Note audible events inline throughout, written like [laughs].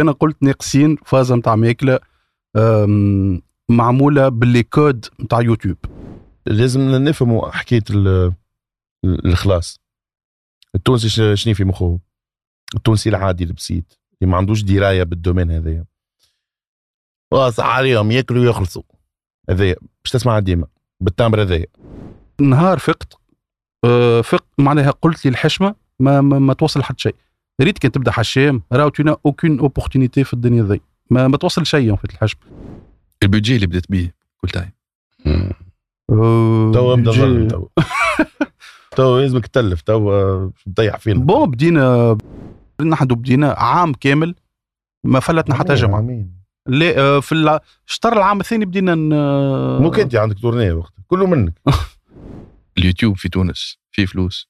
أنا قلت ناقصين فازة نتاع ماكلة معمولة بال les codes نتاع يوتيوب. لازم نفهموا حكاية ال- الاخلاص التونسي شنو في مخه؟ التونسي العادي البسيط اللي ما عندوش دراية بال domaine هذايا. واصح عليهم ياكلوا ويخلصوا. هذايا باش تسمع ديما بالتمر هذايا. نهار فقت أه، فقت معناها قلت لي الحشمة ما ما, ما توصل لحد شيء. ريت كان تبدا حشام راهو تينا اوكين اوبورتونيتي في الدنيا ذي. ما, ما توصل شيء في الحشم. البودجي اللي بدات بيه كل تايم تو ابدا تو. [laughs] تو لازمك تلف تو آه، تضيع فينا. بون بدينا نحن بدينا عام كامل ما فلتنا حتى عمين- جمعة. لا آه، في الشطر العام الثاني بدينا ن- مو انت عندك تورنيه وقت كله منك. [laughs] اليوتيوب في تونس فيه فلوس.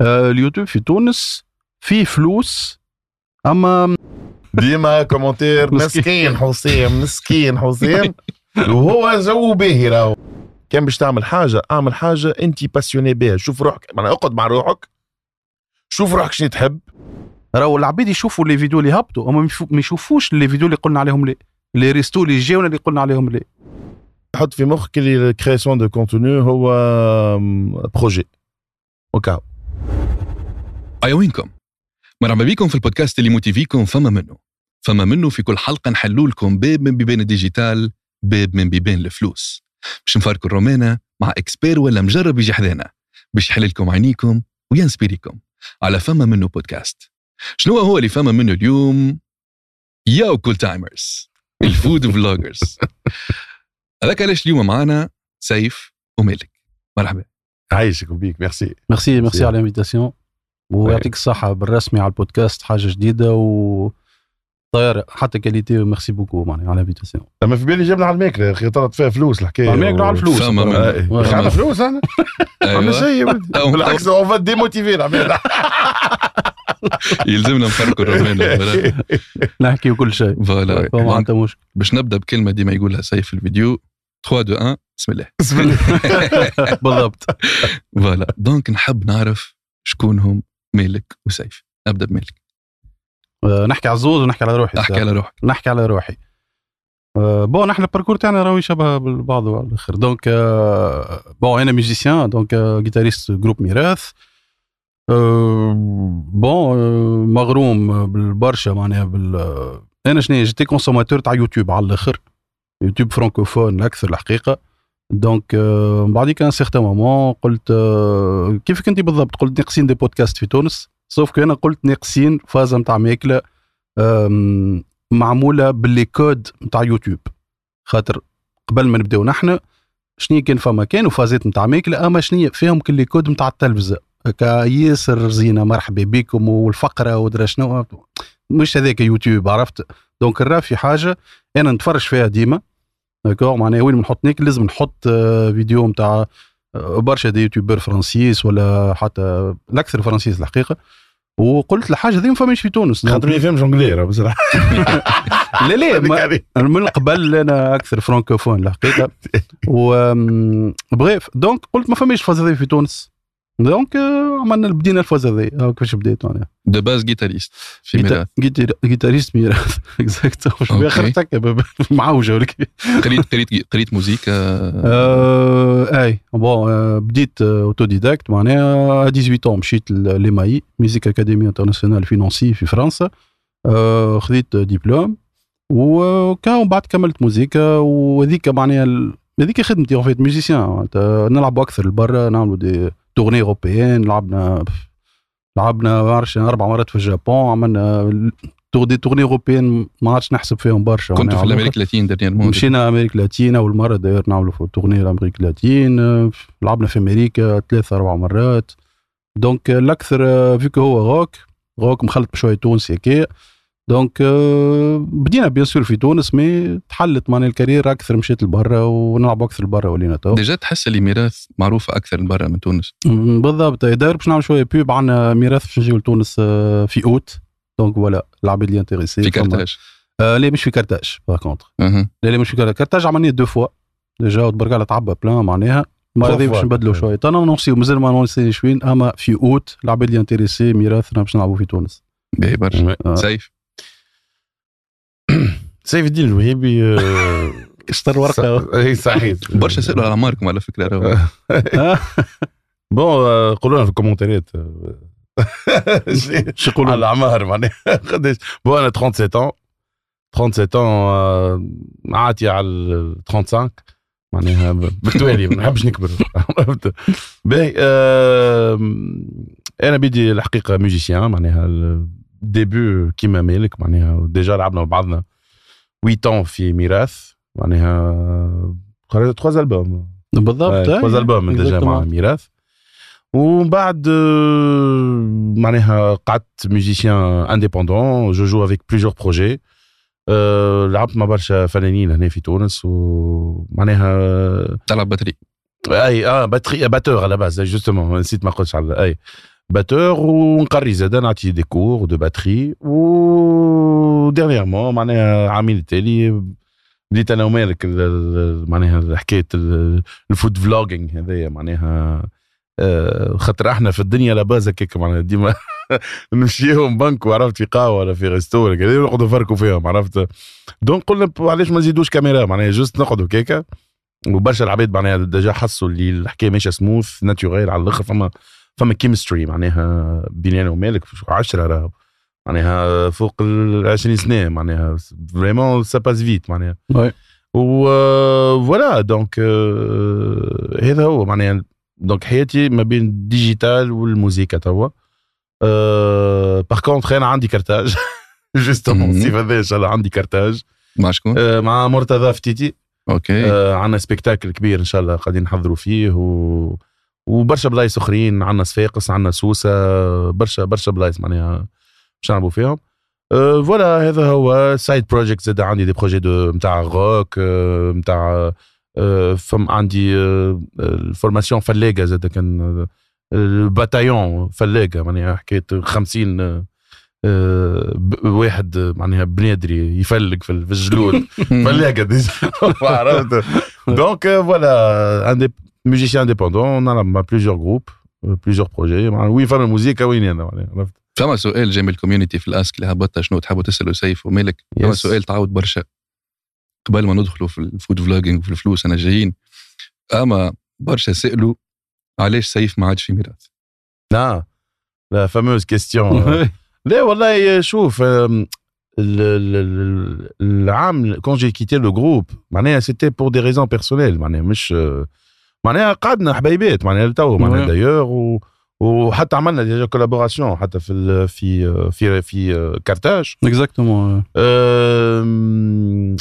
آه، اليوتيوب في تونس. فيه فلوس أما ديما commentaire [laughs] مسكين. حسين مسكين حسين. [laughs] وهو جو باهي راهو. كان باش تعمل حاجة أعمل حاجة أنت passionné بها شوف روحك معناها اقعد مع روحك. شوف روحك شنو تحب. راهو العباد يشوفوا les vidéos اللي هبطوا أما ما يشوفوش les vidéos اللي قلنا عليهم les les restos اللي جاونا اللي قلنا عليهم لي حط في مخك اللي ال création de contenu هو بروجي اوكا أيوينكم. مرحبا بكم في البودكاست اللي موتيفيكم فما منه. فما منه في كل حلقة نحلوا لكم باب من بيبان الديجيتال باب من بيبان الفلوس. باش نفاركوا الرومانة مع إكسبير ولا مجرب يجي حذانا باش يحل لكم عينيكم وينسبيريكم على فما منه بودكاست. شنو هو اللي فما منه اليوم؟ ياو كول تايمرز الفود فلوجرز [laughs] هذاك علاش اليوم معانا سيف ومالك. مرحبا. عايشك وبيك merci merci merci. على ال invitation. ويعطيك الصحة بالرسمي على البودكاست حاجة جديدة و طير حتى qualité merci beaucoup معناها على ال invitation اما في بالي جبنا على الماكله يا أخي طلعت فيها فلوس الحكاية. على الماكلة على الفلوس. آه، إيه. عندنا فلوس أنا. عندنا [laughs] أيوة. شيء ولدي. أو- بالعكس on va démotiver العباد يلزمنا نفرقوا [laughs] الرومانة ولا؟ نحكي وكل شيء. voilà. فما donc عندها مشكل باش نبدأ بكلمة ديما يقولها سيف في الفيديو. 3 2 1 بسم الله. بسم الله. [laughs] بالضبط. voilà. donc نحب نعرف شكون هم مالك وسيف نبدا بمالك. آه، نحكي على الزوز ونحكي على روحي. احكي على روحك. نحكي على روحي. آه، bon نحن ال parcours تاعنا راهو يشبه بالبعض على الآخر. donc bon أنا musicien donc guitariste groupe ميراث bon مغروم بالبرشا معناها بال أنا شنو j'étais consommateur تاع يوتيوب على الآخر. يوتيوب فرانكوفون الاكثر الحقيقة. donc من بعديك un certain moment قلت آه، كيفك انت بالضبط؟ قلت ناقصين des podcasts في تونس sauf que أنا قلت ناقصين فازة نتاع ماكلة معمولة بال les codes نتاع يوتيوب. خاطر قبل ما نبداو نحن شنو كان فما كانوا فازات نتاع ماكلة أما شنو فيهم كل codes نتاع التلفزة. هكا ياسر زينة مرحبا بكم والفقرة ودرا شنو مش هذاك يوتيوب عرفت؟ دونك الرا في حاجة أنا نتفرج فيها ديما. داكور معناها وين ما نحط ناكل لازم نحط آه، فيديو نتاع آه، برشا دي يوتيوبر فرانسيس ولا حتى الأكثر فرانسيس الحقيقة. وقلت الحاجة ذي ما فماش في تونس. خاطر ما يفهمش انجلي بصراحة. [laughs] لا لا [laughs] من قبل أنا أكثر فرانكوفون الحقيقة. [laughs] و بغيف دونك قلت ما فماش فاز هذه في تونس. دونك عملنا بدينا الفاز هذه هاو كيفاش بديت معناها؟ دو باز جيتاريست في ميراث. جيتار- جيتاريست ميراث. خرجت هكا معوجه ولا قريت قريت [laughs] قريت موزيكا آه. أي. بون آه بديت اوتو ديداكت معناها 18 مشيت ليماي ميوزيك اكاديمي انترناسيونال فينونسي في فرنسا. آه خذيت دبلوم وكان بعد كملت موزيكا وهذيك معناها هذيك خدمتي en fait musicien. نلعبوا أكثر لبرا نعملوا des tournées européennes لعبنا لعبنا ما عرفتش أربع مرات في اليابان عملنا tour des tournées européennes ما عادش نحسب فيهم برشا. كنت معناها في الامريك اللاتين dernièrement مشينا أمريكا اللاتينة أول مرة داير نعملوا في tournée الامريكا اللاتين لعبنا في أمريكا ثلاثة أربع مرات. donc الأكثر فيك هو روك روك مخلط بشوية تونسي هكايا. donc آه، بدينا bien sûr في تونس mais تحلت معناها ال carrière أكثر مشيت لبرا ونلعب أكثر لبرا ولينا تو. déjà تحس اللي ميراث معروفه أكثر من برا من تونس. بالضبط. داير باش نعمل شوية بيب عندنا ميراث باش نجيو لتونس آه، في أوت. donc voilà العباد اللي intéressés في كارتاج. آه لا مش في كارتاج par contre. لا لا مش في كارتاج. كارتاج عملناه deux fois déjà وتبارك الله تعبى بلان معناها. المرة هذه باش. نبدلوا شوية. أنا نانونسيو مازال ما نانونسي شوين أما في أوت العباد اللي intéressés ميراث رانا باش نلعبوا في تونس. باهي برشا. سيف. [clears throat] سيف الدين الوهيبي آه، اشتر ورقة. اي صحيح. [laughs] برشا سألوا على اعماركم على فكرة [laughs] [laughs] بون آه، قولوا لنا في الكومنتات شو يقولوا؟ على الاعمار معناها. قداش بون أنا 37 ans. 37 ans آه، عاتي على ال 35 معناها بالتوالي ما نحبش نكبر. عرفت؟ باهي أنا بدي الحقيقة musicien معناها ال début كيما مالك معناها déjà لعبنا مع بعضنا 8 ans في ميراث معناها خرجت 3 البوم بالضبط trois albums déjà مع Exactement. ميراث ومن بعد آه، معناها قعدت musicien indépendant je joue avec plusieurs projets آه، لعبت مع برشا فنانين هنا في تونس ومعناها تلعب batterie اي آه batterie batteur à la base justement نسيت ما قلتش على اي batteur ونقري زاد نعطي des cours de batterie و dernièrement معناها عامين التالي بديت أنا ومالك ال- ال- معناها حكايه ال- ال food vlogging هذايا معناها خاطر إحنا في الدنيا à la base هكاك معناها ديما [laughs] نمشيهم بنك وعرفت في قهوة ولا في resto ولا كذا نقعدوا نفركوا فيهم عرفت؟ donc قلنا علاش ما نزيدوش كاميرا؟ معناها juste نقعدوا كيكا وبرشا العباد معناها déjà حسوا اللي الحكاية ماشية smooth naturel على الآخر فما فما chemistry معناها بيني أنا ومالك 10 راهو معناها فوق ال 20 سنة معناها vraiment ça passe vite معناها. و voilà donc آه، هذا هو معناها. donc حياتي ما بين ال digital والموسيقى توا. par contre أنا عندي كرتاج justement. الصيف هذا إن شاء الله عندي كرتاج مع شكون؟ آه، مع مرتضى فتيتي. okay. عندنا spectacle كبير إن شاء الله قاعدين نحضروا فيه و... وبرشا بلايص أخرين عندنا صفاقس عندنا سوسة برشا برشا بلايص معناها باش نلعبوا فيهم. أه voilà هذا هو side project زاد عندي des projets de نتاع روك أه نتاع أه فم عندي أه ال formation فلاقة زاد كان آه، ال bataillon فلاقة معناها حكاية 50 أه واحد معناها بنادري يفلق في ال- في الجلود. [laughs] فلاقة déjà. [laughs] عرفت؟ [laughs] donc voilà un des musiciens indépendants نلعب مع plusieurs groupes plusieurs projets وين فما الموسيقى وين أنا معناها عرفت فما سؤال جاي من ال community في ال ask اللي هبطها شنو تحبوا تسالوا سيف ومالك فما Yes. سؤال تعاود برشا قبل ما ندخلوا في ال food vlogging وفي الفلوس رانا جايين اما برشا سالوا علاش سيف ما عادش في ميراث لا لا fameuse question لا والله شوف آم، ال- ال- ال- العام quand j'ai quitté le groupe معناها c'était pour des raisons personnelles معناها مش آه، معناها قعدنا حبايبات معناها لتو معناها. دايوغ و وحتى عملنا déjà collaboration حتى في في في في كارتاج exactement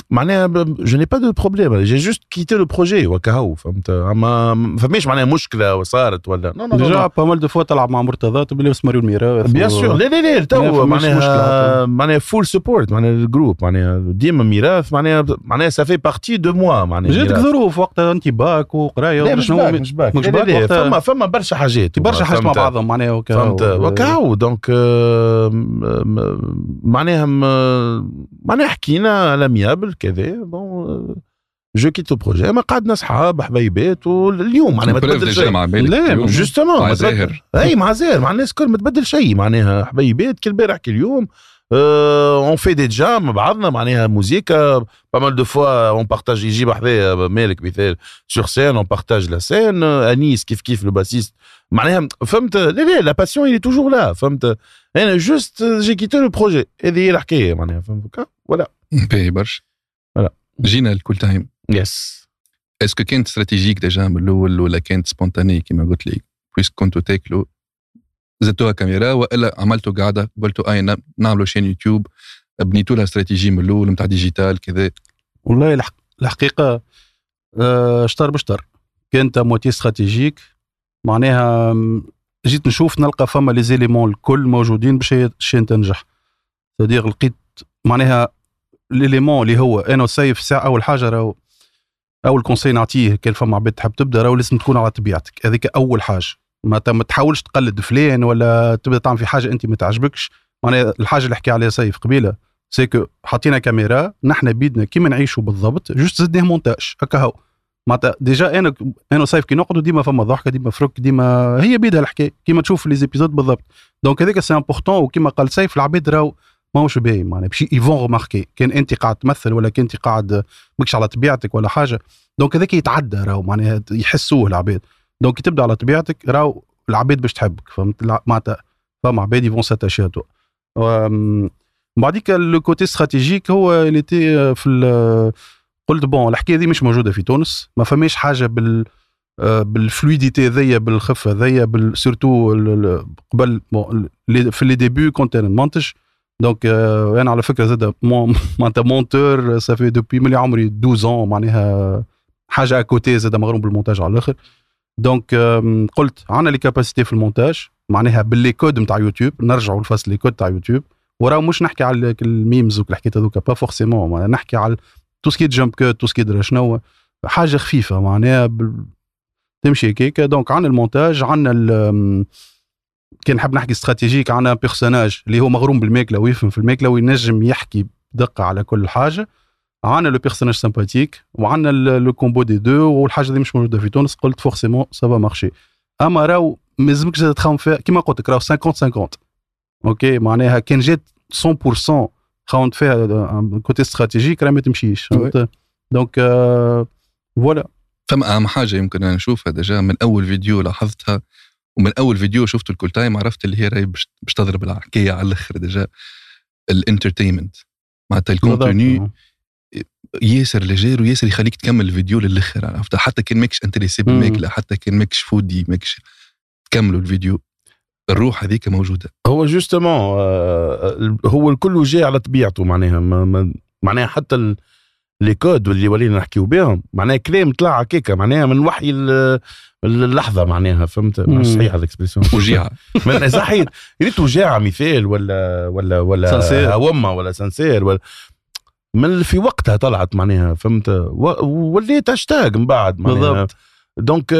معناها je n'ai pas de problème j'ai juste quitté le projet وكهو فهمت؟ أما ما فماش معناها مشكلة وصارت ولا non non déjà pas mal de fois تلعب مع مرتضى لابس ماريو الميراث bien sûr لا لا لا تو معناها. معناها full support معناها الجروب معناها ديما ميراث معناها معناها ça fait partie de moi معناها جاتك. ظروف وقتها انت باك وقرايه مش باك. مش باك. فما فما برشا حاجات برشا حاجات مع؟ بعضهم معناها وكا فهمت. وكاو donc آه، معناها معناها حكينا à l'amiable كذا. bon je quitte le projet ما قعدنا اصحاب حبايبات واليوم معناها ما تبدل شيء. مع لا،. justement مع زاهر. أي مع زاهر. مع الناس الكل ما تبدل شيء. معناها حبايبات كل البارح كل يوم. on fait des jams مع بعضنا معناها موزيكا pas mal de fois on partage يجيب حذايا مالك مثال sur scène on partage la scène انيس كيف كيف le bassiste معناها فهمت لا لا la passion il est toujours là فهمت أنا juste j'ai quitté le projet هذه هي الحكاية معناها فهمت ولا باهي برشا Voilà. جينا ل Koul Time yes est-ce que كانت stratégique déjà من الأول ولا كانت spontané كما قلت لي بويس كنتوا تاكلوا زدتوها كاميرا وإلا عملتوا قاعدة قلتوا أي نعملوا chaîne YouTube بنيتوا لها استراتيجي من الأول نتاع digital كذا. والله الحق الحقيقة آه، شطر بشطر كانت moitié stratégique معناها جيت نشوف نلقى فما les éléments الكل موجودين باش هي- chaîne تنجح. تدير لقيت معناها l'élément اللي هو أنا وسيف ساعة أول حاجة راهو أول conseil نعطيه كان فما عباد تحب تبدأ راهو لازم تكون على طبيعتك. هذيك أول حاجة. ما ما تحاولش تقلد فلان ولا تبدا تعمل في حاجة أنت ما تعجبكش. معناها الحاجة اللي حكي عليها سيف قبيلة c'est que حطينا كاميرا نحن بيدنا كيما نعيشوا بالضبط juste زدناه مونتاج هكا هو. معناتها déjà أنا أنا وسيف كي نقعدوا ديما فما ضحكة ديما فرك ديما هي بيدها الحكاية. كيما تشوف les épisodes بالضبط. donc هذاك c'est important وكيما قال سيف العباد راهو ماهوش باين معناها باش ils vont remarquer كان أنت قاعد تمثل ولا كنت قاعد ماكش على طبيعتك ولا حاجة. donc هذاك يتعدى راهو معناها يحسوه العباد. donc تبدا على طبيعتك راهو العباد باش تحبك فهمت معناتها فما عباد ils vont s'attacher تو بعديك le côté stratégique هو اللي تي في قلت bon الحكاية ذي مش موجودة في تونس. ما فماش حاجة بال بال fluidité ذيا بالخفة ذيا surtout قبل في les débuts كنت أنا نمنتج donc أنا على فكرة زاد [laughs] معناتها monteur ça fait depuis ملي عمري 12 معناها حاجة à côté زاد مغروم بالمونتاج على الآخر. donc قلت عندنا les capacités في المونتاج معناها ب les codes نتاع يوتيوب نرجعوا لفصل les codes تاع يوتيوب وراه مش نحكي على ال memes والحكايات هذوك pas forcément نحكي على tout ce qui jump cut tout ce qui شنو حاجة خفيفة معناها تمشي هكاك. donc عندنا المونتاج عندنا كان نحب نحكي stratégique عندنا personnage اللي هو مغروم بالماكلة ويفهم في الماكلة وينجم يحكي بدقة على كل حاجة. عندنا le personnage sympathique وعندنا le combo des deux والحاجة دي مش موجودة في تونس قلت forcément ça va marcher أما راهو ما لازمكش تخمم فيها كيما قلت لك راهو 50 50 okay معناها كان جات 100% خممت فيها côté stratégique راه ما تمشيش donc voilà فما أهم حاجة يمكن أنا نشوفها déjà من أول فيديو لاحظتها ومن أول فيديو شفته Koul Time عرفت اللي هي راهي باش تضرب الحكاية على الأخر déjà ال entertainment معناتها ال contenu ياسر léger وياسر يخليك تكمل الفيديو للآخر عرفت؟ حتى كان ماكش intéressé بالماكله حتى كان ماكش foodie ماكش تكملوا الفيديو. الروح هذيك موجودة. هو justement آه، هو الكل جاي على طبيعته معناها معناها حتى les codes اللي ولينا نحكيو بهم معناها كلام طلع هكاك معناها من وحي اللحظة معناها فهمت؟ [laughs] صحيح ال expression وجيعة. صحيح؟ ريت وجيعة مثال ولا ولا ولا هومه ولا سانسير ولا من في وقتها طلعت معناها فهمت؟ وليت اشتاق من بعد معناها. بالضبط. donc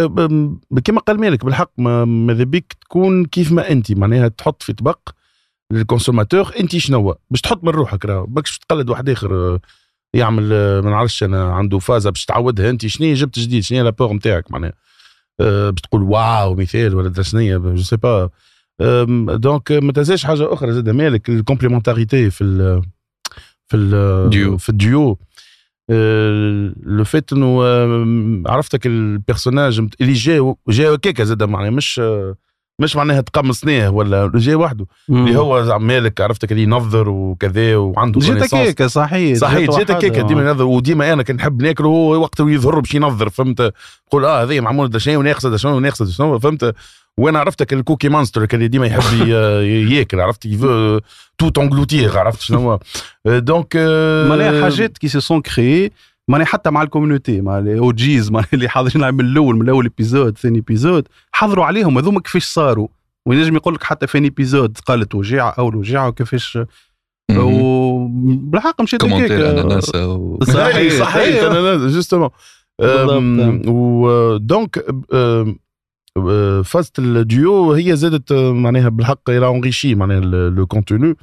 كما قال مالك بالحق ماذا بيك تكون كيف ما أنت معناها تحط في طبق لل consommateur أنت شنو باش تحط من روحك راه باكش تقلد واحد آخر يعمل ما نعرفش أنا عنده فازة باش تعودها أنت شنو جبت جديد؟ شنو l'apport نتاعك معناها؟ أه باش تقول wow مثال ولا شنيا je sais pas donc ما تنساش حاجة أخرى زاد مالك ال complémentarité في في ال في ال duo. le fait انه عرفتك ال personnage اللي جا جا هكاك زاد معناها مش مش معناها تقمصناه ولا جاي وحده. اللي هو زعما مالك عرفتك اللي ينظر وكذا وعنده جيت هكاك صحيح صحيح جيت هكاك ديما ينظر وديما أنا كنحب نحب ناكل وهو وقت يظهر باش ينظر فهمت؟ نقول آه هذا معمول شنو وناقصة شنو وناقصة شنو فهمت؟ وأنا عرفتك ال Cookie Monster كان ديما يحب [laughs] ياكل عرفت؟ il veut tout engloutir عرفت شنو donc [laughs] معناها حاجات qui se sont créés ماني حتى مع ال community مع ال OGs مع اللي حاضرين من الأول من الأول épisode ثاني épisode حضروا عليهم هذوما كيفاش صاروا؟ وينجم يقول لك حتى ثاني épisode قالت وجيعة اول وجيعة وكيفاش؟ وبالحق مشيت commentaire اناناس صحيح صحيح. اناناس justement و donc فازة الديو هي زادت معناها بالحق elle a enrichi معناها le contenu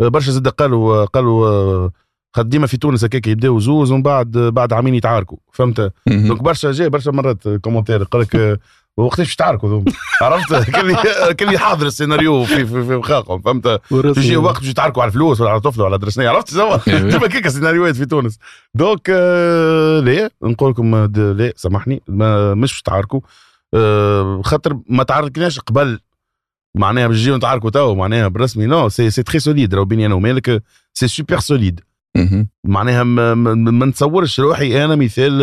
برشا زاد قالوا قالوا خاطر ديما في تونس هكاك يبداو زوز ومن بعد بعد عامين يتعاركوا فهمت؟ donc برشا جاي برشا مرات commentaire قال لك وقتاش باش تعاركوا [laughs] عرفت؟ كل كل حاضر السيناريو في في, في مخاخهم فهمت؟ يجي وقت باش يتعاركوا على الفلوس ولا على طفل ولا على درا شنية عرفت سوا ديما كيك سيناريوهات في تونس. donc آه لا نقول لكم لا سامحني مش باش تعاركوا. آه خاطر ما تعاركناش قبل. معناها باش نجيو نتعاركوا تو معناها بالرسمي non c'est c'est très solide راهو بيني أنا ومالك c'est super solide معناها ما, ما نتصورش روحي أنا مثال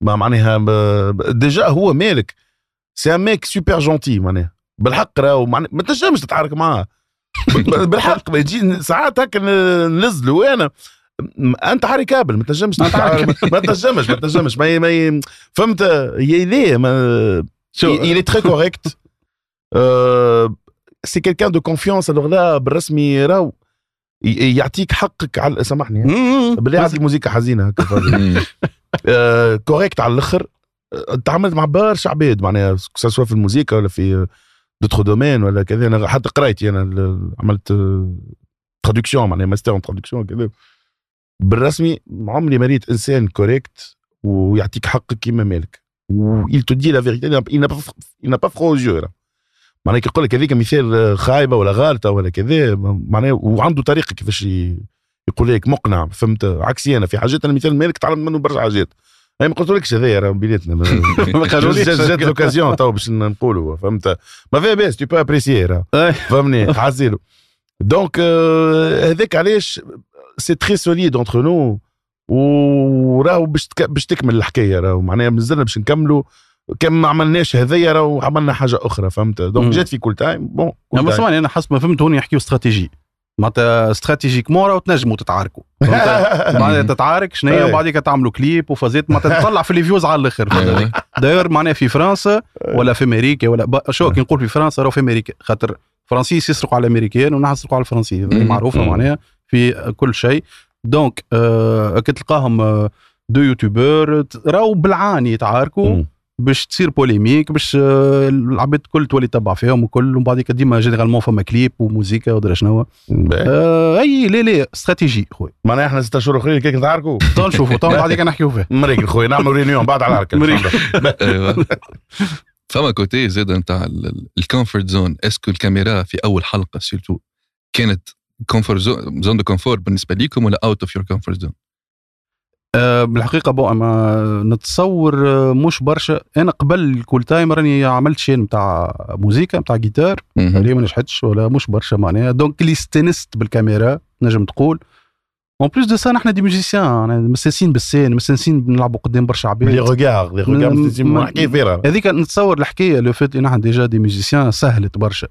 ما معناها déjà هو مالك. c'est un mec super gentil معناها. بالحق راهو ما تنجمش تتحرك معاه. [laughs] بالحق يجي ساعات هكا ننزلوا أنا. أنت حري كابل ما تنجمش ما تنجمش ما تنجمش. ما, فهمت؟ يلي ما il est très correct. سي كيلكان دو الوغ لا بالرسمي راهو. يعطيك حقك على سامحني. بالله عندي موسيقى حزينة هكا [laughs] كوريكت على الأخر. تعاملت مع برشا عباد معناها سواء في الموسيقى ولا في d'autres domaines ولا كذا. أنا حتى قريت أنا عملت traduction معناها master traduction كذا بالرسمي عمري ما ريت إنسان correct ويعطيك حقك كيما مالك. و il te dit la vérité il n'a pas il n'a pas froid aux yeux là معناها كي يقول لك هذيك مثال خايبة ولا غالطة ولا كذا معناها وعنده طريقه كيفاش يقول لك مقنع فهمت؟ عكسي أنا في حاجات أنا مثال مالك تعلم منه برشا حاجات. أنا ما قلتلكش هذايا راه بيناتنا [laughs] ما- قالوليش. جات l'occasion تو باش نقولوا فهمت؟ ما فيها باس tu vas apprécier. فهمني؟ [laughs] حاسيلو donc آه، هذاك علاش c'est très solide entre nous وراهو باش باش تكمل الحكاية راهو. معناها مازلنا باش نكملوا كان ما عملناش هذايا راهو عملنا حاجة أخرى فهمت. donc جات في Koul Time bon أما. سمعني أنا حسب ما فهمت هون يحكيو استراتيجي معناتها stratégiquement راهو تنجموا تتعاركوا [laughs] معناتها تتعارك شنو هي أي. وبعديك تعملوا كليب وفازات معناتها تطلع في ال views على الآخر. داير معناها في فرنسا ولا في أمريكا ولا شو كي نقول في فرنسا راهو في أمريكا خاطر الفرنسيس يسرقوا على الامريكان ونحن نسرقوا على الفرنسيين مم. معروفة مم. معناها في كل شيء donc آه كي تلقاهم آه، deux youtubeurs ت- راهو بالعاني يتعاركوا. باش تصير polémique باش آه، العباد الكل تولي تتبع فيهم وكل ومن بعديك ديما généralement فما كليب وموزيكا ودرا شنو. آه أي لا لا استراتيجي خويا. معناها إحنا ست اشهر أخرين كيك نتعاركوا. تو نشوفوا تو بعديك نحكيو فيه. مريك خويا نعملوا réunion بعد على العركة مريك. [laughs] أيوه. فما côté زاد نتاع ال comfort zone est-ce que الكاميرا في أول حلقة surtout كانت comfort zone zone de confort بالنسبة ليكم ولا out of your comfort zone آه، بالحقيقة bon أما نتصور آه، مش برشا. أنا قبل Koul Time راني عملت chaîne نتاع موزيكا نتاع جيتار. اللي ما نجحتش ولا مش برشا معناها. donc اللي استنست بالكاميرا نجم تقول. en plus de ça نحن des musiciens مستانسين بال scène مستانسين نلعبوا قدام برشا لي عباد regard les regards م- ما م- نحكي فيها هذيك نتصور الحكاية لو فات نحن déjà des musiciens سهلت برشا.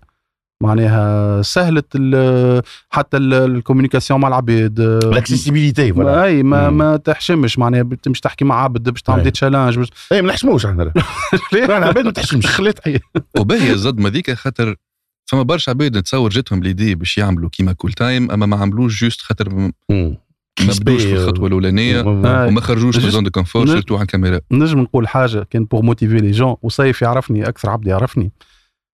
معناها سهلت ال- حتى ال- ال communication مع العباد l'accessibilité voilà أي ما مم. ما تحشمش معناها مش تحكي مع عبد باش تعمل أي. des challenges باش أي ما نحشموش إحنا [laughs] رانا عباد ما تحشمش خليت حي وباهي الزد هذيك خاطر فما برشا عباد نتصور جاتهم l'idée باش يعملوا كيما كول تايم أما ما عملوش juste خاطر. ما بدوش في الخطوة الأولانية. وما خرجوش من zone de confort surtout على الكاميرا نجم نقول حاجة كان pour motiver les jeunes وصيف يعرفني أكثر عبد يعرفني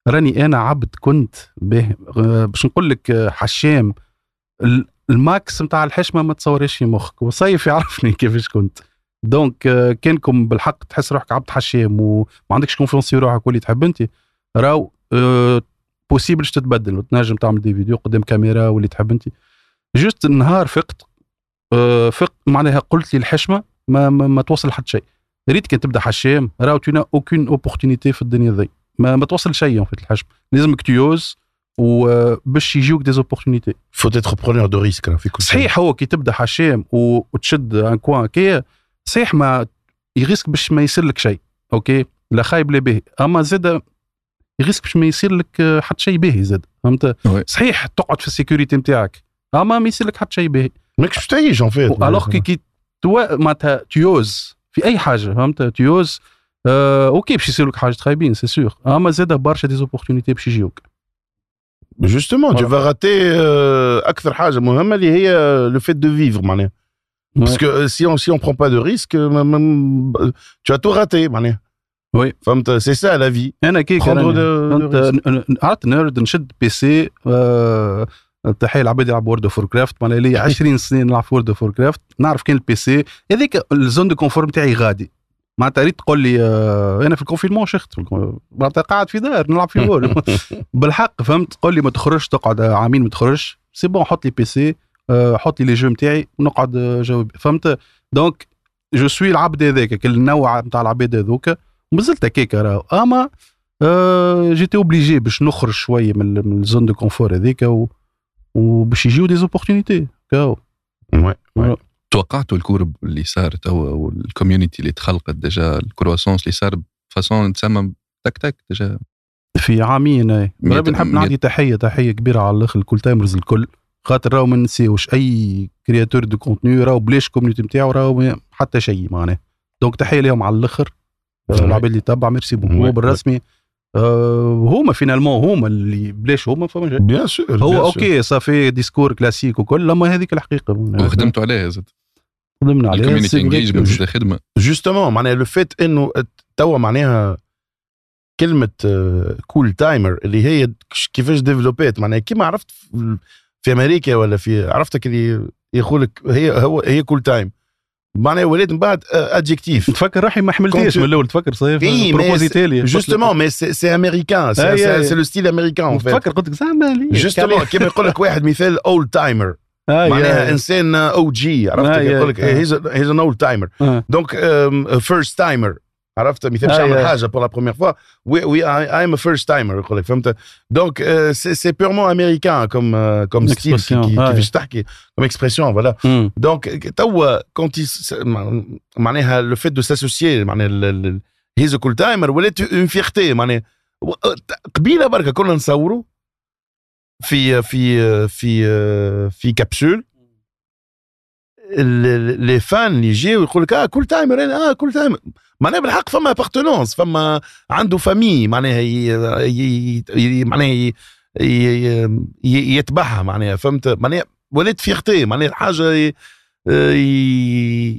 راني أنا عبد كنت به آه، باش نقول لك آه، حشام. ال- ال max نتاع الحشمة ما تصوريش في مخك وصيف يعرفني [laughs] كيفاش كنت. donc آه، كانكم بالحق تحس روحك عبد حشام وما عندكش confiance في روحك واللي تحب أنت راو possible تتبدل وتنجم تعمل des vidéos قدام كاميرا واللي تحب أنت. juste النهار فقت فقت معناها قلت لي الحشمه ما ما, ما توصل لحد شيء. ريت كان تبدأ حشام راهو t'as aucune opportunité في الدنيا ذي. ما, ما توصل شيء في الحشم لازمك تيوز وباش يجيوك des opportunités faut peut-être prendre des risques في كل شيء. صحيح هو كي تبدأ حشام وتشد un coin كي صحيح ما يغيسك باش ما يصير لك شيء أوكي لا خايب لا باهي. أما زاد يغيسك باش ما يصير لك آه، حتى شيء باهي زاد فهمت. صحيح تقعد في ال sécurité نتاعك أما ما يصير لك حتى شيء باهي. ماكش تعيش en fait alors que كي معناتها تيوز في أي حاجة فهمت؟ تيوز أوكي باش يصير لك حاجات خايبين c'est sûr اما زاد برشا des opportunités باش يجيوك justement tu Voilà. vas rater euh, أكثر حاجة مهمه اللي هي le fait de فيفر معناها parce que si on si on prend pas de risques tu vas tout rater معناها Oui. فهمت c'est ça la vie أنا كيك prendre راني- le- انت le risque. ن- ن- عرفت نرد نشد PC آه، تحيه العباد يلعب World of Warcraft معناها لي 20 سنه نلعب في World of Warcraft نعرف كان ال PC هذيك ال zone de confort نتاعي غادي معناتها ريت تقول لي آه، أنا في ال confinement شخت معناتها قاعد في دار نلعب في World [laughs] [laughs] بالحق فهمت تقول لي ما تخرجش تقعد عامين ما تخرجش. c'est bon حط لي PC آه، حط لي les jeux نتاعي ونقعد آه، جاوب. فهمت؟ donc je suis العبد هذاك كل النوع نتاع العباد هذوك مازلت هكاك راهو. أما آه j'étais obligé باش نخرج شوية من ال- من ال zone de confort هذيك وباش يجيو des opportunités كاو. Ouais. توقعتوا ال courbe اللي صارت أو أو ال community اللي تخلقت déjà ال croissance اللي صار ب façon تسمى تك تك déjà. في عامين اي نحب نعطي تحية تحية كبيرة على الآخر ال Koul Timers الكل. خاطر راهو ما نسيوش أي créateur de contenu راهو بلاش community نتاعو راهو حتى شيء معناه. donc تحية لهم على الأخر. Ouais. العباد اللي تبع merci beaucoup. بالرسمي. آه هما finalement هما اللي بلاش هما فما. bien sûr هو أوكي صافي ديسكور كلاسيك وكل أما هذيك الحقيقة. وخدمتوا عليه زاد. خدمنا عليها ال community engagement كو- خدمه justement معناها le fait إنه توا معناها كلمة Koul Timer اللي هي كيفاش développات معناها كيما عرفت في- في أمريكا ولا في عرفتك اللي يقول لك he he Koul Time معناها ولات من بعد adjectif تفكر روحي ما حملتيش من الأول تفكر صيف لي justement mais c'est américain c'est le style américain تفكر قلت لك زعما justement كيما يقول لك واحد مثال old timer معناها إنسان OG عرفت آه، يقول لك آه. he's an old timer آه. donc first timer عرفت مثال باش آه، يعمل آه. حاجة pour la première fois oui oui I am first timer يقول لك فهمت donc c'est purement américain comme comme style Expression, آه. كيفاش تحكي comme expression voilà مم. donc توا كونت معناها le fait de s'associer معناها ال- ال- he's Koul Timer ولات une fierté معناها و- قبيله بركه كنا نصوروا في في في في كابسول ال- les fans اللي يجيو يقول لك آه Koul Timer أنا آه Koul Timer معناها بالحق فما appartenance فما عنده famille معناها معناها يتبعها معناها فهمت؟ معناها ولات fierté معناها حاجة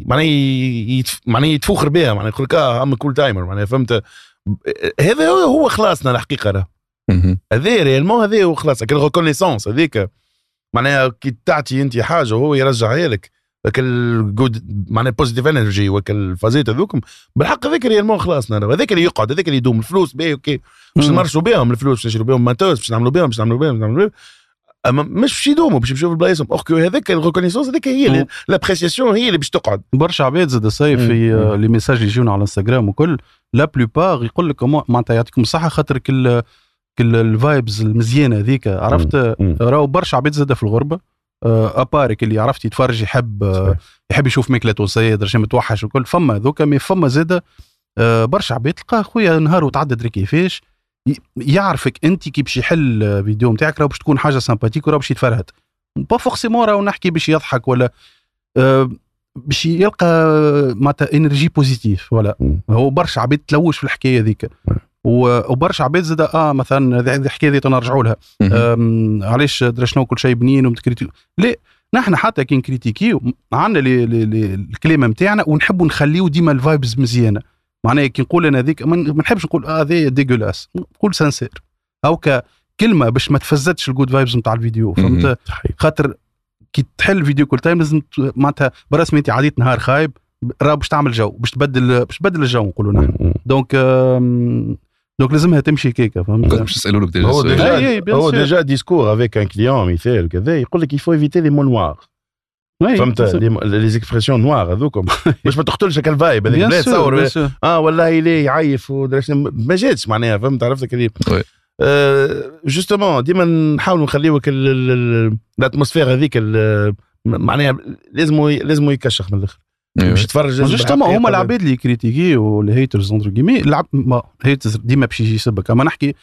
معناها معناها يتفوخر بها معناها يقول لك آه I'm Koul Timer معناها فهمت؟ هذا هو خلاصنا الحقيقة راه. هذا réellement هذا هو خلاص ال reconnaissance هذيك. معناها كي تعطي أنت حاجة وهو يرجعها لك. ذاك ال good معناها positive energy وك الفازات هذوكم بالحق هذاك réellement خلاص هذاك اللي يقعد هذاك اللي يدوم الفلوس باهي أوكي. باش. نمرشوا بهم الفلوس باش نشروا بهم matos باش نعملوا بهم باش نعملوا بهم باش نعملوا بهم أما مش باش يدوموا باش يمشيو في بلايصهم أوكي هذاك ال reconnaissance هذاك هي مم. l'appréciation هي اللي باش تقعد. برشا عباد زاد صيف في les messages اللي يجونا على الانستغرام وكل la plupart يقول لك معناتها يعطيكم الصحة خاطر كل كل ال vibes المزيانة هذيك عرفت. راهو برشا عباد زاد في الغربة. à part اللي عرفت يتفرج يحب آه، صحيح. يحب يشوف ماكله تونسيه درجه متوحش وكل. فما هذوك mais فما زاد آه، برشا عباد. تلقاه خويا نهار وتعدى دري كيفاش يعرفك أنت كي باش يحل آه، فيديو نتاعك راه باش تكون حاجة sympathique وراه باش يتفرهد. pas forcément راهو نحكي باش يضحك ولا آه، باش يلقى آه، معناتها énergie positive ولا. هو برشا عباد تلوش في الحكاية ذيك. و- وبرشا عباد زاد آه مثلا هذه هذه الحكاية ذي نرجعوا لها. علاش درا شنو كل شيء بنين ونتكريتيكي لا نحن حتى كي نـ critiquiw عندنا الكلمة نتاعنا ونحبوا نخليو ديما ال vibes مزيانة. معناها كي نقول أنا هذيك ما نحبش نقول آه هذا dégueulasse. نقول censure. أو كلمة باش ما تفزتش ال good vibes نتاع الفيديو. فهمت؟ خاطر كي تحل الفيديو Koul Time لازم معناتها برسمي انت عديت نهار خايب راه باش تعمل جو باش تبدل باش تبدل الجو نقولوا نحن. donc donc لازمها تمشي كنت فهمت باش نسالوا لك déjà هو. déjà هو. déjà discours avec un client مثال كذا يقول لك il faut éviter les mots noirs فهمت bien sûr. les expressions noires هذوكم باش ما تقتلش هكا ال vibe هذيك bien sûr, تصور. آه والله ليه يعيف ما جاتش معناها فهمت عرفت oui. justement ديما نحاولوا نخليوك ال atmosphère هذيك معناها لازم لازم يكشخ من الآخر. باش يتفرج لازم جوستومون بالحقيقة هما العباد اللي كريتيكي والهيترز اونتر كيمي العب ما هيترز ديما باش يجي يسبك. أما نحكي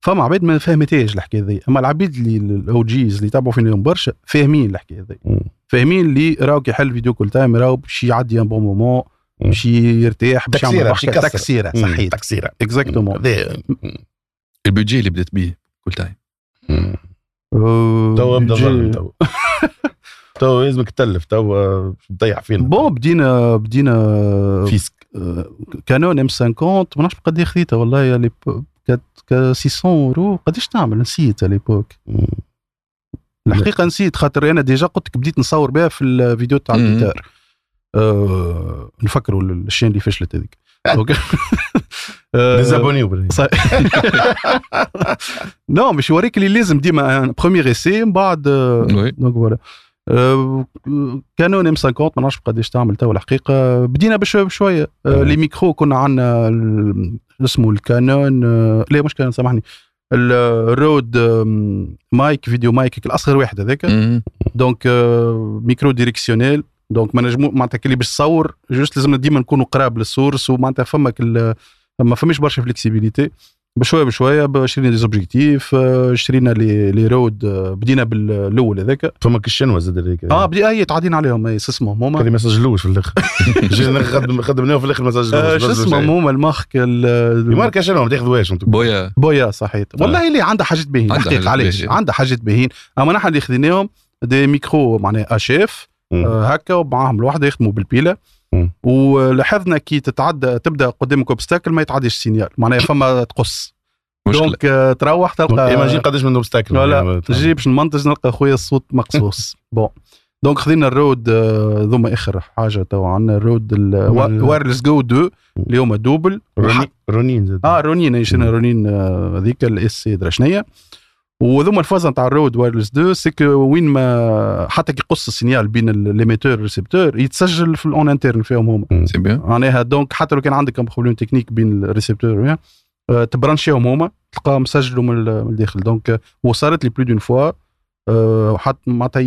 فما عباد ما فهمتهاش الحكاية ذي أما العباد اللي الأو جيز اللي يتابعوا فينا برشا فاهمين الحكاية ذي مم. فاهمين اللي راهو كي يحل فيديو كل تايم راهو باش يعدي ان بون مومون. باش يرتاح باش يعمل تكسيرة باش تكسيرة صحيح. تكسيرة. اكزاكتومون البيجي اللي بدأت بيه كل تايم. مم. تو أبدا تو. [laughs] تو لازمك تلف تو تضيع فينا. بون بدينا بدينا فيسك. آه، كانون ام 50 ما نعرفش قد خذيتها والله يا لي كانت ك 600 اورو قداش تعمل نسيت على ليبوك. الحقيقة نسيت خاطر أنا ديجا قلت لك بديت نصور بها في الفيديو تاع. الجيتار أه نفكروا الشين اللي فشلت هذيك. [laughs] [laughs] آه، ديزابونيو صحيح. non باش يوريك اللي لازم ديما premier essai من بعد آه، donc voilà آه، Canon M50 ما نعرفش قداش تعمل تو الحقيقة. بدينا بشوية. بشويه مم. les micros كنا عندنا اسمه ال Canon. آه، لا مش Canon سامحني. ال- ال Rode mic video mic الاصغر واحد هذاك. donc آه، micro directionnel. donc ما نجمو معناتها كلي باش تصور juste لازم ديما نكونوا قراب لل source ومعناتها فما كل ما فماش برشا فليكسيبيليتي بشوية بشوية شرينا دي زوبجيكتيف آه، شرينا لي لي رود آه، بدينا بالأول هذاك. فما كشنوا زاد هذيك آه بدي اي تعدين عليهم اي شو اسمهم هما؟ اللي ما سجلوش في الآخر. [laughs] جينا نخدم خدمناه في الآخر ما آه، سجلوش شو اسمهم هما؟ المارك ال- ماركه شنو ما تاخذوهاش أنتم بويا. بويا صحيت والله اللي عندها حاجات باهين حاجات علاش. عندها حاجات باهين أما نحن اللي خذيناهم دي ميكرو معناها أشيف. آه هكا ومعاهم الوحده يخدموا بالبيلة. ولاحظنا كي تتعدى تبدأ قدامك اوبستاكل ما يتعديش السينيال معناها فما تقص. مشكلة. دونك آه، تروح تلقى ايماجين قداش من اوبستاكل لا تجي باش نمنتج نلقى خويا الصوت مقصوص. [laughs] بون دونك خذينا الرود آه، ذوما آخر حاجة تو عندنا الرود الوايرلس جو 2 اللي هما دوبل روني- رونين زاد. آه رونين شنو. رونين آه، هذيك الاس سي درا شنيا؟ وذوما الفازة نتاع الرود وايرلس 2 سكو وين ما حتى كي يقص السينيال بين الليميتور والريسبتور يتسجل في الاون انترن فيهم هما. سي بيان معناها دونك حتى لو كان عندك بروبليم تكنيك بين الريسبتور ويا آه، تبرانشيهم هما تلقاهم مسجلوا من ال- من الداخل. دونك آه، وصارت لي بلو دون فوا حتى معناتها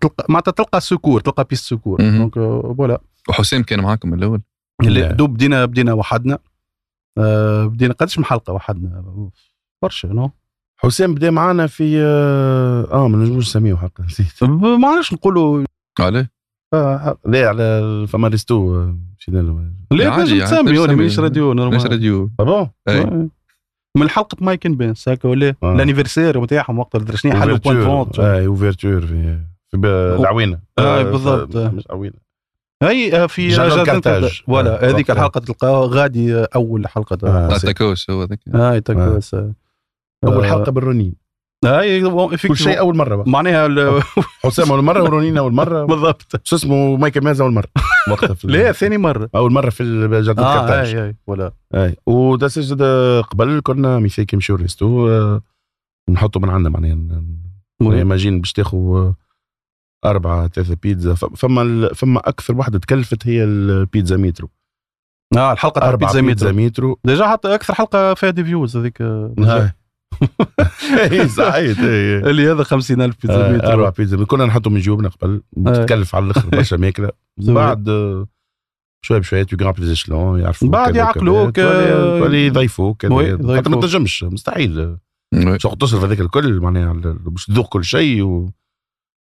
تلقى معناتها تلقى سكور تلقى بيست سكور. دونك فوالا وحسام كان معاكم من الأول. اللي لا. دوب بدينا بدينا وحدنا. آه، بدينا قداش من حلقه وحدنا برشا نو حسام بدأ معانا في آه, آه ما نجموش نسميه حق نسيت ما عرفش نقولوا عليه آه لا على فما ريستو آه، مشينا له لا عادي، تنجم عادي، تسمي ولا. مش راديو نورمال راديو بون اي آه. من حلقة مايكن بينس هكا ولا آه. الانيفرسير نتاعهم وقت درا شنو حلوا بوان فونت اي اوفرتور في في ب- العوينة آه، آه، بالضبط. مش عوينة هي آه، في كارتاج. آه، هذيك. الحلقة تلقاها غادي آه، أول حلقة آه. آه. تاكوس هو ذاك هاي تكوس آه. اول آه، حلقه بالرونين هاي كل شيء أول مرة بقى. معناها ال- حسام أول مرة ورونين أول مرة. [laughs] بالضبط. شو اسمه؟ مايكل ماز أول مرة. [laughs] وقتها في لا ثاني مرة. أول مرة في جدة آه كارتاج هاي هاي ولا. اي ودا سجد قبل كنا ميثاق يمشيو ريستو آه، نحطوا من عندنا معناها. ن- المهم. ما جين باش تاخذ آه، أربعة ثلاثة بيتزا. فما فما أكثر واحدة تكلفت هي البيتزا مترو. آه الحلقة تاع أربعة بيتزا بيتزا مترو. ديجا حتى أكثر حلقة فيها دي فيوز هذيك. آه، هاي. إي، صحيح إي. اللي هذا 50000 بيتزا آه، مترو أربعة بيتزا كنا نحطوا من جيوبنا قبل تكلف على الآخر برشا ماكلة [laughs] زوين. بعد آه، شوي بشوي تو جرامب لي زيشلون يعرفوا بعد يعقلوك،. آه، تولي يضيفوك. خاطر ما تنجمش مستحيل تصرف هذاك الكل معناها باش تذوق كل شيء و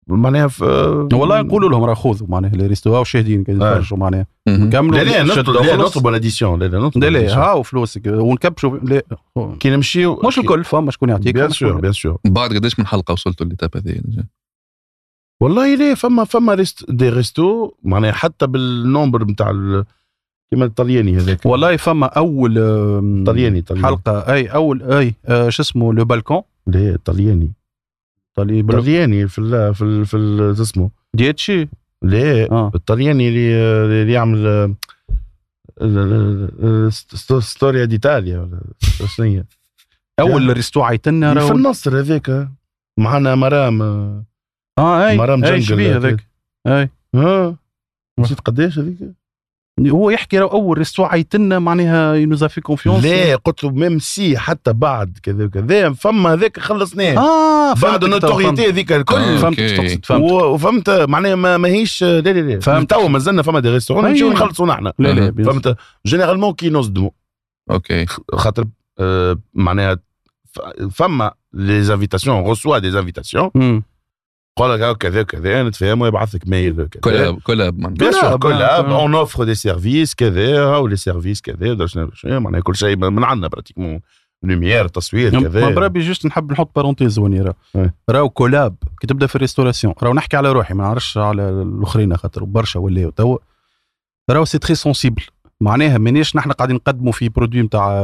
معناها في والله نقولوا لهم راه خذوا معناها لي ريستو هاو شاهدين قاعدين آه. يتفرجوا معناها. نكملوا لا لا شدوا نطلب لا لا لا لا. هاو فلوسك. ونكبشوا لا. كي نمشيو مش الكل فما شكون يعطيك بيان سور بيان سور بعد قداش من حلقة وصلتوا للتاب هذه؟ والله لا فما فما ريست دي ريستو معناها حتى بالنومبر نتاع كيما الطلياني هذاك. والله فما أول طلياني طلياني. حلقة أي أول أي آه، شو اسمه لو بالكون. لا طلياني. طلي بل- طلياني في ال في ال في شو اسمه؟ ديتشي. لا آه. الطلياني اللي اللي يعمل آه، ستوريا ديتاليا ولا شنو هي اول ريستو عيطنا في النصر هذاك معنا مرام. آه، آه أي. مرام أي جنجل شبيه هذاك. أي. ها نسيت قداش هذيك. هو يحكي راهو أول ريستو عيطنا معناها ينوزا في كونفيونس لا قلت له ميم سي حتى بعد كذا وكذا فما هذاك خلصناه آه بعد النوتوريتي فهمت. هذيك الكل آه. فهمت تقصد فهمت وفهمت معناها ما ماهيش لا لا لا فهمت. تو مازلنا فما دي ريستورون. نمشيو نخلصوا نحن لا لا. فهمت généralement كي نصدموا OK خاطر آه، معناها فما les invitations reçois des invitations. قال لك كذا كذا نتفاهموا يبعث لك mail bien sûr collab، collab آه. on offre des services كذا هاو les services كذا معناها كل شيء من عندنا pratiquement lumière تصوير كذا بربي juste نحب نحط parenthèse وني راه. راهو collab كي تبدا في ال restauration راهو نحكي على روحي ما نعرفش على الاخرين خاطر برشا ولاو توا راهو c'est très sensible معناها مانيش نحن قاعدين نقدموا في produit نتاع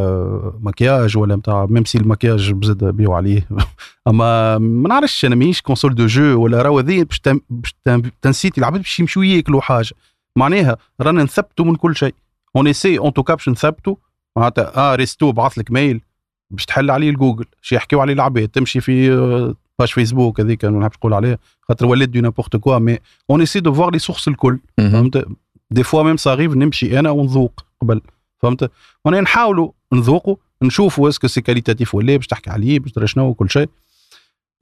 مكياج ولا نتاع même si المكياج بزاد بيو عليه. [laughs] أما ما نعرفش أنا ماهيش console de jeu ولا راهو هذه باش باش ت inciter العباد باش يمشوا ياكلوا حاجة. معناها رانا نثبتوا من كل شيء. on essaie en tout cas باش نثبتوا. معناتها آه resto بعث لك mail باش تحل عليه الجوجل شي يحكيو عليه العباد. تمشي في آه، page Facebook هذيك ما نحبش نقول عليها. خاطر ولات du n'importe quoi mais on essaie de voir les sources الكل. فهمت؟ des fois même ça arrive نمشي أنا ونذوق قبل فهمت وأنا نحاولوا نذوقوا نشوفوا est-ce que c'est qualitatif ولا باش تحكي عليه باش ترى شنو وكل شيء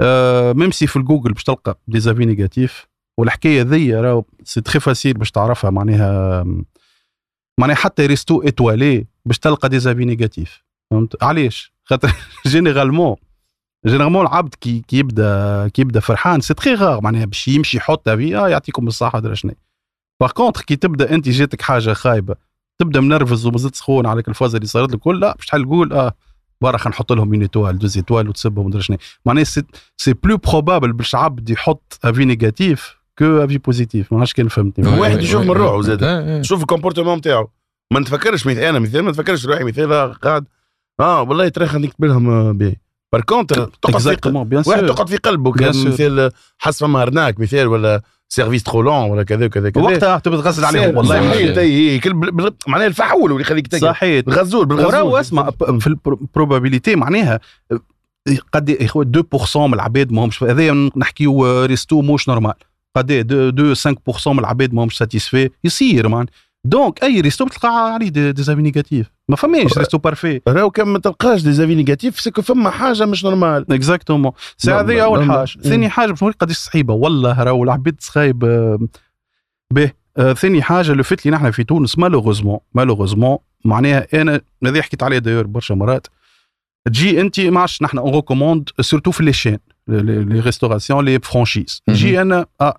آه même si في الجوجل باش تلقى des avis négatifs والحكايه ذي راهو c'est très facile باش تعرفها معناها معناها حتى resto étoilé باش تلقى des avis négatifs فهمت علاش خاطر généralement généralement العبد كي كي يبدا كي يبدا فرحان c'est très rare معناها باش يمشي يحط في آه يعطيكم الصحه درا شنو par contre كي تبدأ أنت جاتك حاجة خايبة تبدأ منرفز ومازلت سخون عليك الفازه اللي صارت لك كل لا باش تحل تقول آه برا خلينا نحط لهم une étoile deux étoiles وتسبهم ودرا شنو. معناها c'est c'est plus probable باش عبد يحط avis négatif que avis positif ما عرفتش كان فهمتني. هو واحد يشوف من روحه زاد. آه، آه. شوف ال comportement نتاعو. ما نتفكرش مثال أنا مثال ما نتفكرش روحي مثال قاعد. آه والله ترى خليك نكتب لهم آه، باهي بار كونتر تقعد في بيان واحد تقعد في. مثال حس فما ارناك مثال ولا سيرفيس ترو لون ولا كذا وكذا كذا. وقتها تبي تغزل عليهم. والله صحيح. معناها الفحول اللي يخليك صحيح. الغزول بالغزول. وراو اسمع في البروبابيليتي معناها قد يا اخويا 2% من العباد ما همش هذايا نحكيو ريستو موش نورمال. قد 2 5% من العباد ما همش satisfaits sûrement donc أي resto بتلقى عليه des, des avis négatifs ما فماش resto parfait راهو كان ما تلقاش des avis négatifs c'est que فما حاجة مش normal exactement c'est هذه لا، أول لا. حاجة. مم. ثاني حاجة باش قداش صعيبة. والله راهو العباد صخايب آه، به. آه، ثاني حاجة le fait اللي نحن في تونس malheureusement malheureusement معناها أنا هذه حكيت عليها déjà برشا مرات. تجي أنت ما عادش نحن on recommande surtout في les chaînes les restaurations les franchises. نجي أنا آه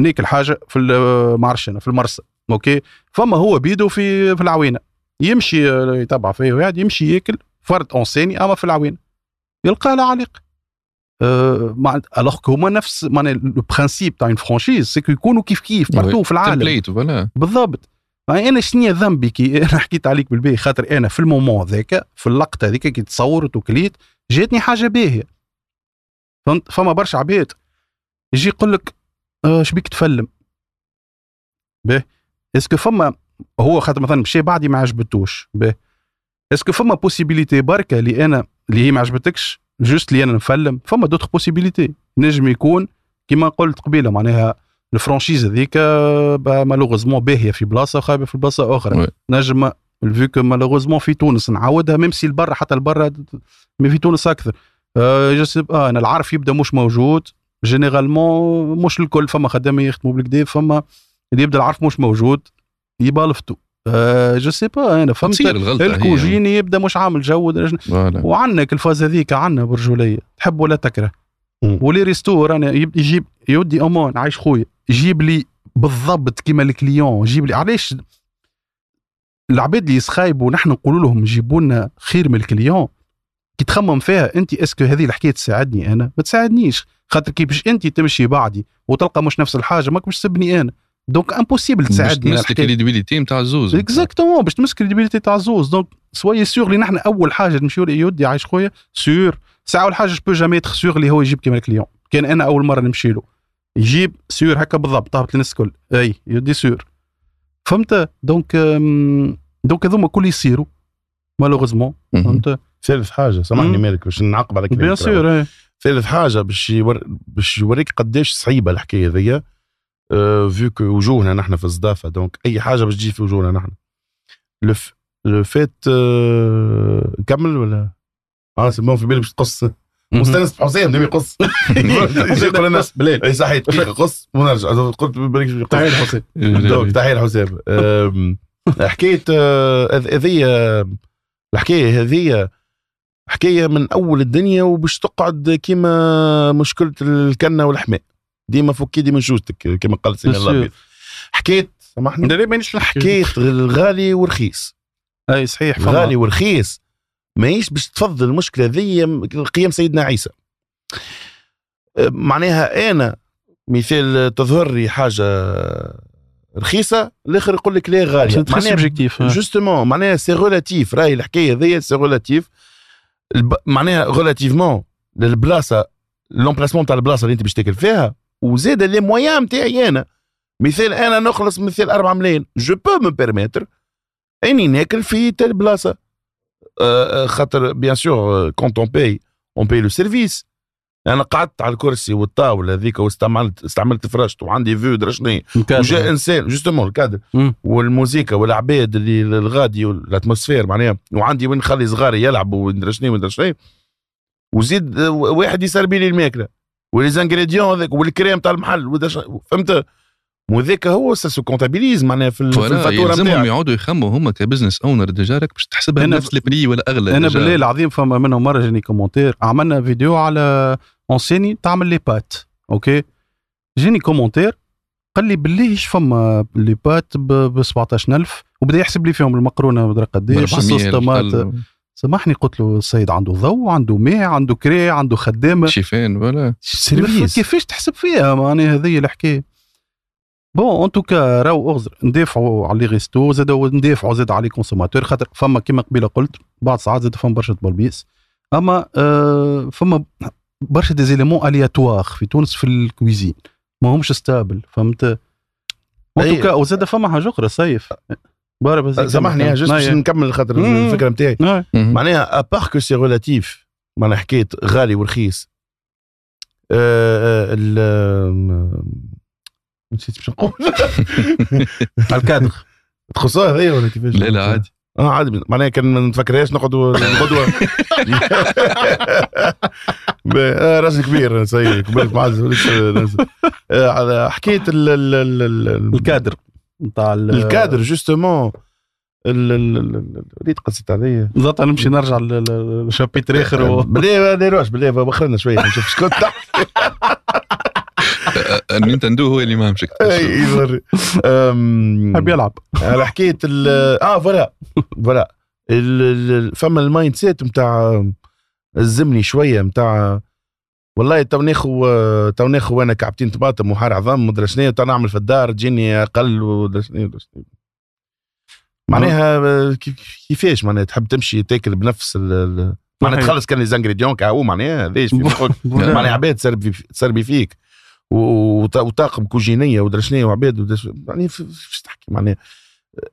ناكل حاجة في ال- ما عرفش أنا في المرسى OK؟ فما هو بيدو في في العوينة. يمشي آه، يتبع فيه ويقعد يمشي يأكل فرد enseigne أما في العوينه يلقى لا علاقة أه مع alors هما نفس معناها le principe تاع une franchise c'est que يكونوا كيف كيف partout في العالم. بالضبط. يعني أنا شنو ذنبي كي [laughs] أنا حكيت عليك بالباهي خاطر أنا في ال moment ذاك في اللقطة هذيك كي تصورت وكليت جاتني حاجة باهية. فهمت؟ فما برشا عباد يجي يقول لك آه شبيك تفلم. باهي. est-ce que فما هو خاطر مثلا مشى بعدي ما عجبتوش. باهي est-ce que فما possibilité بركة اللي أنا اللي هي ما عجبتكش؟ juste اللي أنا نفلم. فما d'autres possibilités نجم يكون كيما قلت قبيلة معناها ال franchise هذيك malheureusement باهية في بلاصة وخايبة في بلاصة أخرى. نجم فيو كو مالوغوزمون في تونس نعاودها ميم سي لبرا حتى لبرا مي في تونس أكثر. أه با، أنا العرف يبدأ مش موجود. جينيرالمون مش الكل. فما خدامة يخدموا بالكدا فما اللي يبدأ العرف مش موجود. يبالفتوا أه جو سي با أنا فهمت. الكوجيني يبدأ مش عامل جو وعنك الفاز هذيك عنا برجولية. تحب ولا تكره. ولي ريستو رانا يب- يجيب يودي أمان عايش خويا. يجيب لي بالضبط كيما ال client يجيب لي علاش؟ العباد اللي يسخايبوا نحن نقولوا لهم جيبوا لنا خير من ال client. كي تخمم فيها أنت est-ce que هذه الحكاية تساعدني أنا؟ ما تساعدنيش. خاطر كي باش أنت تمشي بعدي وتلقى مش نفس الحاجة ماك باش تسبني أنا. donc impossible باش تساعدني. تمسك. ال crédibilité نتاع الزوز. exactement باش تمسك ال crédibilité تاع الزوز. donc sois sûr اللي نحن اول حاجة نمشيو يودي عايش خويا sûr ساعه اول حاجة je jamais être sûr اللي هو يجيب كيما ال client كان أنا أول مرة نمشي له. يجيب سيغ هكا بالضبط طابت الناس الكل. أي يودي سيغ فهمت؟ دونك دونك هذوما كل يصيروا مالوغوزمون. فهمت؟ ثالث حاجة سامحني. مالك باش نعقب على كلامك بيان سور. ثالث حاجة باش يور... باش يوريك قداش صعيبة الحكاية ذي أه فيو كو وجوهنا نحن في الصدافه دونك اي حاجة باش تجي في وجوهنا نحن لو ف... لو فات أه... نكمل ولا آه c'est bon في بالي باش تقص مستانس حسين نبي يقص يقول لنا بلاد اي صحيح دقيقه قص ونرجع قلت تعال حسين دوك تحيه لحسام أم، حكايه هذ- هذه الحكاية هذه حكايه من أول الدنيا وباش تقعد كيما مشكلة الكنة والحماء ديما فكي ديما جوزتك كما قال سيدنا Bien الله حكايه سامحني. مانيش حكايه الغالي ورخيص أي صحيح فما. غالي ورخيص ماهيش باش تفضل المشكلة ذي قيام سيدنا عيسى. أه، معناها أنا مثال تظهر لي حاجة رخيصة الآخر يقول لك لا غالية. عشان تحس objectif justement معناها c'est relatif راهي الحكاية ذي c'est relatif. معناها relativement للبلاصة l'emplacement تاع البلاصة اللي أنت باش تاكل فيها وزاد les moyens نتاعي أنا. مثال أنا نخلص مثال 4 ملايين. je peux me permettre إني ناكل في telle بلاصة. آه، آه، خاطر bien sûr quand on paye on paye le service أنا قعدت على الكرسي والطاولة هذيك واستعملت استعملت فرشت وعندي vue درشني وجاء إنسان justement ال cadre مم. والموسيقى والعباد اللي الغادي وال atmosphère معناها. وعندي وين نخلي صغاري يلعبوا وندري شنو وزيد آه، واحد يسربي لي الماكلة. و les ingrédients هذاك والكري تاع المحل ودا شنو- فهمت وذاك هو se comptabilise معناها في الفاتوره يلزمهم يقعدوا يخموا هما ك business owner déjà راك باش تحسبها نفس ال prix ولا اغلى أنا. بالله العظيم فما منهم مره جاني commentaire عملنا فيديو على enseigne تعمل لي pâtes OK جاني commentaire قال لي بالله إيش فما لي بات ب 17000 وبدا يحسب لي فيهم المقرونه مدري قداش 400 الصوص طماط القل- سامحني قلت له السيد عنده ضوء عنده ماء عنده كري عنده خدامة. شيفان ولا service. كيفاش تحسب فيها؟ معناها هذه الحكاية. bon en tout cas راهو اغزر ندافعوا على les restos زاد ندافعوا زاد على les consommateurs خاطر فما كيما قبيلة قلت بعض ساعات زاد فما برشا تبلبيس أما آه فما برشا des éléments aléatoires في تونس في ال cuisine. ما همش stables فهمت أي. tout cas وزاد فما حاجة أخرى سيف سامحني juste باش نكمل خاطر. الفكرة نتاعي. نعم. معناها à part que c'est relatif معناها حكاية غالي ورخيص. ال آم، نسيت باش نقول. [laughs] الكادر. تخصها هذيا ولا كيفاش؟ لا لا عادي. أه عادي. معناها كان ما نتفكرهاش نقعدوا. [laughs] آه، راجل كبير سي قبلت معز ال- الكادر. نتاع الكادر جوستومون ال- ال- ال- ال- وليت قصيت عليا. بالضبط نمشي نرجع للشابيتر آخر و... [laughs] بلي ما نديروش بلي بخرنا شوية نشوف شكون تحت [laughs] النينتندو هو اللي ما مشك [laughs] أي يضر. حاب يلعب. على حكايه ال آه فوالا فوالا. ال- ال- فما المايند سيت نتاع الزمني شوية نتاع والله تو ناخو تو ناخو أنا كعبتين طماطم وحار عظام ومدري شنو تو نعمل في الدار تجيني أقل ومدري شنو. معناها كيف- كيفاش؟ معناها تحب تمشي تاكل بنفس معناها. تخلص كان les ingrédients معناها ليش؟ [laughs] معناها عباد تسربي تسربي فيك. وطاقم كوجينية ودرا شنو وعباد. يعني فاش تحكي؟ معناها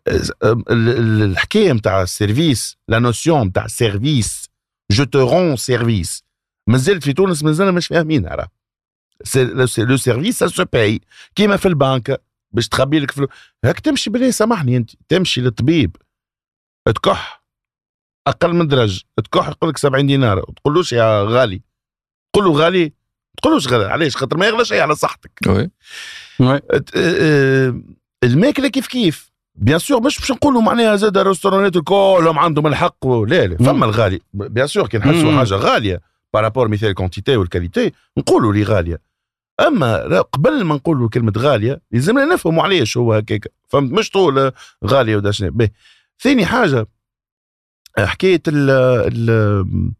ال- ال- الحكاية نتاع ال service la notion نتاع service je te rends service مازالت في تونس مازلنا مش فاهمينها راه le ser- le service se paye كيما في البنك باش تخبي لك فلوس هاك تمشي بالله سامحني أنت. تمشي للطبيب. تكح أقل من درج تكح يقول لك 70 دينار. تقولوش يا غالي. تقول له غالي؟ تقولوش غالي. علاش؟ خاطر ما يغلى شيء على صحتك. oui. oui. الماكلة كيف كيف؟ bien sûr مش باش نقولوا معناها زاد الريستورانات كلهم عندهم الحق. لا لا. فما الغالي. bien sûr كي نحسوا. حاجة غالية. par rapport مثال quantité وال qualité نقولوا لي غالية. أما قبل ما نقولوا كلمة غالية لازمنا نفهموا علاش هو هكاك. فهمت؟ مش طول غالية ودا شنو. ثاني حاجة حكاية ال ال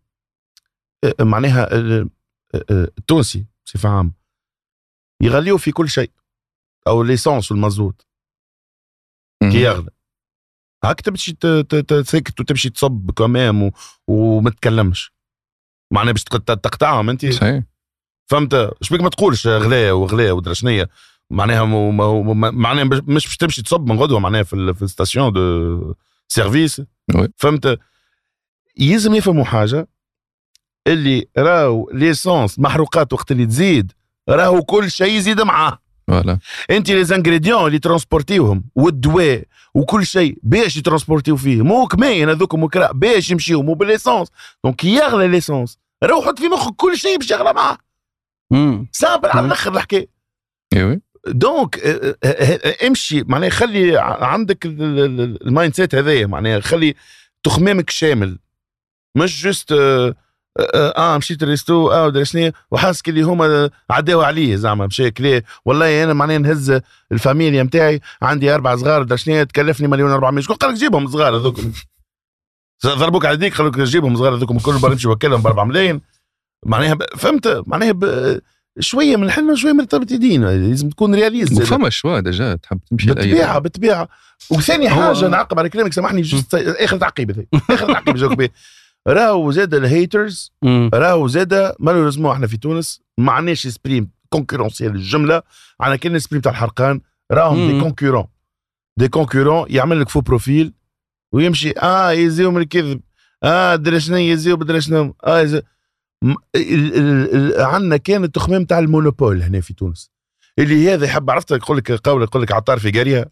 معناها ال- التونسي بصفة عامة. يغليوا في كل شيء. أو l'essence والمازوت كي يغلى هاك تمشي ت- ت- ت- ساكت وتمشي تصب كمام وما تتكلمش معناها باش تق- تقطعهم أنت؟ صحيح. فهمت؟ شبيك ما تقولش غلاء وغلاء ودرا شنيا معناها مو- مو- مو- معناها مش باش تمشي تصب من غدوة معناها في في ال station de service. فهمت؟ يلزم يفهموا حاجة اللي راهو l'essence محروقات وقت اللي تزيد راهو كل شيء يزيد معاه. voilà. أنت les ingrédients اللي ترونسبورتيوهم والدواء وكل شيء باش يترونسبورتيو فيه. مو كماين هذوك مكرا باش يمشيو مو بال l'essence. donc يغلى l'essence راهو حط في مخك كل شيء باش يغلى معاه. simple على. الأخر الحكاية. أيوه donc آه، آه، آه، امشي. معناها خلي عندك ال- ال- ال- ال mindset هذايا. معناها خلي تخمامك شامل. مش juste أه, أه, آه مشيت ال resto آه ودري شنو وحاسك اللي هما عداو عليه زعما مشى كلي. والله أنا معناها نهز الفاميليا نتاعي عندي أربع صغار ودري شنو تكلفني مليون 400 شكون قال لك جيبهم صغار هذوك؟ [laughs] ضربوك على يديك قالوا لك جيبهم صغار هذوك الكل بار نمشي وكلهم ب 4 ملايين. معناها فهمت؟ معناها شوية من الحلم شوية من ارتباط يدين لازم تكون réaliste فما choix déjà تحب تمشي بالطبيعة. بالطبيعة. وثاني حاجة نعقب على كلامك سامحني [laughs] آخر تعقيب آخر تعقيب راهو زاد ال haters. راهو زاد malheureusement إحنا في تونس ما عندناش esprit concurrentiel الجملة على كان esprit تاع الحرقان راهم des. concurrents des concurrents يعمل لك faux profil ويمشي آه يزيو من الكذب آه درا شنو يزيو بدرا شنو آه يزيو م- ال- ال- ال- عندنا كان التخمام تاع ال monopole هنا في تونس اللي هذا يحب عرفت يقول لك قول يقول لك عطار في قرية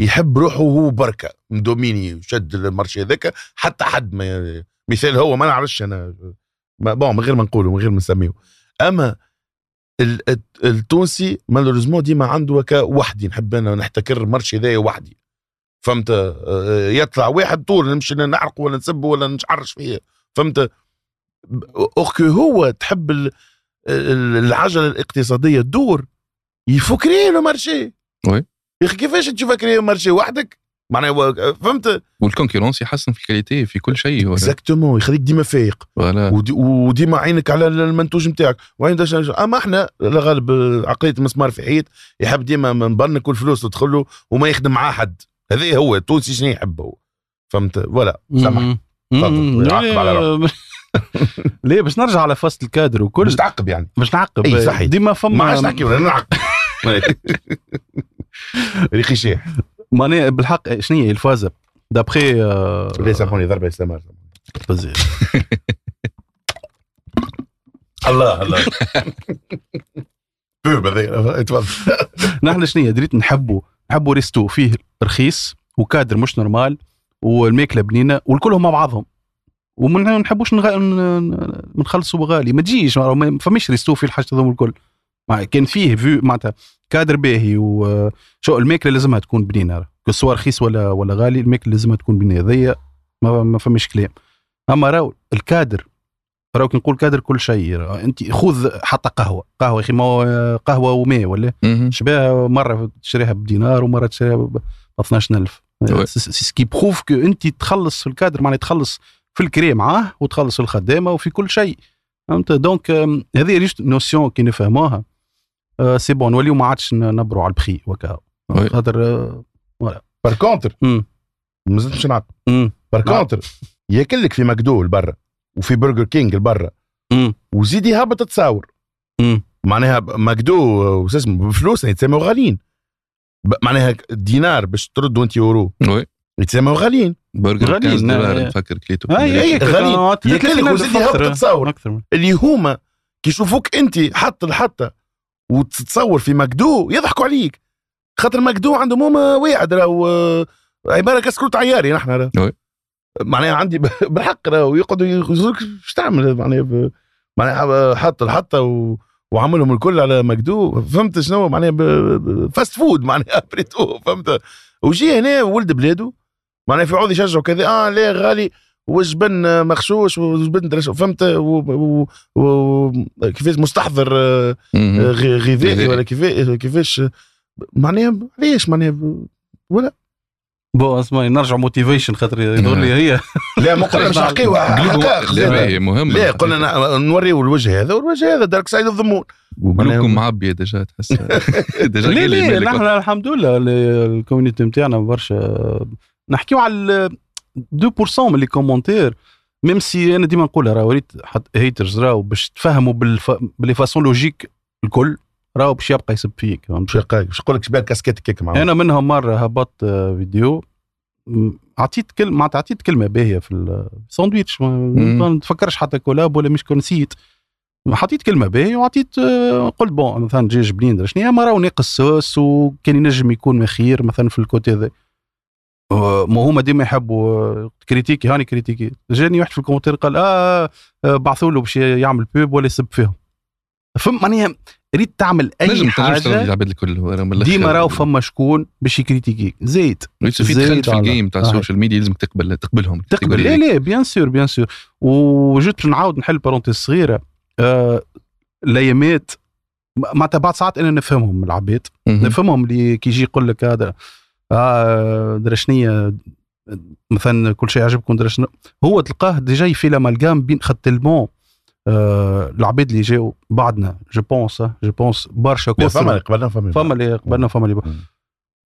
يحب روحه هو بركة مدوميني شد ال marché هذاك حتى حد ما مثال هو ما نعرفش أنا ما bon من غير ما نقوله من غير ما نسميه. أما ال- الت- التونسي malheureusement ديما عنده هكا وحدي نحب أنا نحتكر ال marché ذايا وحدي. فهمت؟ آه، يطلع واحد طول نمشي نعرق ولا نسب ولا نشعرش فيه. فهمت؟ اخكي هو تحب ال- ال- العجلة الاقتصادية تدور يفكري له مارشي وي. يا أخي كيفاش تشوف marché وحدك؟ معناها هو- فهمت؟ وال concurrence يحسن في ال qualité في كل شيء. exactement يخليك ديما فايق. ودي وديما عينك على المنتوج نتاعك. أما إحنا لا غالب عقليه المسمار في حيط يحب ديما مبنك والفلوس تدخل له وما يخدم معاه حد هذا هو التونسي شنو يحب هو. فهمت؟ ولا سامح. يعاقب على [laughs] ليه؟ باش نرجع على فصل الكادر وكل باش تعقب يعني. باش نعقب. صحيح. ديما ما فما عادش نحكي ولا نعقب. [laughs] ريخي شيح معناها بالحق شنو هي الفازه d'après آه، لا سامحوني ضربة استمر بزاف. [laughs] الله الله. [laughs] تفضل [laughs] نحن شنو هي؟ دريت نحبوا نحبوا resto فيه رخيص وكادر مش normal والماكله بنينه والكلهم مع بعضهم. وما نحبوش نخلصوا غالي ما تجيش ما فماش resto فيه الحاجة هذوم الكل. كان فيه vue معناتها كادر باهي وشو الماكلة لازمها تكون بنينة سواء رخيص ولا ولا غالي الماكلة لازمها تكون بنينة. هذيا ما, ما فماش كلام. أما راهو الكادر راهو كي نقول كادر كل شيء أنت خذ حتى قهوة. قهوة يا أخي ما هو قهوة وماء ولا. شبيه مرة تشريها بدينار ومرة تشريها ب 12000 Ouais. c'est ce qui prouve que أنت تخلص في الكادر معناها تخلص في الكري معاه وتخلص في الخدامة وفي كل شيء. فهمت؟ donc هذه notion كي نفهموها. c'est bon نوليو ما عادش نبروا على البخي وكا. خاطر آه، par contre. مازلت مش نعقب. par نعم. contre ياكل لك في ماكدو لبرا وفي برجر كينج لبرا مم. وزيد يهبط تصاور. معناها ماكدو وش اسمه بفلوس يتسموا غاليين معناها دينار باش ترد وانت يورو oui. يتسموا غاليين برجر غاليين، 15 دولار آه. نفكر كليتو غاليين. كانت ياكل لك 30,000 وزيد يهبط أكثر. تصاور اللي هما كي يشوفوك انت حط لحطه وتتصور في ماكدو يضحكوا عليك. خاطر ماكدو عندهم هما واحد راهو آه، عبارة كسكروت عياري نحن راه. معناها عندي [laughs] بالحق راهو يقعدوا يقولوا إيش تعمل؟ معناها معناها حط الحطة و... وعملهم الكل على ماكدو فهمت شنو؟ معناها. ب- fast food معناها [laughs] بريتو فهمت؟ وجي هنا ولد بلاده معناها في عوض يشجعوا كذا آه لا غالي. وجبن مخشوش وجبن درش فهمت؟ و... و... و... كيفاش مستحضر آه، مهم. غ- غذائي. ولا كيفاش كيفاش؟ معناها ليش معناها ب- bon اسمعي نرجع motivation خاطر يظهر لي هي. [laughs] لا ما قلنا مش حقائق لا مهمة. لا قلنا ن- نوريو الوجه هذا والوجه هذا dark side of the moon وقلوبكم معبية déjà تحس. [laughs] ديجا لا لا نحن الحمد لله ال- ال community نتاعنا برشا. نحكيو على 2% من les commentaires même si أنا ديما نقولها راه وريت haters راهو باش تفهموا بالف... ب les façons logiques الكل راهو باش يبقى يسب فيك؟ مش هكاك باش نقول لك شباب كاسكيت كيك معاه أنا منهم مرة هبطت فيديو عطيت كلمه معناتها عطيت كلمة باهية في الساندويتش ما نتفكرش حتى collab ولا مش نسيت. حطيت كلمة باهية وعطيت آه، قلت bon مثلا دجاج بليندر شنو ما راهو ناقص وكان ينجم يكون خير مثلا في ال côté هذا. ما هما ديما يحبوا آه، كريتيكي هاني كريتيكي. جاني واحد في ال commentaire قال آه, آه بعثوا له باش يعمل pub ولا يسب فيهم. فهم معناها ريت تعمل نجم اي تنجم حاجة العباد الكل. ديما راهو فما شكون باش يكريتيكي. زيد يوسف في دخلت ال game تاع آه. ال social media لازم تقبل تقبلهم. تقبل. لا لا bien sûr bien sûr وجيت باش نعاود نحل parenthèse صغيرة. آه الأيامات معناتها بعض ساعات أنا نفهمهم العباد. مهم. نفهمهم اللي كي يجي يقول لك هذا. درا شنيا مثلا كل شيء عجبكم درا شنو هو تلقاه déjà في l'amalgame بين خد tellement. آه العباد اللي جاوا بعدنا je pense je pense برشا كثر فما قبلنا فما فما اللي قبلنا فما اللي.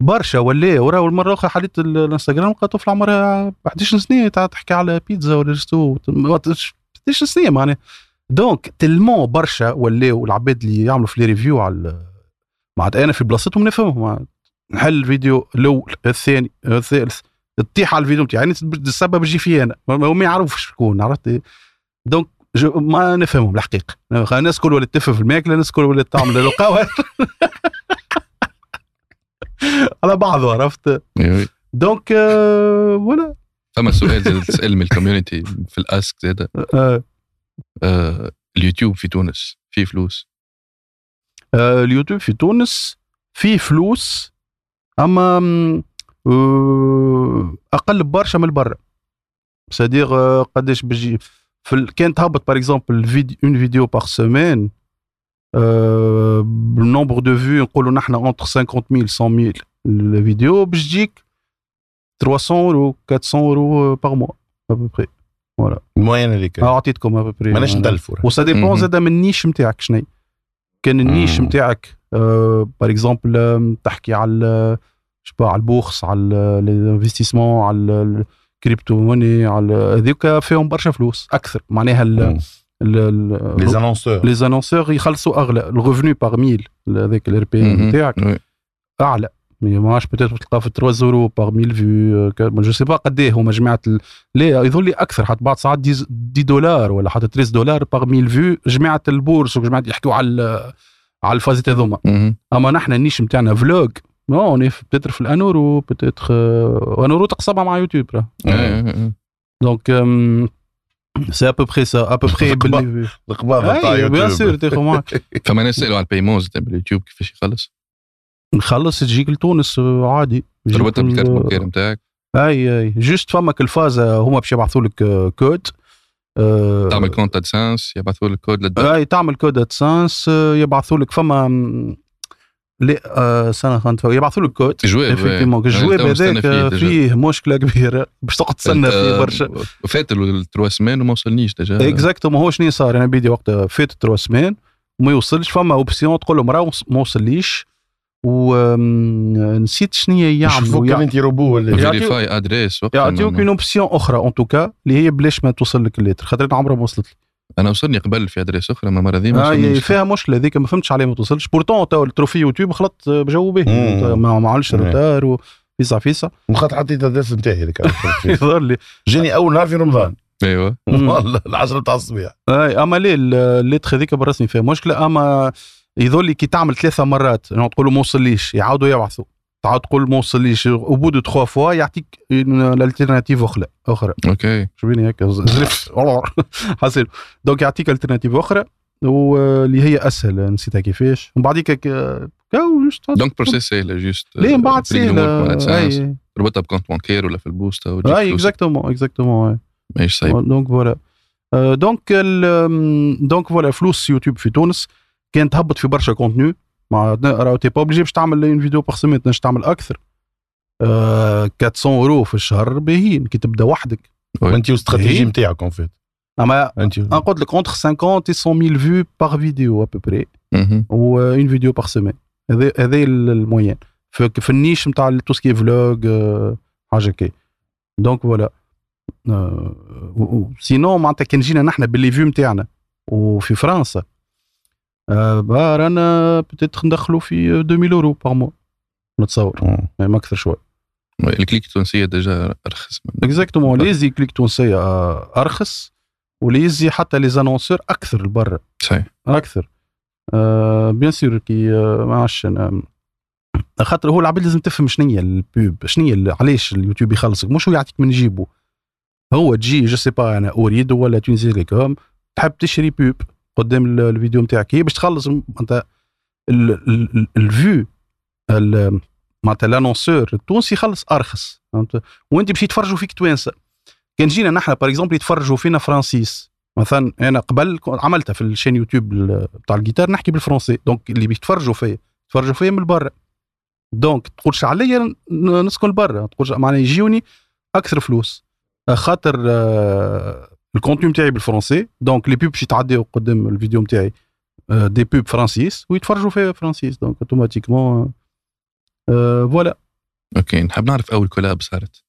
برشا ولا وراه المره الاخرى حليت ال- الانستغرام لقى طفل عمرها 11 سنة تحكي على بيتزا ولا resto. 11 سنة معناها. donc tellement برشا ولاو العباد اللي يعملوا في les reviews على معناتها أنا في بلاصتهم نفهمهم. نحل الفيديو الأول الثاني الثالث. تطيح على الفيديو نتاعي يعني السبب يجي في أنا. ما يعرفش شكون عرفت؟ donc ما نفهمهم الحقيقة. الناس الكل ولات تفهم في الماكلة الناس الكل ولات تعمل القهوه [laughs] على بعضه عرفت. donc آه، ولا فما سؤال زاد تسأل من ال community في ال ask زاد. آه، آه اليوتيوب في تونس فيه فلوس؟ آه، اليوتيوب في تونس فيه فلوس أما مم، آه، أقل برشا من برا c'est-à-dire آه، قداش بيجي في ال... كان تهبط par exemple vidéo une vidéo par semaine بال nombre de vues نقولوا نحن entre 50000 100000 الفيديو باش تجيك 300 اورو 400 euros par mois à peu près ال moyenne هذيك أعطيتكم à peu près ماناش ندلفوا و ça dépend مهم. زاد من ال niche نتاعك شنو كان ال niche مم. نتاعك par exemple تحكي على على ال bourse على ال investissement على ال- crypto-monnaie على هذيك فيهم برشا فلوس أكثر معناها les ال- annonceurs les annonceurs يخلصوا اغلى ال revenu par mille هذاك ال RPM. نتاعك. اعلى mais ما عادش peut-être تلقاه في 3 euros par 1000 vues je sais pas قد إيه هما جماعة ال... لا يظل لي أكثر حتى بعض ساعات 10 10 دولار ولا حتى 13 دولار par 1000 vues جماعة ال bourse وجماعه يحكوا على على الفازات هذوما. أما نحن ال niche نتاعنا فلوج نو اوني بتاتر في الانورو بتاتر انورو تقسمها مع يوتيوب راه. آه، آه، آه. دونك سي ابوبخي سا ابوبخي باللي القباضه تاع bien يوتيوب. sûr تاخذ معك فما ناس سالوا على ال paiement زاد باليوتيوب كيفاش يخلص؟ نخلص تجيك لتونس آه، عادي. تربطها بالكارت ال- bancaire نتاعك أي أي. juste فمك الفازه هما باش يبعثوا لك آه، كود. آه، تعمل compte AdSense يبعثوا لك كود للدفع أي تعمل code AdSense يبعثوا لك. فما لا آه، سنه خانت يبعثوا لك كود جواب الجواب هذاك آه، فيه مشكلة كبيرة. [laughs] باش تقعد تستنى فيه برشا. فات ال trois semaines وما وصلنيش déjà. exactement هو شنو صار؟ أنا بيدي وقتها فات trois semaines وما يوصلش. فما option تقول لهم راه ما وصليش. ونسيت شنو هي يعملوا كان انت روبو ولا vérifier adresse يعطيوك اون option أخرى en tout cas اللي هي بلاش ما توصل لك ال lettre خاطر عمرها ما وصلت لي أنا وصلني قبل في adresse أخرى ما ذي ما آه وصلنيش. فيها مشكلة هذيك ما فهمتش عليه ما توصلش. بورتون تو التروفي يوتيوب خلط بجو به. ما عملش. روتار وفيسا فيسا وخاطر حطيت الدرس نتاعي هذاك [laughs] يظهر لي. جاني أول نهار في رمضان. أيوه. [laughs] والله العشرة تاع الصباح. أي أما ليه ال- الليتر هذيك برسني فيها مشكلة أما يظل كي تعمل ثلاثة مرات. يعني تقول له ما وصليش. يعاودوا يبعثوا. تعاود تقول ما وصليش. وبود دو تخوا فوا يعطيك الالتيرناتيف أخرى أخرى. أوكي. شو بيني هيك؟ زرفت حسيت donc يعطيك alternative أخرى. واللي هي أسهل. نسيتها كيفاش. ومن بعديك donc process سهله juste ليه من بعد سهله أي. تربطها ب compte bancaire ولا في البوستا وتجيك أي. exactement exactement ماهيش صعيب donc voilà donc donc voilà فلوس يوتيوب في تونس كانت تهبط في برشا contenu مع راهو t'es pas obligé باش تعمل une vidéo par semaine تنجم تعمل أكثر. آه 400 اورو في الشهر باهيين كي تبدأ وحدك. oui. انت والاستراتيجي. نتاعك en fait أما أنت أنا قلت لك entre 50 et 100 000 vues par vidéo à peu près. مهم. و une vidéo par semaine هذا هذا ال moyenne في, في ال niche نتاع tout ce qui est vlog حاجة كي donc voilà sinon معناتها كان جينا نحن ب les vues نتاعنا وفي فرنسا آه، bah رانا peut-être ندخلوا في 2000 euros par mois نتصور. يعني ما أكثر شوي. oui. ال clic التونسية déjà أرخص من exactement les clics تونسيه آه، أرخص. و les حتى les annonceurs أكثر لبرا. صحيح. أكثر. آه bien sûr كي آه ما عادش أنا. خاطر هو العباد لازم تفهم شنو هي ال pub شنو هي علاش اليوتيوب يخلصك. مش هو يعطيك من جيبه هو تجي je sais pas أنا Ooredoo ولا تونسي تيليكوم تحب تشري pub. قدام ال- الفيديو نتاعك. هي باش تخلص انت ال vue معناتها l'annonceur التونسي يخلص أرخص فهمت؟ وأنت باش يتفرجوا فيك توانسة. كان جينا نحن par exemple يتفرجوا فينا français. مثلا أنا قبل عملتها في ال chaîne يوتيوب بتاع الجيتار نحكي بالفرنسي. donc اللي بيتفرجوا فيا يتفرجوا فيا من برا donc تقولش عليا نسكن برا تقولش معناها يجيوني أكثر فلوس. خاطر آه، ال contenu نتاعي بالفرنسي. donc les pubs باش يتعداو قدام الفيديو نتاعي آه، des pubs françaises ويتفرجوا فيا français donc automatiquement آه، voilà أوكي نحب نعرف أول collab صارت.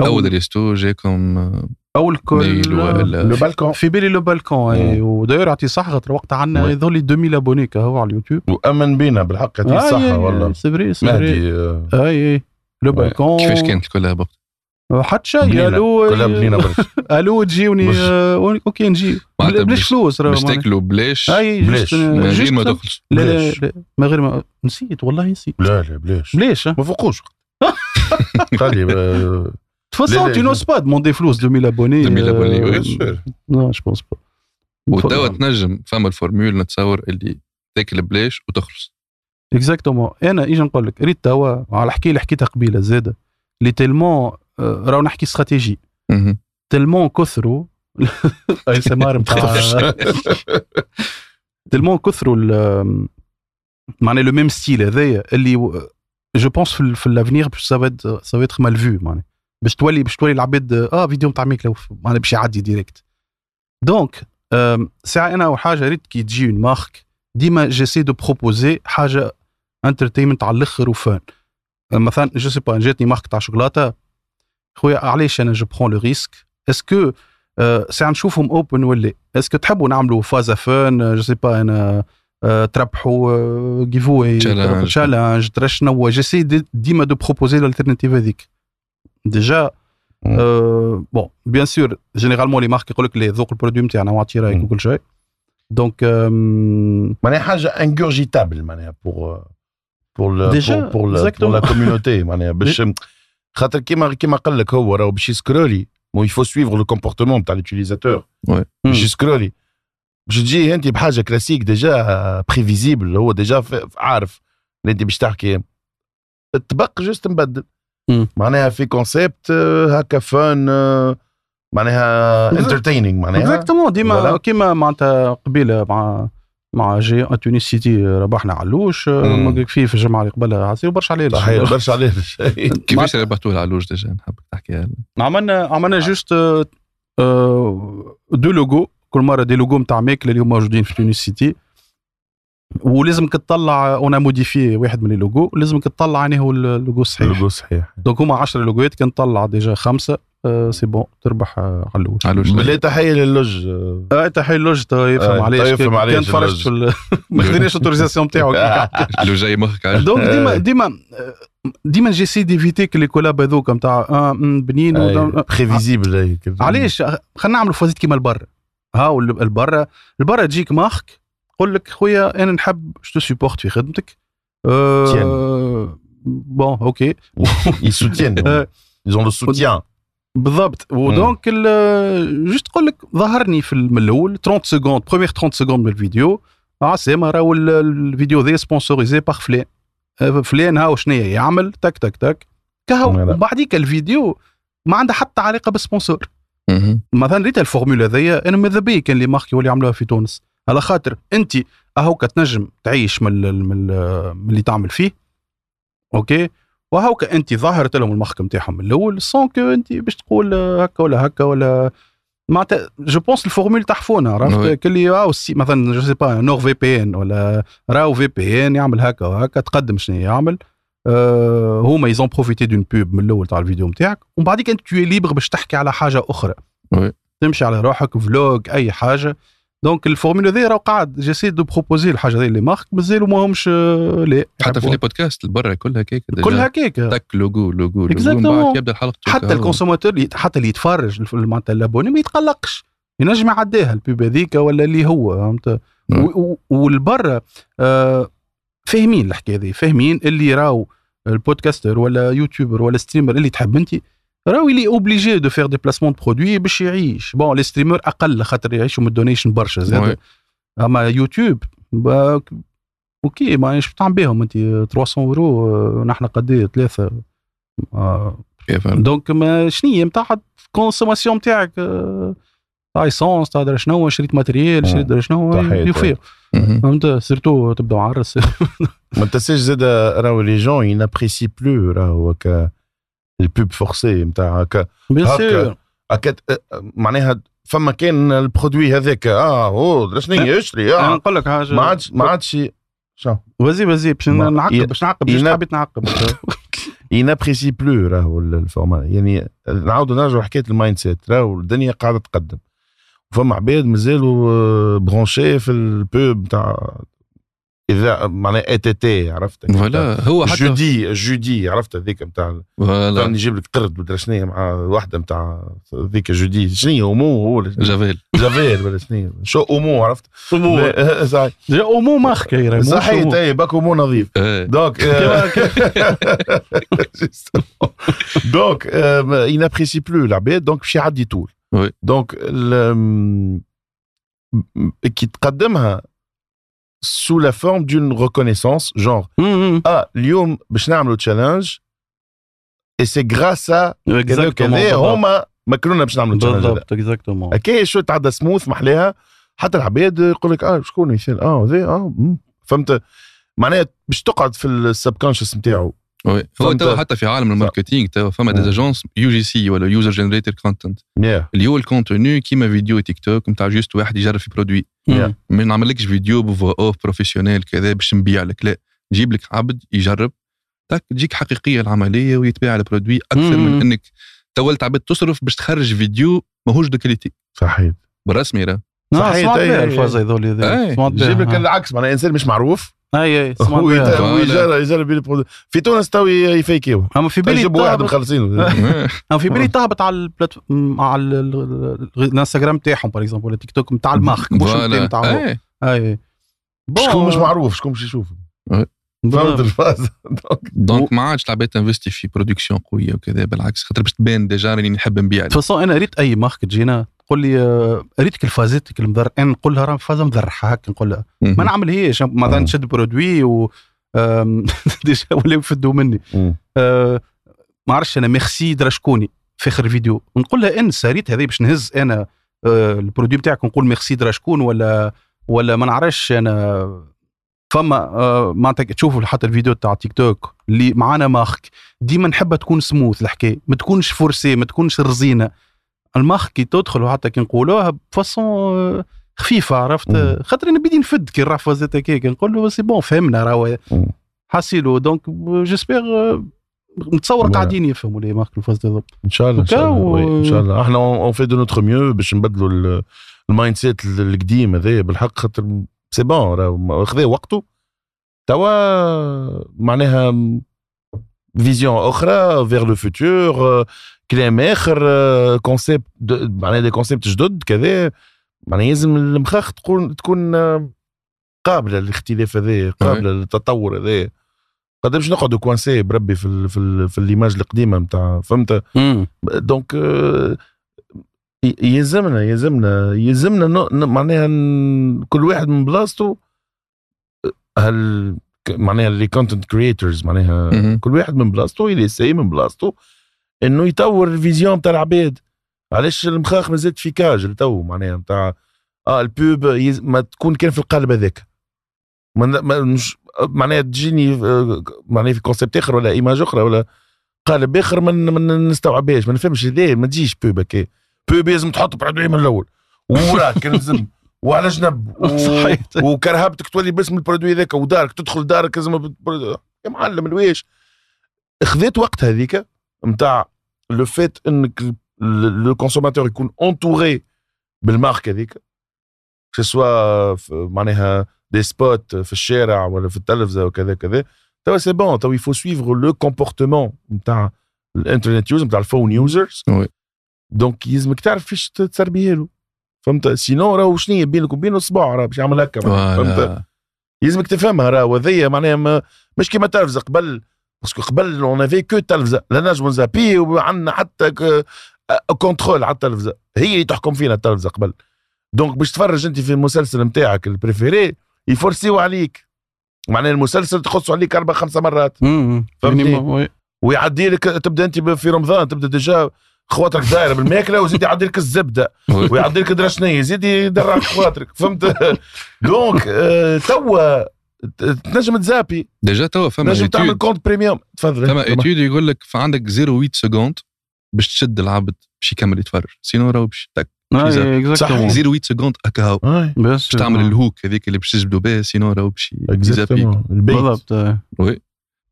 اول resto جاكم آه، أول كل ولا Le Balcon في بالي Le Balcon. وداير يعطي صح خاطر وقتها عندنا les 2000 abonnés كهو على اليوتيوب. وأمن بينا بالحق يعطيك الصحه والله. c'est vrai c'est vrai. آه، اي اي Le Balcon كيفاش كانت ال collab وقت؟ حتى شيء كلها بنينه برشا [laughs] ألو تجيوني. آه، OK نجي بلاش فلوس باش. تاكلوا بلاش بلاش. juste من غير ما تخلص لا لا. لا ما غير ما نسيت والله نسيت لا لا بلاش بلاش ها ما فوقوش خلي [laughs] آه، De toute façon, tu n'oses pas demander فلوس 2000 abonnés. 2000 abonnés, oui, sûr. Non, je pense pas. وتوا تنجم فما ال formule نتصور اللي تاكل بلاش وتخلص exactement أنا إيش نقول لك ريت توا على الحكاية اللي حكيتها قبيلة زاده اللي tellement آه، راهو نحكي استراتيجي. مهم. tellement كثروا [laughs] أي سمار نتاع [laughs] tellement كثروا معناها le même style هذايا اللي je pense في, في l'avenir باش سافيت سافيت مال فيو معناها. باش تولي باش تولي العباد آه فيديو نتاع ميكلا معناها باش يعدي direct donc ساعة أنا اول حاجة ريت كي تجي une marque ديما j'essaie de proposer حاجة entertainment على الآخر و fun. مثلا je sais pas جاتني marque تاع شوكولاتة خويا علاش أنا je prends le risque est-ce que ساعه نشوفهم open ولا est-ce que تحبوا نعملوا فازا fun je sais pas أنا آه، تربحوا giveaway Challenge. challenge ترى شنو j'essaie de- ديما de proposer l'alternative هذيك déjà مم. bon bien sûr généralement les marques يقول لك لي ذوق ال produit نتاعنا واعطي رأيك مم. وكل شيء donc معناها حاجة ingurgitable معناها pour pour Déjà, pour pour exactement. la community معناها [laughs] باش خاطر كيما كيما قال لك هو راهو باش ي scroller. bon il faut suivre le comportement تاع l'utilisateur باش ي scroller. باش تجي انت بحاجة classique déjà prévisible هو déjà عارف اللي انت باش تحكي. تبق juste نبدل مم. معناها في concept هكا fun معناها Exact. entertaining معناها. exactement ديما. كيما معناتها قبيلة مع مع جي تونس سيتي ربحنا علوش مم. في في الجمعة اللي قبلها؟ عصير برشا عليه صحيح برشا عليه كيفاش ربحتوا العلوش déjà؟ نحبك تحكيها لنا. عملنا عملنا juste آه، des logos كل مرة des logos نتاع ماكله اللي موجودين في تونس سيتي. ولازمك تطلع اون موديفي واحد من اللوجو لازمك تطلع يعني هو اللوجو الصحيح اللوجو صحيح. دونك هما 10 لوجوات كان طلع ديجا خمسة آه، سي بون تربح آه، علوش علوج بالله تحية للوج. آه، آه تحية لوج تو آه، يفهم علاش تو يفهم كان- علاش كان تفرجت في ال- [laughs] ما خذنيش اوتوريزاسيون نتاعو لو جاي مخك. [laughs] دونك ديما ديما ديما جيسي ديفيتيك لي كولاب هذوك نتاع مم، بنين بريفيزيبل علاش خلينا نعملوا فازيت كيما البر. ها البرا البرا تجيك marque يقول لك خويا أنا نحب je supporte في خدمتك. أه bon OK [laughs] ils ont le soutien. بالضبط. و donc juste تقول لك ظهرني في من الأول 30 secondes premières 30 secondes من الفيديو. عسلامة راهو ال- الفيديو ذا sponsorisée par فلان فلان هاو شنو يعمل tac tac tac. كهو. وبعديك الفيديو ما عنده حتى علاقة بال sponsor مهم. مثلا ريت ال formule هذيا أنا ماذا بيا كان les marques يولي يعملوها في تونس. على خاطر انت اهوكا تنجم تعيش من من, ال- من اللي تعمل فيه OK وهوكا انت ظاهرت لهم ال marque نتاعهم من الأول sans que انت باش تقول هكا ولا هكا ولا معناتها je pense ال formule تحفونة عرفت. كلي راهو السي- مثلا je sais pas NordVPN ولا راهو VPN يعمل هكا وهكا تقدم شنو يعمل آه هما ils ont profité d'une pub من الأول تاع الفيديو نتاعك ومن بعديك انت tu es libre باش تحكي على حاجة أخرى oui. تمشي على روحك vlog أي حاجة donc ال formule هذا راه قاعد j'essaie de proposer الحاجة هذه ال les marques مازالوا ما همش آه، لا حتى في les podcast برا كلها déjà. كلها كيك تك logo logo بعد يبدأ الحلقة حتى ال consommateur حتى اللي يتفرج معناتها ال abonné ما يتقلقش. ينجم يعديها ال pub هذيك ولا اللي هو فهمت؟ نعم. والبرا آه، فاهمين الحكاية هذه فاهمين اللي راهو ال podcaster ولا youtuber ولا streamer اللي تحب انت راهو il est obligé de faire des placements de produits باش يعيش bon les streamers أقل خاطر يعيشوا من ال donation برشا oui. زاد اما يوتيوب با- OK ما إيش تعمل بهم انت 300 اورو آه، نحن قد إيه ثلاثة آه، كيف donc ما شنية نتاع ال consommation نتاعك آه، تاع essence تاع درا شنو شريت matériel آه. شريت درا شنو صحيح، يوفير مهم. فهمت surtout تبدا معرس ما تنساش زاد راهو les jeunes ils n'apprécient plus راهو هكا ال pub forcée نتاع هكا. bien. sûr هكا معناها فما كان ال produit هذاك. آه هو شنو هي اشري آه. نقول لك حاجة. ما عادش ما عادش شنو وزي وزي باش نعقب باش نعقب باش حبيت نعقب. [laughs] ils n'apprécient plus راهو ال format يعني نعاودوا نرجعوا حكاية ال mindset راهو الدنيا قاعدة تقدم. فما عباد مازالوا آه، برونشي في البوب نتاع إذا معناها اي تي تي عرفت؟ فوالا هو حتى جودي جودي عرفت هذيك نتاع فوالا. كان يجيب لك قرد ولا شنو مع واحدة نتاع ذيك جودي شنو اومو هو؟ جافيل جافير ولا شنو؟ شو اومو عرفت؟ لا، [laughs] صحيح. اومو مارك راهي، مو صحيح. اي باك اومو نظيف. دونك [laughs] donc [laughs] il n'apprécie plus العباد donc باش يعدي طول. donc كي تقدمها sous la forme d'une reconnaissance genre مم. آه اليوم باش نعملوا challenge et c'est grâce à كذا Exactement، كذا بالضبط. هما مكرونا باش نعملوا challenge بالضبط exactement هكا شو تعدى سموث محلاها حتى العباد يقول لك آه شكون يثير آه ذي آه. فهمت معناها باش تقعد في ال subconscious نتاعو oui. هو فهمت. تو حتى في عالم ال marketing تو فما des مم. agences UGC ولا user generated content. اللي هو ال contenu كيما فيديو تيك توك نتاع juste واحد يجرب في produit ما نعملكش فيديو ب voix off professionnelle كذا باش نبيع لك. لا نجيب لك عبد يجرب. تاك تجيك حقيقية العملية ويتباع ال produit أكثر مم. من إنك تو العباد تصرف باش تخرج فيديو ماهوش de qualité صحيح. بالرسمي راه. صحيح، أي- الفاز هذول بها يجيب لك. العكس معناها إنسان مش معروف. أي أي سمعت هو. يجرب يجرب بيه ال produit. في تونس تو يفيكيو اما في بالي يجيبوا واحد تهبط- مخلصين اما [laughs] في بالي تهبط على البلات على ال- ال- ال- الانستغرام تاعهم par exemple ولا تيك توك نتاع ال marque مش voilà. نتاع. أي. bon شكون مش معروف شكون باش يشوف فهمت. الفاز. [laughs] donc ما عادش العباد تنفستي في production قوية وكذا بالعكس خاطر باش تبان déjà راني نحب نبيع. Façon أنا ريت أي مارك تجينا تقول لي آه، ريتك الفازاتك المذر أنا نقول لها راه فازه مذرحه هكا نقول لها. ما نعملهاش مثلا مم. نشد برودوي و [laughs] ديجا ولاو يفدوا مني. آه، ما عرفتش أنا ميرسي درا شكوني في آخر الفيديو نقول لها إن ساريت هذه باش نهز أنا آه، البرودوي بتاعك ونقول ميرسي درا شكون ولا ولا ما نعرفش أنا. فما آه، معناتها تشوفوا حتى الفيديو تاع تيك توك اللي معانا مارك ديما نحبها تكون سموث الحكاية ما تكونش forcée ما تكونش رزينة. ال marque كي تدخل وحتى كي نقولوها ب façon آه، خفيفة عرفت. خاطر أنا بدي نفد كي نراه فازات هكاك نقول له c'est bon فهمنا راهو. حاصيلو. donc j'espère نتصور Voilà. قاعدين يفهموا les marques الفاز هذا إن شاء الله إن شاء الله. و- إن شاء الله. إحنا on fait de notre mieux باش نبدلوا ال- ال mindset القديم هذايا. بالحق خاطر c'est bon خذا وقته. توا معناها vision أخرى vers le futur كلام آخر concept معناها des concepts جدد كذا معناها لازم المخاخ تكون تكون آه، قابلة للاختلاف هذا قابلة للتطور هذا. قد باش نقعدوا coincés بربي في ال في ال في ال image القديمة نتاع فهمت؟ donc آه، يلزمنا يلزمنا يلزمنا معناها كل واحد من بلاصتو آه، هل معناها اللي content creators معناها. كل واحد من بلاصتو يساي من بلاصتو إنه يطور ال vision نتاع العباد. علاش المخاخ مازال في cage لتو؟ معناها نتاع آه ال pub يز... ما تكون كان في القالب هذاك. ما مش معناها تجيني آه، معناها في concept آخر ولا image أخرى ولا قالب آخر ما ن- ما نستوعبهاش ما نفهمش ليه ما تجيش pub هكا. pub لازم تحط produit من الأول. وراك لازم وعلى جنب و... [laughs] صحيح. وكرهبتك تولي باسم ال produit ذاك ودارك. تدخل دارك لازم. يا معلم الويش. خذيت وقت هذيك نتاع le fait إنك le consommateur يكون entouré بال marque هذيك soit معناها des spots في الشارع ولا في التلفزه وكذا كذا توا c'est bon توا il faut suivre le comportement نتاع ال internet user نتاع ال phone users oui. donc يلزمك تعرف فيش تسربيه له فهمت sinon راهو شنو بينك وبينه صباع راه باش يعمل هكا معناها، فهمت voilà يلزمك تفهمها راه وذيا معناها ما- مش كيما تلفزه قبل parce que قبل on avait que تلفزه لا نجم نزابي وعندنا حتى contrôle على التلفزه هي اللي تحكم فينا التلفزه قبل. donc باش تفرج أنت في المسلسل نتاعك ال préféré يفرسيو عليك. معناها المسلسل تخصوا عليك أربع خمسة مرات. فهمتني؟ ويعدي لك تبدأ أنت في رمضان تبدأ déjà خواترك دايرة بالماكلة وزيد يعدي لك الزبدة. [laughs] oui. ويعدي لك درشنيه يزيد يدرعك خواترك فهمت؟ [laughs] donc آه، توا. تنجم تزابي. déjà توا فما تنجم تعمل compte premium تفضل. فما تمام. étude يقول لك عندك 0.8 seconde باش تشد العبد باش يكمل يتفرج. سينو راهو باش تك exactement 0.8 seconde هكا هاو باش تعمل ال hook هذيك اللي باش تجبدوا بها sinon راهو باش يزابيك. بالضبط. oui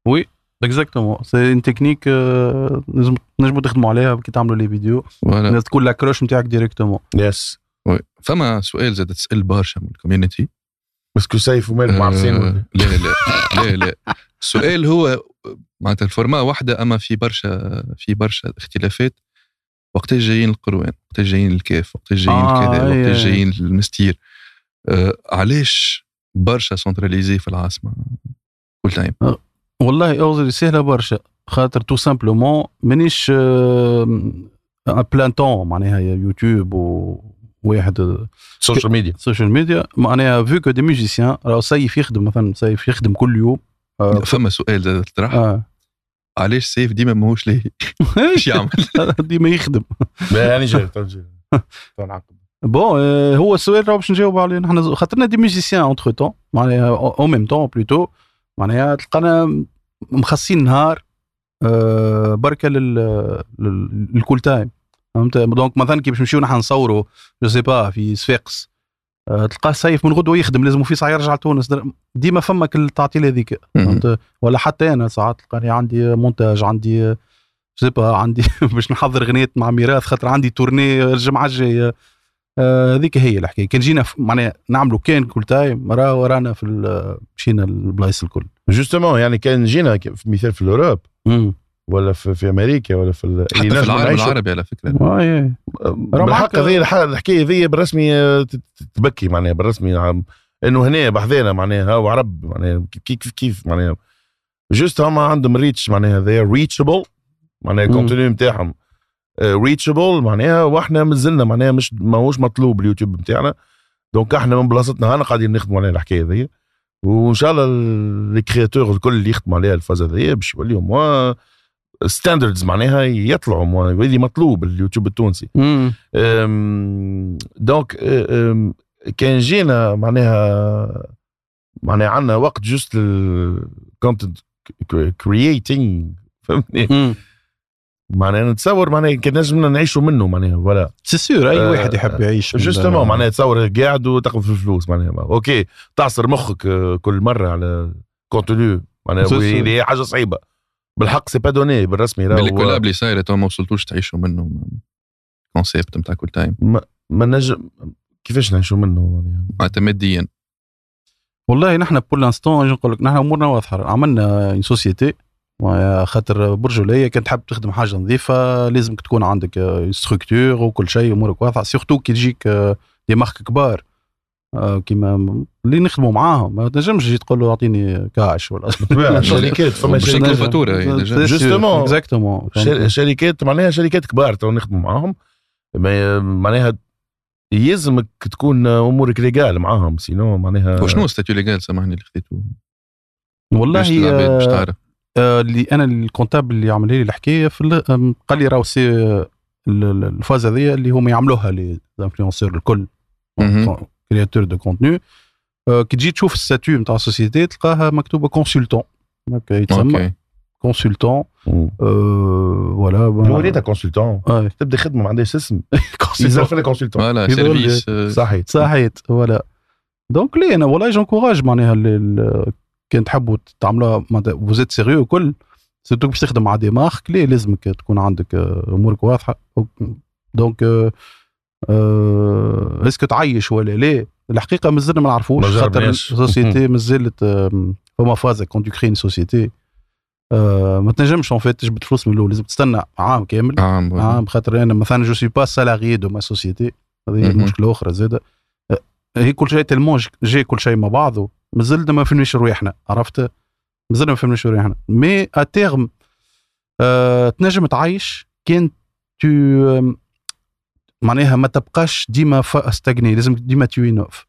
oui exactement c'est une technique لازم نجموا تخدموا عليها كي تعملوا لي فيديو تكون l'accroche نتاعك directement yes oui فما سؤال زاد تسأل برشا من ال community parce que سيف ومالك معرسين آه، ولا؟ لا لا لا لا. السؤال هو معناتها ال format واحدة أما في برشا في برشا اختلافات وقتاش جايين القروان وقتاش جايين الكاف وقتاش جايين آه، الكذا أي، وقتاش. جايين المستير. آه علاش برشا centralisé في العاصمة؟ Koul Time. والله اوزري سهلة برشا. خاطر تو simplement مانيش plein temps معناها يوتيوب وواحد social media social media معناها vu que des musiciens راهو سيف يخدم مثلا سيف يخدم كل يوم. آه، فما سؤال زاد تطرح آه. علاش سيف ديما ماهوش ليه إيش [laughs] يعمل. [laughs] ديما يخدم. [laughs] يعني جاي نعقب bon آه، هو السؤال راه باش نجاوب عليه. نحن خاطرنا des musiciens entre-temps معناها en même temps plutôt معناها تلقانا مخصصين نهار آه، بركة لل لل- لل Koul Time فهمت؟ donc مثلا كي باش نمشيو نحن نصوروا je sais pas في صفاقس آه، تلقاه سيف من غدوة يخدم لازم في ساعه يرجع لتونس. ديما فما كل التعطيل هذيك فهمت؟ ولا حتى أنا ساعات تلقاني عندي مونتاج عندي c'est pas عندي [laughs] باش نحضر غنية مع ميراث خاطر عندي tournée الجمعة الجاية. آه، هذيك هي الحكاية. كان جينا معناها نعملوا كان كل تايم راه ورانا في مشينا البلايص الكل. justement يعني كان جينا في مثال في ال Europe. ولا في, في أمريكا ولا في حتى في العالم العربي على فكرة. واي بالحق معك- هذه الح- الحكاية ذي بالرسمي آه، تبكي معناها بالرسمي إنه هنا بحذانا معناها هاو عرب معناها كيف كيف كيف معناها. juste هما عندهم reach معناها ذي reachable معناها مم. ال contenu نتاعهم reachable معناها وإحنا مازلنا معناها مش ماهوش مطلوب اليوتيوب نتاعنا donc إحنا من بلاصتنا هنا قاعدين نخدموا على الحكاية ذي وإن شاء الله les créateurs الكل اللي يخدموا عليها الفازه ذي باش يوليو موا standards معناها يطلعوا موا هذه مطلوب اليوتيوب التونسي. donc كان جينا معناها معناها عندنا وقت juste ال content creating فهمتني. معناها نتصور معناها كان لازمنا نعيشوا منه معناها voilà c'est sûr أي آه، واحد يحب يعيش justement معناها تصور قاعد وتاخذ في الفلوس معناها. okay تعصر مخك آه، كل مرة على contenu معناها حاجة صعيبة. بالحق c'est pas donné بالرسمي راهو بال collab اللي صايره تو ما وصلتوش تعيشوا منه concept نتاع كل تايم ما نجم كيفاش نعيشوا منه؟ معناتها ماديا والله نحن pour l'instant نقول لك نحن أمورنا واضحة. عملنا une société خاطر برجوليه كان تحب تخدم حاجة نظيفة لازمك تكون عندك structure وكل شيء أمورك واضحة. surtout كي تجيك آه، des marques كبار. آه، كيما اللي نخدموا معاهم. ما تنجمش تجي تقول له اعطيني كاش ولا [laughs] [laughs] شركات فما شركات. هي déjà. Justement. exactement شر- شركات معناها شركات كبار تو نخدموا معاهم. ما- معناها يلزمك تكون أمورك légales معاهم sinon معناها وشنو statut légal سامحني اللي خذيته والله باش آه، تعرف. آه، اللي أنا ال comptable اللي عمل لي الحكاية في ال- آم، قال لي راهو c'est آه، الفاز هذيا اللي هما يعملوها لي influenceurs الكل. مهم. créateurs de contenu كي تجي تشوف ال statut نتاع ال société تلقاها مكتوبه consultant هكا يتسمى okay consultant مم. voilà وريتها consultant آه، تبدا خدمه ما عندهاش اسم consultant. يزرف لك consultant voilà يظل service آه، صحيح صحيت voilà donc لي أنا والله j'encourage معناها ال- ال- كان تحبوا تعملوها vous êtes sérieux وكل surtout باش تخدم مع des marques ليه لازمك تكون عندك آه، امورك واضحه donc آه، آه، est-ce que تعيش ولا لا؟ الحقيقة مازلنا ما نعرفوش خاطر. ال société مازالت فما فازة quand tu crées société ما تنجمش en fait تجبد فلوس من الأول لازم تستنى عام كامل. عام. عام خاطر أنا مثلا je suis pas salarié de ma société هذه. مشكلة أخرى زادة. أه، هي كل شيء tellement جاي كل شيء مع بعضه. مازلنا ما فهمناش رواحنا عرفت؟ مازلنا ما فهمناش رواحنا. mais à terme أه تنجم تعيش كان تو معناها ما تبقاش ديما stagné لازم ديما tu innoves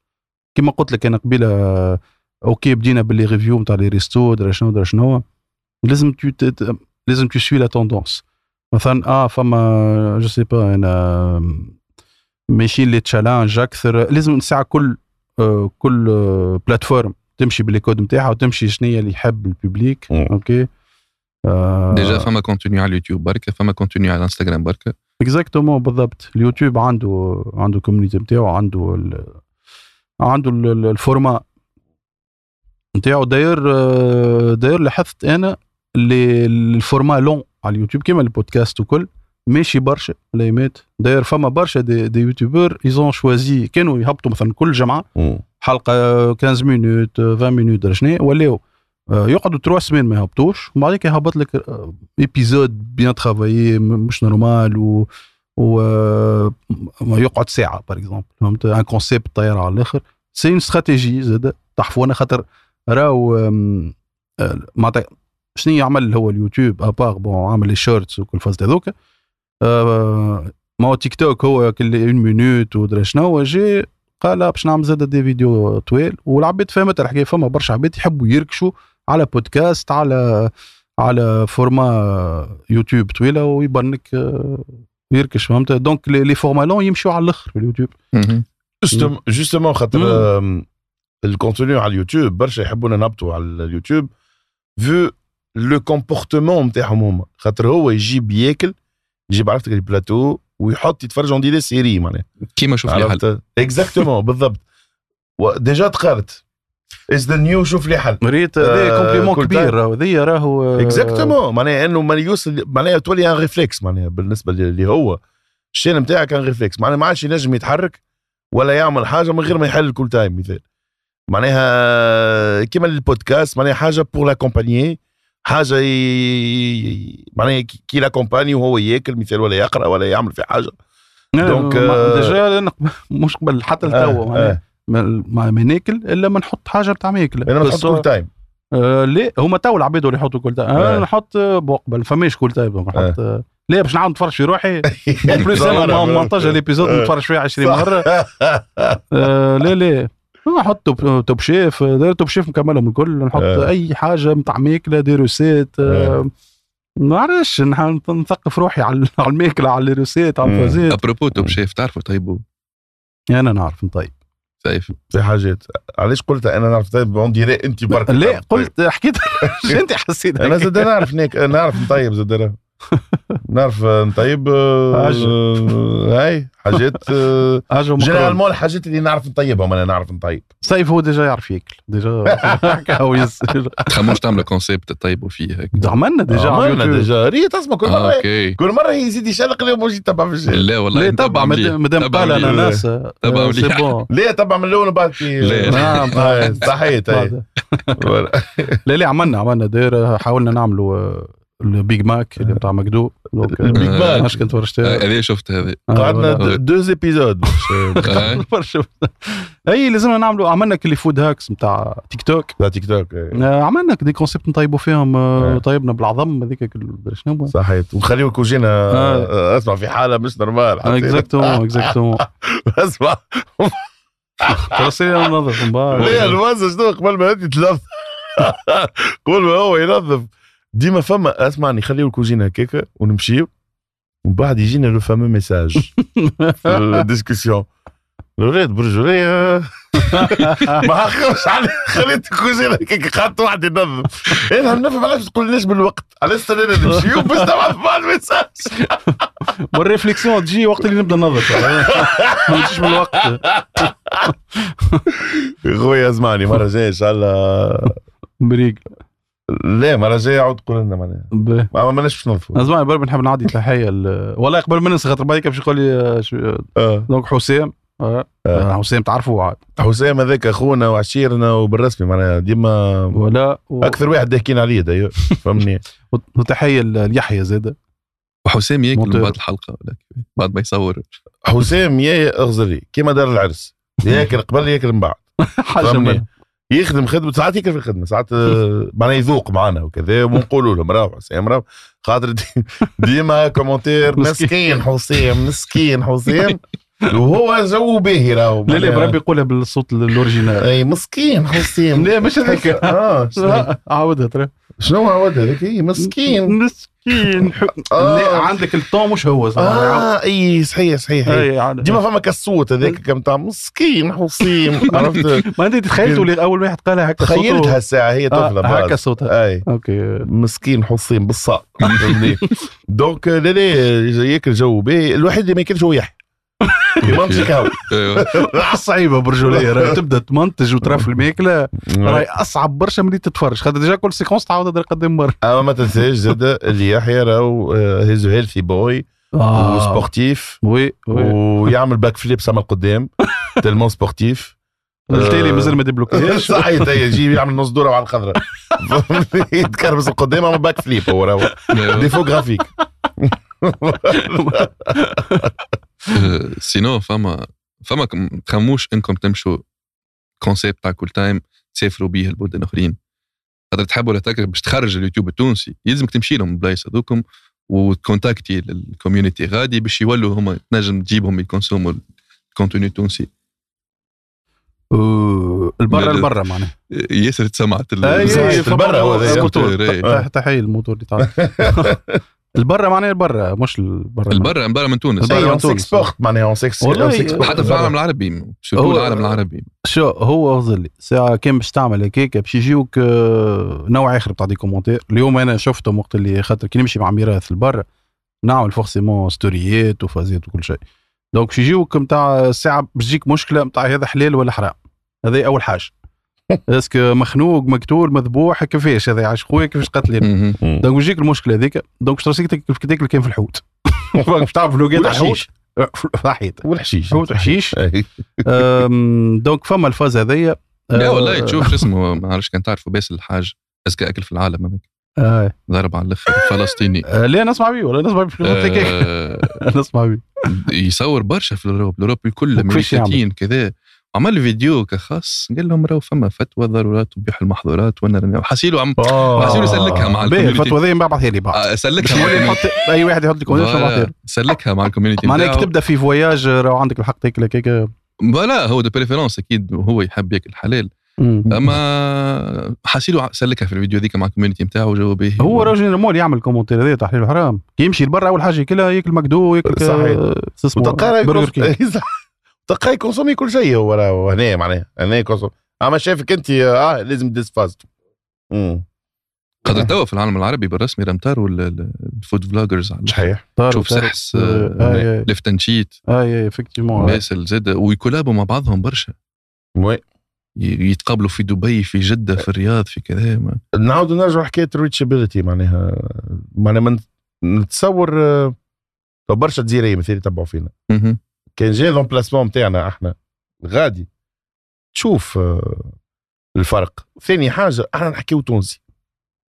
كما قلت لك أنا قبيلة آه، okay بدينا بال les reviews نتاع les restos درا شنو درا شنو لازم تو لازم tu suis la tendance مثلا آه فما je sais pas أنا ماشيين les challenges أكثر لازم ساعه كل آه كل آه plateforme تمشي بال codes نتاعها وتمشي شنو هي اللي يحب ال public. okay؟ آه. déjà فما contenu على اليوتيوب بركة فما contenu على الانستغرام بركة. exactement بالضبط. اليوتيوب عنده عنده community نتاعو عنده ال... عنده ال- ال- ال format نتاعو d'ailleurs d'ailleurs لاحظت أنا اللي ال format long على اليوتيوب كيما البودكاست وكل ماشي برشا الايمات d'ailleurs فما برشا des, des youtubeurs ils ont choisi كانوا يهبطوا مثلا كل جمعة. حلقة 15 minutes 20 minutes شنو ولاو. يقعدوا 3 سمان ما يهبطوش وبعد كده يهبط لك épisode bien travaillé مش normal و و آه، يقعد ساعة par exemple فهمت؟ un concept طاير على الآخر. c'est une stratégie زاد. تحفوا أنا خاطر راهو آم، آه، معناتها شنو يعمل هو اليوتيوب à part bon عامل لي وكل فاز هذوك. آه، ما هو تيك توك هو كل une minute ودرا شنو. جي قال باش نعمل زاد des vidéos طويل. والعباد فهمت الحكاية فما برشا عباد يحبوا يركشوا. على بودكاست على على format يوتيوب طويلة ويبان لك آه، يركش فهمت؟ donc les les formats longs يمشوا على الآخر في اليوتيوب. justement خاطر ال contenu على اليوتيوب برشا يحبونا نهبطوا على اليوتيوب. vu le comportement نتاعهم هما خاطر هو يجيب ياكل يجيب عرفتك البلاتو ويحط يتفرج une des séries معناها. كيما عرفت؟ exactement بالضبط. déjà تقارت از ذا نيو شوف لي حل. ريت هذا آه، كومبليمون كبير راهو هذيا راهو اكزاكتومون معناها إنه ما يوصل معناها تولي ان ريفلكس معناها بالنسبة اللي هو. الشين نتاعك كان ريفلكس معناها ما عادش ينجم يتحرك ولا يعمل حاجة من غير ما يحل الكول تايم مثال. معناها كيما البودكاست معناها حاجة بور لاكومبانيي حاجة ي... معناها كي- لاكومباني وهو ياكل مثال ولا يقرأ ولا يعمل في حاجة. دونك، آه، ديجا مش قبل حتى لتوا آه، معناها. آه. ما ما ما ناكل إلا ما نحط حاجة بتاع ماكله أنا نحط Koul Time آه لا هما تو العباد اللي يحطوا Koul Time أنا آه. نحط آه، bon قبل فماش Koul Time نحط آه. لا باش نعاود نتفرج في روحي. [laughs] plus أنا montage l'épisode [laughs] آه. نتفرج فيه 20 مرة. آه لا لا نحط Top, Chef. Top Chef مكملهم الكل. نحط آه. أي حاجة نتاع ماكله des recettes. آه. ما نعرفش نح- نثقف روحي على على الماكلة على ال recettes على مم. الفازيت À propos Top Chef تعرفوا طيبوا أنا نعرف طيب. sauf في حاجات علاش قلت أنا نعرف طيب ديري أنت برك لا طيب. قلت حكيت [laughs] شو أنت حسيت أنا هيك؟ زاد نعرف نيك نعرف نطيب زاد. [laughs] نعرف نطيب آه، حاجة. آه، هاي حاجات آه،. [laughs] généralement الحاجات اللي نعرف نطيبهم أنا نعرف نطيب sauf هو déjà يعرف ياكل déjà تخموش تعملوا concept تطيبوا فيه هيك عملنا déjà عملنا. déjà ريت اسمع كل آه، مره كل مرة يزيد يشلق اليوم موجي تبع في الجاي لا والله لا تبع. مادام قال مليح. اناناس [laughs] تبع آه، مليح. ليه تبع من الأول وبعد في لا. نعم صحيت. ولا. لا لا عملنا عملنا داير حاولنا نعملوا آه، البيج ماك اللي بتاع آه، البيج ماك. ماش كنت ورشتها هذه شفت هذه قعدنا دوز ايبيزود. برشا اي لازمنا نعملوا عملنا كلي فود هاكس نتاع تيك توك تاع تيك توك عملنا des concepts نطيبوا فيهم. طيبنا بالعظم هذيك شنو صحيت ونخليو كوجينا. اسمع في حاله مش normal. exactement exactement اسمع فرسي ننظف من بعد ليه الموزع شنو قبل ما انت تنظف قبل ما هو ينظف ديما فما اسمعني خليو الكوجينه هكاكا ونمشيو ومن بعد يجينا لو fameux message [laughs] في ال discussion. الولاد برجولية [laughs] ما حقوش علي خليت الكوجينه هكاك قعدت واحد ينظف أنا نفهم علاش تقول ليش بالوقت. على استنى نمشيو باش نبعث بعض message. [laughs] وال réflexion تجي وقت اللي نبدأ ننظف ما نجيش بالوقت. خويا اسمعني مرة جاية إن شاء الله. بريق. لا مره جاية عاود قول لنا معناها. ما ماناش باش ننظفوا اسمعني بربي نحب نعدي تحيه والله قبل ما ننسى خاطر بعد باش يقول لي آه، شو- آه. donc حسام. آه، آه. آه، حسام تعرفوا عاد. حسام هذاك أخونا وعشيرنا وبالرسمي معناها ديما ولا و- أكثر واحد ضاحكين عليه داير فهمني؟ [laughs] وتحيه ليحيى زاد وحسام ياكل من. بعد الحلقة؟ بعد ما يصور. حسام يا أغزري كيما دار العرس. [laughs] ياكل قبل ياكل من بعد. [laughs] حاجة يخدم خدمة ساعات ياكل في الخدمه ساعات آه، [laughs] معناها يذوق معنا وكذا ونقولوا له مراو حسام مراو خاطر دي- [laughs] ديما commentaire [laughs] مسكين. مسكين حسام مسكين حسام وهو جو باهي راهو. لا لا. بربي يقولها بالصوت ال original. إي مسكين حسام لا مش هذيك آه عاودها ترى. شنو عاود هذاك؟ مسكين. مسكين. [laughs] آه. لا عندك التون مش هو؟ آه إي صحيح صحيح. ديما فما كالصوت هذاك كم تاع مسكين حسيم [laughs] عرفت؟ ما أنت تخيلت أول واحد قالها هكا تخيلتها الساعة هي طفلة آه، هكا بعد. صوتها. إي. OK. مسكين حسين بالصاء [laughs] donc لا لا ياكل جو باهي الوحيد اللي ما ياكلش هو يحيى. [laughs] يمنطق هاو أيوه. صعيبة برجولية راهي تبدأ تمنتج وترى في الماكله راهي أصعب برشا من اللي تتفرج. خاطر déjà كل séquence تعاودها قدام مرة. أما ما تنساش زاد اللي يحيى راهو he's healthy boy و sportif oui oui. ويعمل backflips على قدام tellement sportif التالي مازال ما ديبلوكيش [laughs] صحيح هي يجي يعمل نص دورة على الخضراء [laughs] يتكربس القدام عمل backflip هو راهو. ديفو جرافيك آه، sinon فما فما تخموش انكم تمشوا concept تاع Koul Time تسافروا بيه لبلدان اخرين خاطر تحبوا ولا تكره باش تخرج اليوتيوب التونسي يلزمك تمشي لهم البلايص هذوكم وتكونتاكتي ال community غادي باش يولوا هما تنجم تجيبهم يكونسوموا ال contenu التونسي البرا. البرا معناها ياسر تسمعت البرا. تحيه الموتور اللي تعرف البرا معناها البرا مش البرا البرا البرا من تونس. البرا. اي من تونس. s'exporte معناها on s'exporte حتى في العالم العربي شو هو- العالم العربي؟ شو هو ظلي ساعة كان باش تعمل هكاك باش يجيوك آه، نوع آخر بتاع des commentaires اليوم أنا شفتهم وقت اللي خاطر كي نمشي مع ميراث البر نعمل forcément ستوريات وفازات وكل شيء. donc باش يجيوك نتاع ساعة باش تجيك مشكلة نتاع هذا حلال ولا حرام. هذا أول حاجة. est-ce que مخنوق مقتول مذبوح كيفاش هذا؟ عاش خويا كيفاش قتلين. donc يجيك المشكلة هذيك. donc شراسيك كيف تاكل كان في الحوت. [laughs] باش تعرف لوقيت الحوت والحشيش. في الحيط والحشيش. حوت. [laughs] أم، donc فما الفاز هذيا لا أه، والله تشوف شو اسمه ما عرفش كان تعرفوا باسل الحاج اذكى أكل في العالم هذاك. آه. ضرب على الأخر فلسطيني. آه، ليه نسمع بيه ولا نسمع بيه في؟ آه، [laughs] نسمع بيه. يصور برشا في ال Europe. الأوروب الكل يعمل؟ امريكتين كذا. عمل فيديو كخاص قال لهم راهو فما فتوى ضرورات تبيح المحظورات وأنا راني حسيلو عم حسيلو سلكها مع ال community الفتوى ذي بعثها لي بعد. آه، سلكها أي واحد يحط لك سلكها مع ال community معناها. تبدأ في voyage راهو عندك الحق تاكل هكاك لا هو de préférence أكيد هو يحب ياكل حلال. أما حسيلو سلكها في الفيديو ذيك مع ال community نتاعو جو به هو راجل مول يعمل commentaire هذا تحليل حرام. كي يمشي لبرا أول حاجة ياكلها ياكل McDo ياكل صحيح. آه، Burger King [laughs] تلقاه ي consommi كل شيء هو راهو هنا معناها هنا ي consommi أما شايفك أنت آه لازم fast. خاطر توا في العالم العربي بالرسمي ال- ال- ال food vloggers صحيح. شوف سحس آه، eat live and shit. eh effectivement باسل زاد وي collab وا مع بعضهم برشا. Oui. يتقابلوا في دبي في جدة في الرياض في كذا ما- نعاودوا نرجعوا حكاية الريتشابيلتي معناها. معناها من نتصور آه، برشا جزيريه مثل يتبعوا فينا. كان جاي لومبلاسمون نتاعنا أحنا. غادي. تشوف آه، الفرق. ثاني حاجة أحنا نحكيو تونسي.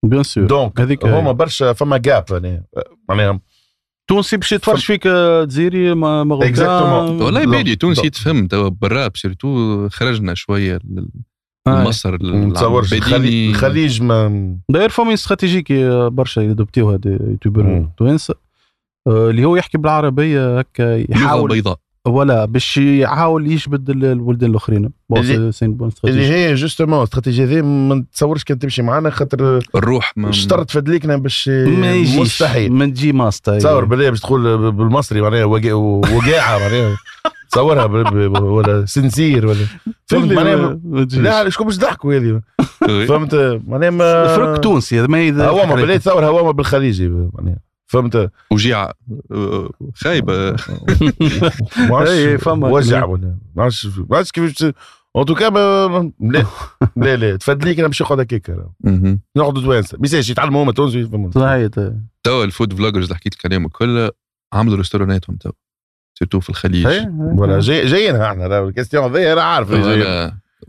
بيان سور دونك هذيك هما برشا فما جاب هنا معناها تونسي باش يتفرج فيك آه، جزيري ما مغربي Exactement. والله بالي تونسي لا. يتفهم توا بالراب سيرتو خرجنا شوية آه. لمصر نتصورش الخليج, ما داير فما استراتيجيكي آه، برشا يدوبتيو هاد يوتيوبر. توانسه آه، اللي هو يحكي بالعربية هكا لغة يحاول بيضاء. ولا باش يحاول يجبد ال- البلدان الآخرين. اللي- هي جوستومون استراتيجيه ذي ما نتصورش كان تمشي معنا خاطر الروح ما اشترط فدليكنا باش ما يجيش. مستحيل. ما تجي ماستا تصور بالله باش تقول بالمصري معناها وقا- وقاعة معناها. تصورها ب- ب- ولا سنسير ولا فهمت؟ معناها لا شكون باش ضحكوا هذه [laughs] فهمت؟ معناها ما فرق تونسي هذا ما يد- هواما بالله تصور هواما بالخليجي معناها. فهمت؟ وجيعه خايبه [laughs] [laughs] ما إيه، فما. وجع. ولا ما عرفتش ما عرفتش كيفاش اون توكا ما- لا [laughs] لا لا تفدليك أنا باش نقعد هكاك. نقعدوا توانسه ميساش يتعلموا هما يفهموا صحيح. توا الفود فلوجرز اللي حكيت الكلام الكل عملوا restaurant اتهم توا surtout في الخليج. ولا جاي جايين إحنا راه ال question ذي أنا عارف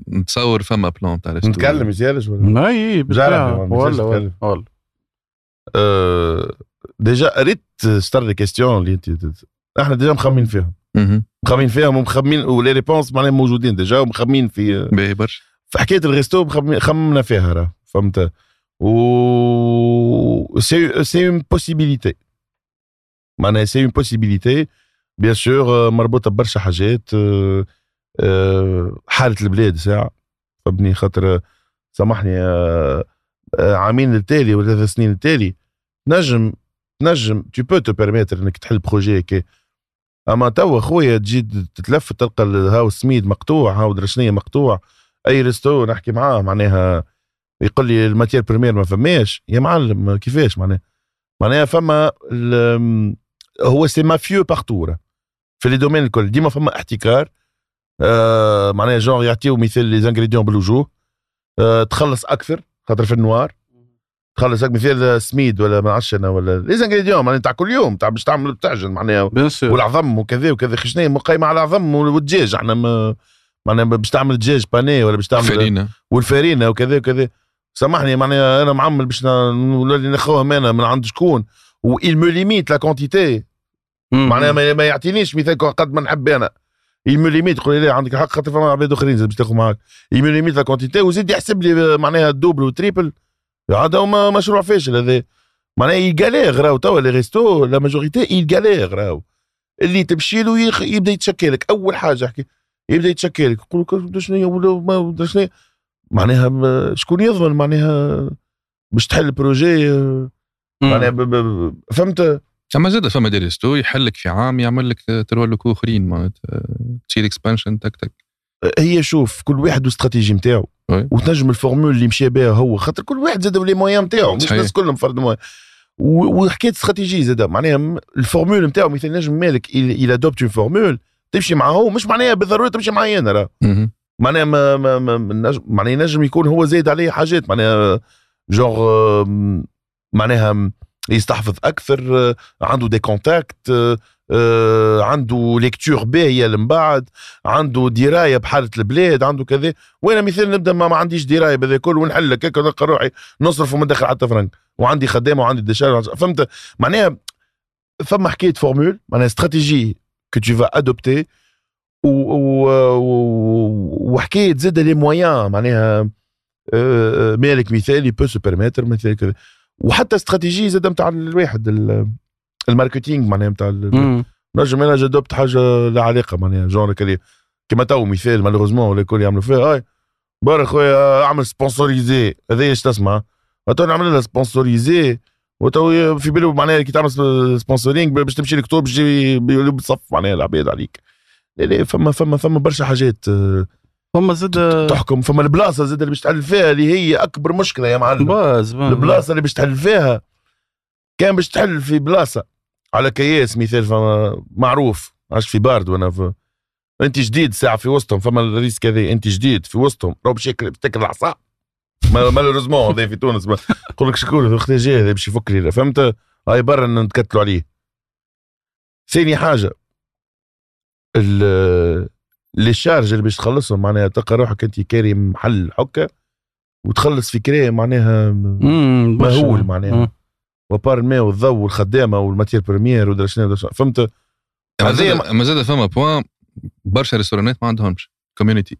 نتصور فما plan تاع نتكلم ميسالش ولا؟ أي جرب، ولا ما déjà قريت ستار les questions اللي انت إحنا déjà مخمين فيهم مهم. مخمين فيهم ومخمين و les réponses معناها موجودين déjà ومخمين في باهي برشا. في حكاية ال resto مخمين- خممنا فيها راه فهمت؟ و c'est c'est une possibilité معناها c'est une possibilité bien sûr مربوطة ببرشا حاجات آه، آه، حالة البلاد ساعة فهمتني؟ خاطر آه، سامحني عامين التالي ولا ثلاث سنين التالي نجم نجم tu peux te permettre إنك تحل projet هيك. أما توا خويا تجي تتلف تلقى هاو السميد مقطوع هاو درشنية مقطوع. أي resto نحكي معاه معناها يقول لي ال matière première ما فماش. يا معلم كيفاش معناها؟ معناها فما هو سي مافيو بارتور في لي دومين الكل. ديما فما احتكار آه معناها جونغ يعطيو مثال لي زانغريديون بالوجوه. آه تخلص أكثر خاطر في النوار. تخلص هيك مثال سميد ولا ما عرفش أنا ولا زانغريديون معناها تاع كل يوم تاع باش تعمل بتعجن معناها. والعظم وكذا وكذا خشنيه قايمه على العظم والدجاج إحنا ما معناها باش تعمل دجاج بانيه ولا باش تعمل فرينه والفارينه وكذا وكذا. سامحني معناها أنا معمل باش نولي ناخذهم أنا من عند شكون. و il me limite la quantité معناها ما, يعطينيش مثال قد ما نحب أنا. il me limite يقول لي عندك الحق خاطر فما عباد آخرين باش تاخذ معاك. il me limite la quantité وزيد يحسب لي معناها ال double وال triple هذا هما مشروع فاشل هذا معناها ي galère راهو توا les restos la majorité ي galère راهو. اللي تمشي له يخ... يبدا يتشكلك أول حاجة احكي يبدا يتشكلك يقول لك شنو هي ولا شنو. معناها ما- شكون يضمن؟ معناها باش تحل ال projet معناها ب... ب... فهمت؟ اما زاد فما des restos يحلك في عام يعمل لك ترولكو اخرين معناتها تصير expansion تك تك. هي شوف كل واحد والاستراتيجي نتاعو. وتنجم ال formule اللي مشى بها هو خاطر كل واحد زاد les moyens نتاعو مش. الناس كلهم فرد moyens وحكاية استراتيجي زاد معناها ال formule نتاعو مثل نجم مالك إلى adopte une formule تمشي معاه هو مش معناها بالضرورة تمشي معايا أنا راه. معناها ما ما ما معناها ينجم يكون هو زايد عليه حاجات معناها جونغ معناها يستحفظ أكثر عنده des contacts عنده lecture باهيه من بعد عنده دراية بحالة البلاد عنده كذا. وأنا مثال نبدأ ما, ما عنديش دراية بهذا الكل ونحل لك هكا نلقى روحي نصرف وما ندخل حتى فرنك. وعندي خدامة وعندي des charges فهمت؟ معناها فما حكاية فورمول معناها استراتيجي كو تو فا ادوبتي وحكاية زاد لي مويان معناها آه، مالك مثالي بو سو بيرميتر مثال كذا. وحتى استراتيجي زاد نتاع الواحد ال- الماركتينغ معناها نتاع. نجم أنا جدبت حاجة لا علاقة معناها جون كلي. كيما تو مثال مالوغوزمون ولا الكل يعملوا فيها هاي بارك خويا أعمل سبونسوريزي هذا إيش تسمع؟ تو نعمل لها سبونسوريزي وتو في بالو معناها كي تعمل سبونسورينج باش تمشي لك باش يجي يولوا بصف معناها العباد عليك. لا لا فما فما فما برشا حاجات آه، فما زاد تحكم. فما البلاصة زاد اللي باش تحل فيها اللي هي أكبر مشكلة يا معلم. البلاصة اللي باش تحل فيها كان باش تحل في بلاصة. على كياس مثال فما معروف. عاش في بارد وأنا في انت جديد ساعة في وسطهم فما الريسك هذا انت جديد في وسطهم. راهو باش تاكل العصا. malheureusement هذا في تونس. يقول لك شكون؟ أختي جاي هذا باش يفك لي. فهمت؟ هاي برا نتكتلوا عليه. ثاني حاجة. ال- les charges اللي باش تخلصهم معناها تلقى روحك أنت كاري محل حكه وتخلص في كرا معناها مهول معناها. وبار الماء والضوء والخدامة وال matière première ودرا شنو فهمت؟ أما هذه زاد فما point برشا ريستورانات ما عندهمش. community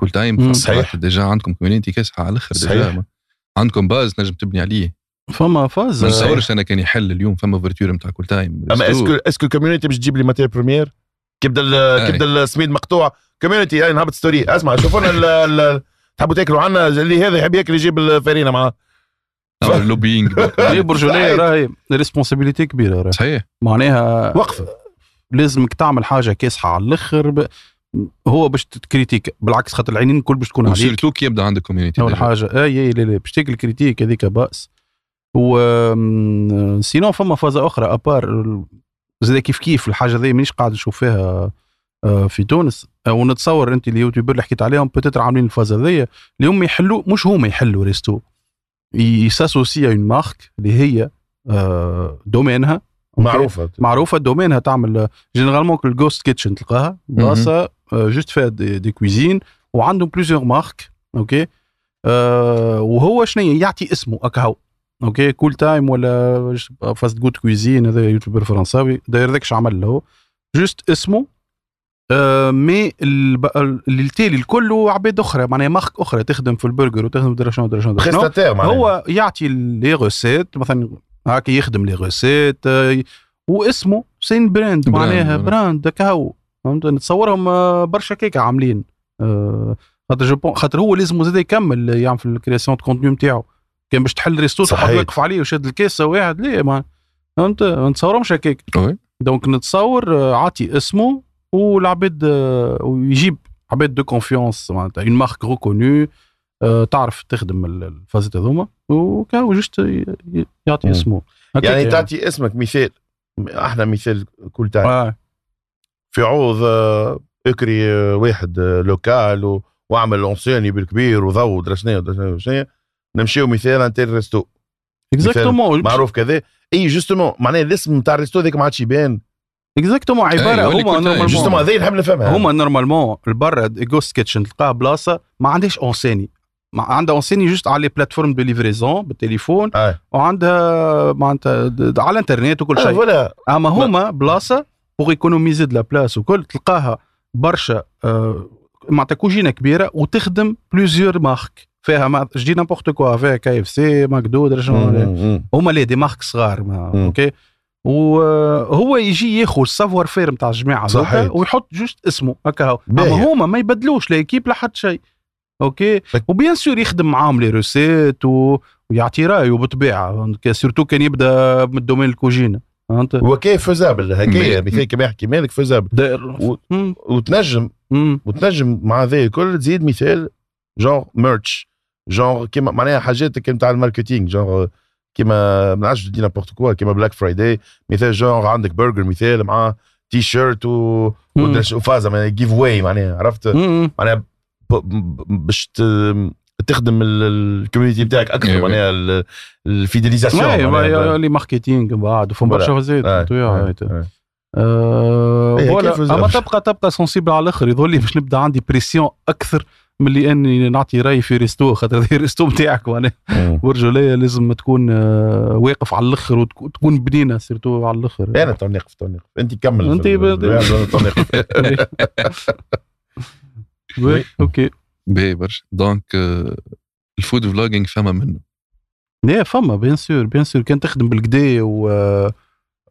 كل. تايم صحيح. déjà عندكم community كاسحه على الأخر صحيح. déjà عندكم base نجم تبني عليه. فما فاز. ما. نتصورش أنا كان يحل اليوم فما ouverture نتاع كل تايم أما اسكو est-ce que ال community باش تجيب لي matière première كي بدا ال- كي أي. بدا السميد مقطوع. community هاي نهبط story اسمع شوفوا لنا ال- ال- تحبوا تاكلوا عنا؟ اللي هذا يحب ياكل يجيب الفارينه معاه. اللوبينج [laughs] هي [laughs] برجوليه. راهي responsabilité كبيرة راهي. صحيح. معناها وقفة. لازمك تعمل حاجة كاسحة على الآخر ب... هو باش ت critique. بالعكس خاطر العينين الكل باش تكون عليك. و surtout كي يبدا عندك community اول حاجة اي اي لا لا باش تاكل critique هذيك بأس. و sinon فما فازة أخرى ابار زاد كيف كيف الحاجة ذي مانيش قاعد نشوف فيها آه، في تونس. آه، ونتصور أنت ال YouTuber اللي حكيت عليهم peut-être عاملين الفازة ذي اللي هم يحلوا مش هما يحلوا resto. ي s'associe à une marque اللي هي domaine ها؟ معروفة. معروفة domaine ها تعمل généralement ال ghost kitchen تلقاها. بلاصه juste فيها des, des cuisines وعندهم plusieurs marques OK آه وهو شنو يعطي اسمه أكهو OK كول تايم ولا Fast Good Cuisine هذا YouTuber فرنساوي. داير ذاك عمل له؟ juste اسمه mais الب- اللي التالي الكل عباد أخرى معناها marque أخرى تخدم في البرجر وتخدم درا شنو. prestataire معناها. هو يعطي لي recette مثلا هكا يخدم لي recette آه، واسمه c'est une brand معناها brand. هكا هو فهمت؟ نتصورهم آه، برشا كيكه عاملين. آه، خاطر خاطر هو لازم زاد يكمل يعمل في ال création contenu نتاعو. كان باش تحل resto. واقف عليه وشاد الكاسه واحد ليه؟ ما فهمت؟ ما نتصورهمش هكاك. donc نتصور آه، عاطي اسمه والعباد ويجيب عباد de confiance معناتها une marque reconnue تعرف تخدم ال- الفازات هذوما. وكا juste يعطي. اسمه. هكاك يعني. تعطي اسمك مثال. إحنا مثال كل تايم آه. في عوض اكري آه، واحد آه، local و- وأعمل enseigne بالكبير وضوء ودرا شنو شنو نمشيو مثال un autre resto exactement معروف كذا. إي justement معناها الاسم نتاع ال resto ذاك ما عادش يبان. exactement عباره هما كل تايم. justement normalement هذا نحب نفهمها هما normalement البرا ghost kitchen تلقاها بلاصة ما عندهاش enseigne ما عندها enseigne juste على les plateformes de livraison بالتليفون آه. وعندها معناتها على الإنترنت وكل آه، شيء voilà أما هما بلاصة pour économiser de la place وكل تلقاها برشا آه، معناتها كوجينة كبيرة وتخدم plusieurs marques فيها mais je dis n'importe quoi فيها KFC MacDo. هما les des marques صغار ما. OK وهو يجي ياخذ ال savoir-faire نتاع الجماعة صحيح. ويحط juste اسمه هكا هو. أما هما ما يبدلوش لا حتى شيء. OK؟ و bien sûr يخدم معاهم les recettes و... ويعطي رأيه بالطبيعه surtout كان يبدأ من ال domaine الكوجينة. فهمت؟ هو كيف faisable هكايا؟ مثال كما يحكي مالك faisable. داير و-. وتنجم مم. وتنجم مع ذا الكل تزيد مثال genre merch genre كيما معناها حاجات كيما تاع ال marketing genre كيما ما نعرفش dis n'importe quoi كيما Black Friday مثال جونغ عندك برجر مثال مع تي شيرت و وفازه معناها giveaway معناها عرفت. معناها باش تخدم ال- ال community بتاعك أكثر أيوة. معناها ال- ال fidélisation معناها. le marketing بعد voilà. برشا إيه، voilà كيف أما؟ تبقى تبقى sensible على الآخر يظل لي باش نبدأ عندي pression أكثر من اللي أني نعطي راي في resto خاطر [laughs] resto نتاعك معناها. مم. برجوليه لازم تكون آه، واقف على الآخر وتكون بنينه surtout على الآخر. أنا تو نقف تو نقف أنت كمل أنت في ال- بد- أنا تو نقف oui، OK. باهي برشا. donc آه، ال food vlogging فما منه. لا فما bien sûr bien sûr. كان تخدم بالكدا و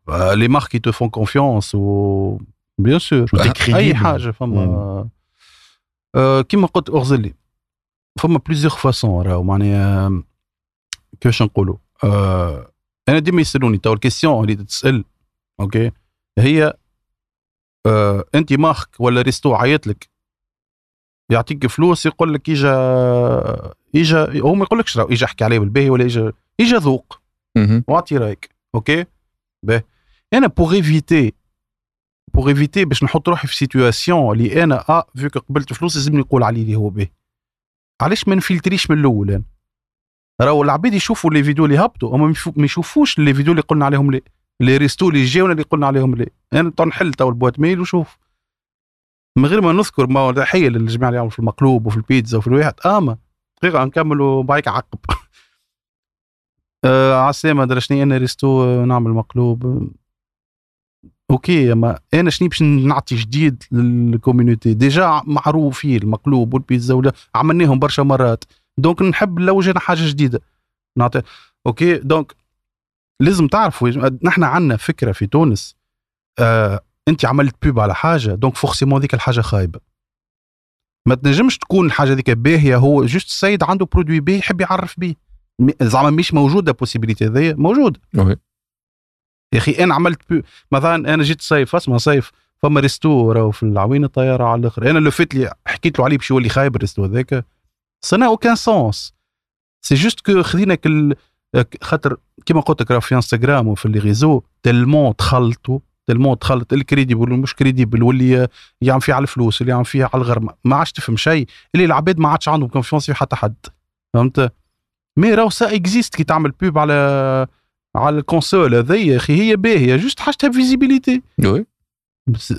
آه، les marques te font confiance و bien sûr. أي. حاجة فما. كيما قلت اغزلي فما plusieurs façons راهو معناها كيفاش نقولوا آه، أنا ديما يسألوني تو ال question اللي تسأل OK؟ هي آه، أنت marque ولا resto عيط لك؟ يعطيك فلوس يقول لك إجا إجا هو ما يقولكش راهو إجا أحكي عليه بالباهي ولا إجا إجا ذوق. واعطي رايك OK؟ باهي. أنا pour éviter pour éviter باش نحط روحي في situation اللي أنا آه فيك قبلت فلوس لازمني نقول عليه اللي هو باهي علاش ما نفلتريش من الأول أنا؟ راهو العباد يشوفوا les vidéos اللي هبطوا هما ما يشوفوش les vidéos اللي قلنا عليهم لي les restos اللي جاونا اللي قلنا عليهم لي. أنا تو نحل تو ال boîte mail وشوف. من غير ما نذكر ما تحيه للجماعه اللي يعملوا في المقلوب وفي البيتزا وفي الواحد. اما دقيقة نكملوا بعيك عقب. [laughs] آه على السلامه درا شنو أنا resto آه، نعمل مقلوب. آه، OK اما أنا شنو باش نعطي جديد لل community؟ déjà معروفين المقلوب والبيتزا ولا عملناهم برشا مرات. donc نحب نلوج أنا حاجة جديدة. نعطي okay donc لازم تعرفوا نحن عندنا فكرة في تونس آه أنت عملت pub على حاجة donc forcément ذيك الحاجة خايبة. ما تنجمش تكون الحاجة ذيك باهية هو juste السيد عنده produit باهي يحب يعرف بيه. زعما مش موجودة possibilité هذيا موجودة. oui. يا أخي أنا عملت pu... مثلا أنا جيت صيف أسمع صيف فما resto راهو في العوينه طياره على الآخر. أنا لو اللي حكيت له عليه باش يولي خايب ال resto هذاك ça n'a aucun sens c'est juste que خذينا كل خاطر كيما قلت لك في انستغرام وفي les réseaux tellement تخلطوا tellement تخلط ال crédible والمش crédible واللي يعمل فيه على الفلوس اللي يعمل فيه على الغرمه ما عادش تفهم شيء. اللي العباد ما عادش عندهم confiance في حتى حد. فهمت؟ mais راهو ça existe كي تعمل pub على على الكونسول هذيا يا أخي هي باهية juste حاجتها visibilité oui. بس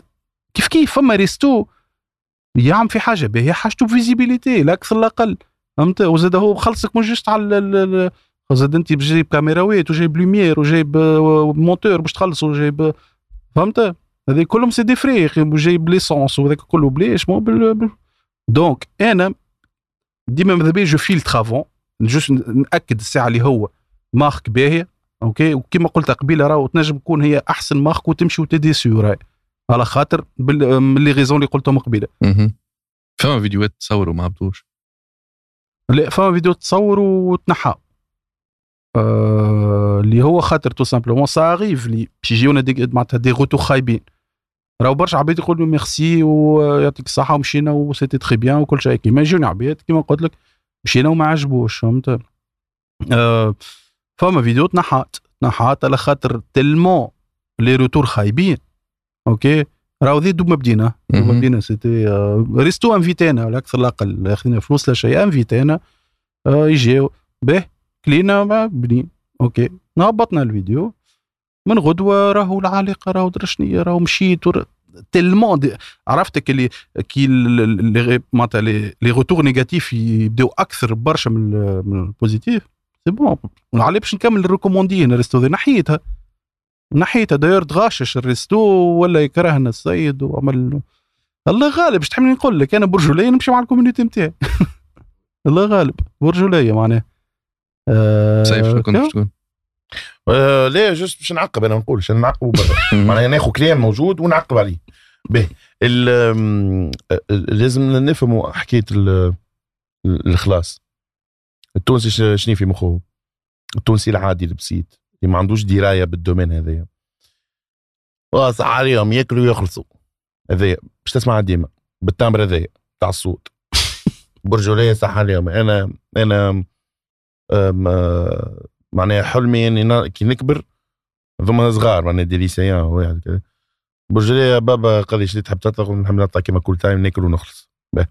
كيف كيف؟ فما resto يعمل في حاجة باهية حاجته visibilité لا أكثر لا أقل. فهمت؟ وزاد هو خلصك مش juste على ال- ال- ال- زاد أنت جايب كاميراوات وجايب lumière وجايب monteur باش تخلص وجايب فهمت؟ هذه كلهم c'est des frais وجايب l'essence وهذاك كله بلاش مو. بال... donc أنا ديما ماذا بيا je filtre avant juste نأكد الساعة اللي هو marque باهية. okay؟ وكما قلت قبيلة راهو تنجم تكون هي أحسن marque وتمشي و t'es déçu راهي على خاطر بال... من les raisons اللي قلتهم قبيلة. فما فيديوهات تصوروا ما هبطوش لا فما فيديو تصور وتنحى. آه اللي هو خاطر تو simplement ça arrive اللي باش يجيونا دي معناتها دي غوتو خايبين. راهو برشا عباد يقولوا ميرسي ويعطيك الصحة ومشينا و c'était très bien وكل شيء. كيما يجوني عباد كيما قلت لك مشينا وما عجبوش فهمت؟ آه فما فيديو تنحات تنحات على خاطر tellement les retours خايبين. okay؟ راهو ذي دوب ما بدينا. دوب ما مهم. بدينا c'était آه resto invité نا ولا أكثر لا أقل اخذنا فلوس لا شيء. invité نا آه يجيو. به كلينا ما بنين okay. هبطنا الفيديو. من غدوة راهو العالقة راهو درا شنيا راهو مشيت. ور... tellement. عرفتك اللي كي les معناتها les retours négatifs يبداو أكثر برشا من ال positif؟ سي بون علي باش نكمل الريكوموندي أنا ريستو ذي نحيتها نحيتها داير تغاشش الريستو ولا يكرهنا السيد وعمل الله غالب. إيش تحملني نقول لك؟ أنا برجولية نمشي مع الكوميونيتي نتاعي [laughs] الله غالب. برجولية معناه آه سيف شنو كنت؟ باش تقول؟ آه لا جوست باش نعقب أنا ما نقولش أنا نعقب. [laughs] معناها ناخذ كلام موجود ونعقب عليه. ال- آم، آه، لازم نفهموا حكاية ال- الاخلاص التونسي شنو في مخه؟ التونسي العادي البسيط اللي ما عندوش دراية بالدومين هذايا. صح عليهم ياكلوا ويخلصوا. هذايا باش تسمع ديما بالتمر هذايا تاع الصوت. [laughs] برجولية صح عليهم. أنا أنا آه، معناها حلمي إني نا- كي نكبر ثم صغار معناها دي ليسيان واحد كذا. برجلي يا بابا قال لي شنو تحب تطلق نحب نطلع كيما كل تايم ناكل ونخلص. باهي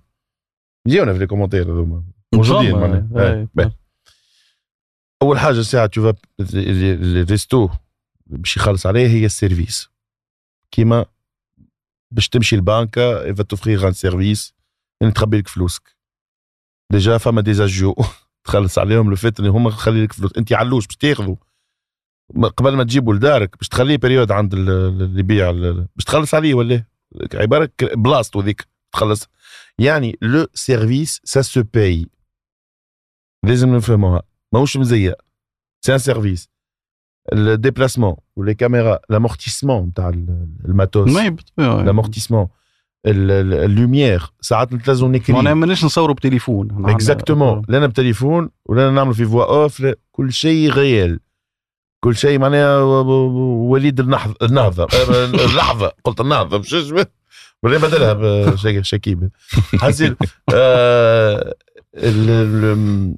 يجيونا في les commentaires هذوما. موجودين معناها باهي. أول حاجة ساعة تو ال resto باش يخلص عليه هي ال service. كيما باش تمشي البنكة elle va t'offrir un service يعني تخبي لك فلوسك. déjà فما des agios [laughs] تخلص عليهم le fait ان هما خلي لك فلوس. أنت علوش باش تاخذوا. قبل ما تجيبوا لدارك باش تخليه période عند ال- ال- اللي يبيع باش تخلص عليه ولا؟ عبارة بلاصتو ذيك تخلص. يعني le service ça se paie لازم نفهموها ماهوش مزيق c'est un service ال déplacement و les caméras l'amortissement نتاع ال- ال matos l'amortissement ال lumière ساعات نتلازم نكري ماناش نصوروا بتليفون exactement لا أنا بتليفون ولا أنا نعمل في فوا اوف كل شيء réel كل شيء معناها وليد النهضه النهضه اللحظه قلت النهضه مش ولا بدلها شكيب ال-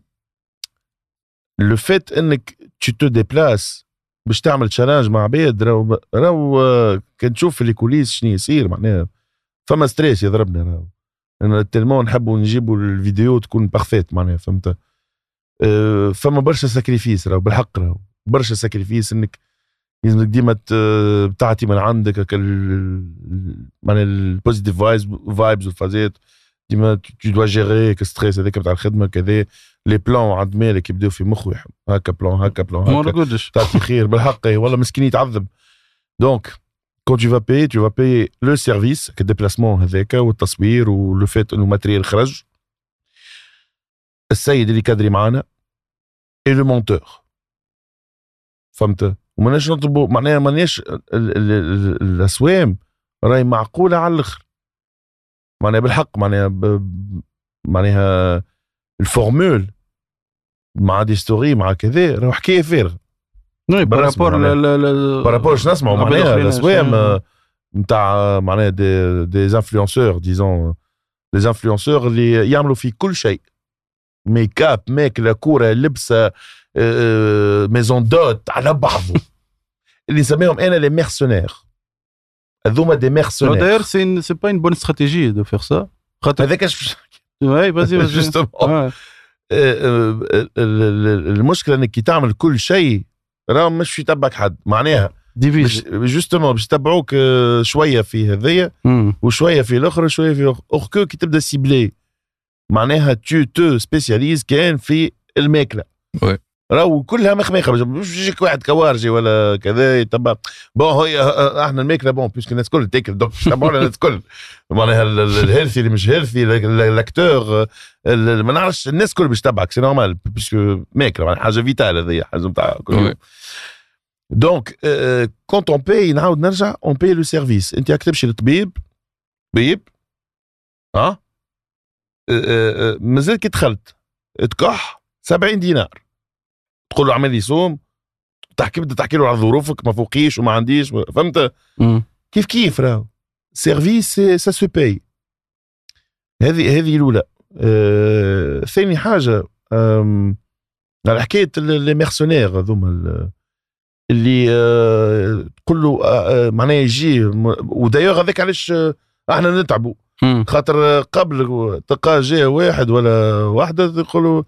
le fait انك tu te déplaces باش تعمل challenge مع عباد راهو راهو آه، كان تشوف في ال coulisses شنو يصير معناها. فما stress يضربنا راهو. أنا tellement نحبوا نجيبوا الفيديو تكون parfaite معناها فهمت؟ أه، فما برشا sacrifices راهو بالحق راهو. برشا sacrifices انك لازمك ديما تعطي من عندك معناها ال positive vibes والفازات. ديما tu dois gérer stress هذاك بتاع الخدمه كذا les plans عند مالك يبداو في مخه هكا plan هكا plan ما هكا نرقدش تعطي خير بالحق والله مسكين يتعذب donc quand tu vas payer tu vas payer le service ال déplacement هذاك والتصوير و le fait انه matériel خرج السيد اللي كادري معانا et le monteur فهمت وماناش نطلبوا معناها ماناش ال- ال- ال- الاسوام راهي معقوله على الآخر معناها بالحق معناها ب- ب- معناها ال formule مع des stories مع كذا راهو حكاية فارغة. نعم بالرسمي par rapport معناها. par rapport شنو نسمعوا عباد معناها آخرين الأسوام شنو- نتاع معناها des des influenceurs disons des influenceurs اللي يعملوا في كل شيء. make up ماكله كوره لبسه آه، maison d'hôte على بعضه. [laughs] اللي نسميهم أنا les mercenaires هذوما des mercenaires d'ailleurs c'est c'est pas une bonne stratégie de faire ça خاطر هذاك اش واي vas-y vas-y justement آه. المشكلة إنك كي تعمل كل شيء راه مش يتبعك حد. معناها divise justement باش يتبعوك آه، شوية في هذيا مم. وشوية في الآخر وشوية في الآخر alors que كي تبدا ciblé معناها tu te spécialises كان في الماكلة. oui. راهو كلها مخمخة مش- يجيك واحد كوارجي ولا كذا يتبع bon هي إحنا الماكله بون puisque الناس الكل تاكل donc [laughs] تبعونا الناس الكل معناها ال- ال- ال healthy اللي مش healthy ال acteur ال- ما نعرفش الناس الكل باش تتبعك c'est normal puisque ماكله حاجة vitale هذيا حاجة نتاع كل. donc quand on paye نعاود نرجع on paye le service انت راك تمشي للطبيب طبيب ها أه؟ أه، أه، مازال كي دخلت تكح 70 دينار تقول له اعمل لي سوم تحكي بدك تحكي له على ظروفك ما فوقيش وما عنديش فهمت. كيف كيف راهو؟ service ça se paye هذه هذه الأولى. أه ثاني حاجة على حكاية les mercenaires هذوما ال- اللي أه تقول له أه، معناها يجي ودايوغ هذاك علاش إحنا نتعبوا. خاطر قبل تلقى جاء واحد ولا واحدة يقولوا آه،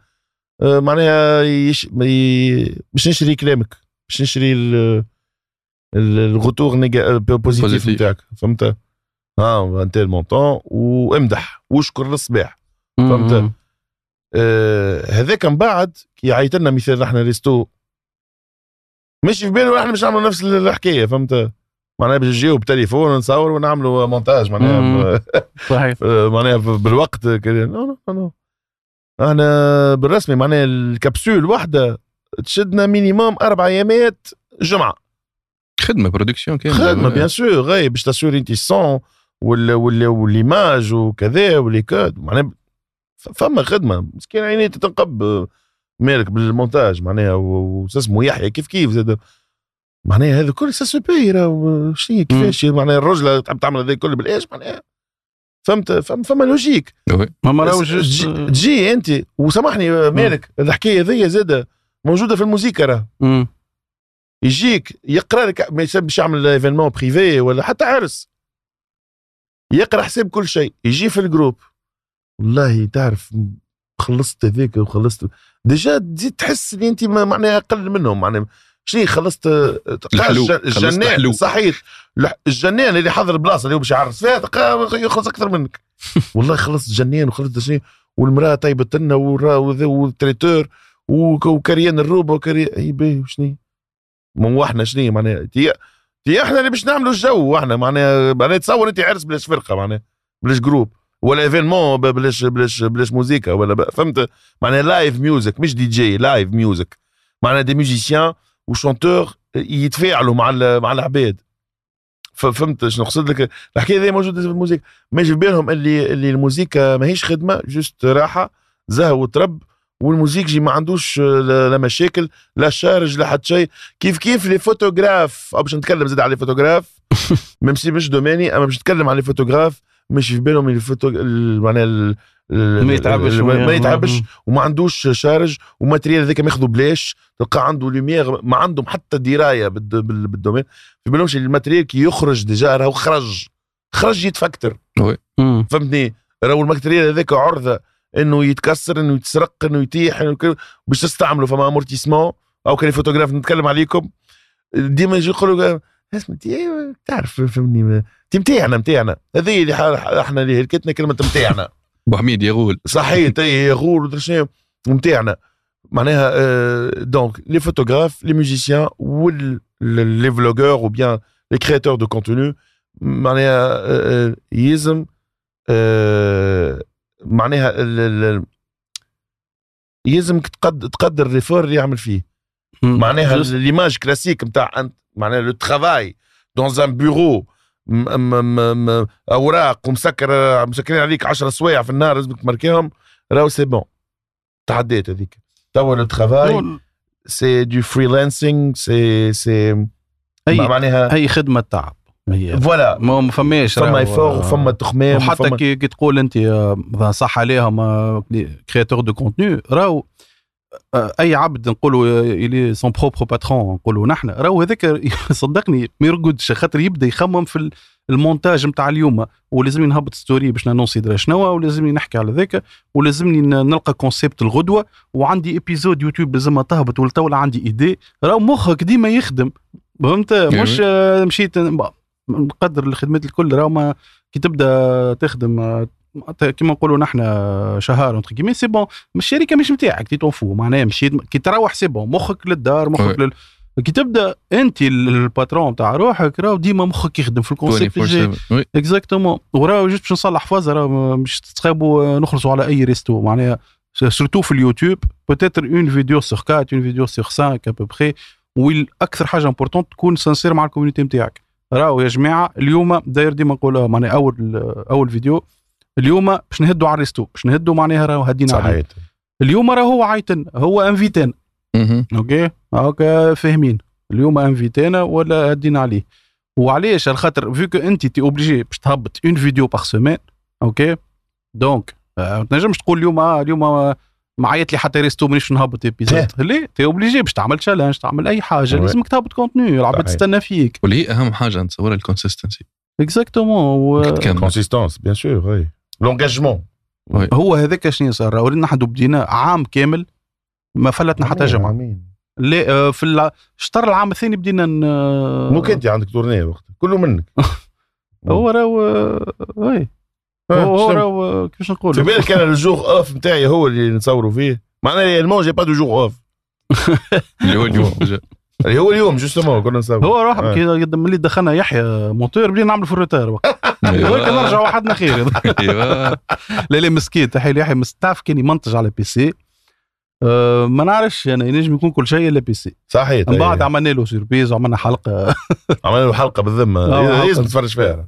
معناها يش... باش نشري كلامك باش نشري ال- ال- ال retour néga- positif. نتاعك فهمت؟ ها انت ال montant وامدح واشكر للصباح فهمت؟ آه، هذاك من بعد كي عيط لنا مثال إحنا resto مش في بالو إحنا مش نعملوا نفس الحكاية فهمت؟ معناها باش نجيو بتليفون نصور ونعملوا مونتاج معناها. صحيح. [laughs] آه، معناها بالوقت كده non non non أنا بالرسمي معناها الكبسول واحدة تشدنا minimum أربع أيامات جمعة. خدمة production كاملة. خدمة bien sûr غاي باش تاسوري أنت ال son وال وال وال image وكذا و les codes معناها فما خدمة. مسكين عيني تنقب مالك بالمونتاج معناها واسمه يحيى كيف كيف زاد؟ معناها هذا كل ça se paye راهو شنو هي كيفاش معناها الرجلة تحب تعمل هذا كله بالإيش؟ معناها فهمت؟ فم- فما logique. ما راهو تجي, انت وسامحني مالك الحكاية ذي زادة موجودة في الموسيقى راه. يجيك يقرأ لك ما يسبش يعمل événement privé ولا حتى عرس. يقرأ حساب كل شيء يجي في ال groupe. والله تعرف خلصت هذاك وخلصت. déjà تزيد تحس إن أنت معناها أقل منهم معناها شنو خلصت. الجنان صحيح. الجنان اللي حضر البلاصه اللي هو باش يعرس فيها يخلص أكثر منك. [laughs] والله خلصت جنان وخلصت شنو والمرأة طيبت لنا وال traiteur وك- وكريان الروبة وكريان أي باهي وشنو مو إحنا شنو معناها تي إحنا اللي باش نعملوا الجو إحنا معناها معناها تصور أنت عرس بلاش فرقة معناها بلاش groupe ولا événement بلاش بلاش بلاش موزيكا ولا فهمت؟ معناها live music مش DJ live music معناها des musiciens و chanteurs يتفاعلوا مع مع العباد. فهمت شنو نقصد لك؟ الحكاية هذه موجودة في الموسيقى. ما يجي في بالهم اللي اللي الموسيقى ماهيش خدمة juste راحة زهو وطرب والموسيقي ما عندوش لا مشاكل لا charges لا حتى شيء. كيف كيف les photographes؟ أو باش نتكلم زاد على les photographes. [laughs] même si مش domaine ي أما باش نتكلم على les photographes مش في بالهم الفوتو ال- معناها ما يتعبش ما يتعبش. وما عندوش charges و matériel هذاك ماخذه بلاش. تلقى عنده lumière ما عندهم حتى دراية بالد- بال- بال domaine. في بالهمش ال matériel كي يخرج déjà راهو خرج. خرج يتفكتر. فهمتني؟ راهو ال matériel هذاك عرضة إنه يتكسر إنه يتسرق إنه يطيح باش تستعمله فما amortissement أو كان فوتوغراف نتكلم عليكم. ديما يجي يقولوا اسمع تعرف فهمني انت متاعنا متاعنا هذه اللي إحنا اللي هلكتنا كلمة متاعنا حميد يغول. صحيح تي ودرا شنو. ممتعنا معناها donc les photographes les musiciens وال les vlogueurs ou bien les créateurs de contenu معناها آه، آه، يلزم آه، معناها يلزمك تقدر تقدر l'effort اللي يعمل فيه. معناها l'image classique نتاع أنت معناها le travail dans un bureau أوراق ومسكر مسكرين عليك 10 سوايع في النهار لازمك تماركيهم راهو c'est bon. تعديت هذيك. توا le travail c'est du freelancing c'est c'est اي معناها؟ اي خدمة تعب. هي. voilà. ما ما فماش فما آه، وفما تخمام وحتى كي, تقول أنت آه، صح عليهم créateur de contenu راهو آه، أي عبد نقولوا il est son propre patron نقولوا نحن. راهو هذاك [laughs] صدقني ما يرقدش خاطر يبدأ يخمم في ال- المونتاج نتاع اليوم. ولازمني نهبط story باش نانونسي درا شنو ولازمني نحكي على ذاك ولازمني نلقى concept الغدوة. وعندي épisode YouTube لازمها تهبط ولتولى عندي إيدي. راهو مخك ديما يخدم. فهمت؟ مش آه، مشيت نقدر الخدمات الكل. راهو ما كي تبدأ تخدم آه، كيما نقولوا نحن شهر entre guillemets c'est bon الشركة مش نتاعك tu t'en fous معناها مشيت كي تروح c'est bon مخك للدار مخك. لل... كي تبدأ أنت ال patron تاع روحك راهو ديما مخك يخدم في ال concept الجاي. 24/7 oui exactement وراهو juste باش نصلح فازة راهو مش تتخابوا نخلصوا على أي resto معناها surtout في اليوتيوب. peut-être une vidéo sur 4 une vidéo sur 5 à peu près والاكثر حاجة importante تكون sincère مع ال community نتاعك. راهو يا جماعة اليوم داير ديما نقولها معناها أول أول فيديو اليوم باش نهدوا على ال resto باش نهدوا معناها راهو هدينا عليه صحيح. اليوم راهو هو عايتن هو invitant. OK؟ هاكا فاهمين. اليوم invité نا ولا هدينا عليه. وعلاش؟ على خاطر vu que انت t'es obligé باش تهبط une vidéo par semaine OK؟ donc آه، ما تنجمش تقول اليوم آه اليوم آه، ما عيط لي حتى resto مانيش نهبط épisode ليه؟ t'es obligé باش تعمل challenge تعمل أي حاجة. لازمك تهبط contenu العباد. تستنى فيك. واللي هي أهم حاجة نتصورها ال consistency exactement تكمل consistance bien sûr l'engagement هو هذاك شنو صار ورينا حد بدينا عام كامل ما فلتنا حتى جمعة. ليه آه، في الشهر العام الثاني بدينا ن- مو انت عندك tournée وقت كله منك. [laughs] هو راهو آه، oui هو هو راهو كيفاش نقول في بالك أنا ال jour off نتاعي هو اللي نتصوروا فيه. معناها moi j'ai pas de jour off اللي هو اليوم. [laughs] هو اليوم justement كنا نصور هو روح آه. كي ملي دخلنا يحيى monteur بدينا نعملوا في ال retard وقت [laughs] أيوة. نرجع وحدنا خير أيوه. لا لا مسكين. تحية ليحيى. مس- تعرف كان يمنتج على PC أه ما نعرفش أنا ينجم يكون كل شيء إلا PC صحيح. من بعد طيب. عملنا له surprise وعملنا حلقة. [laughs] عملنا له حلقة بالذمة. آه، حلقة. لازم تتفرج فيها.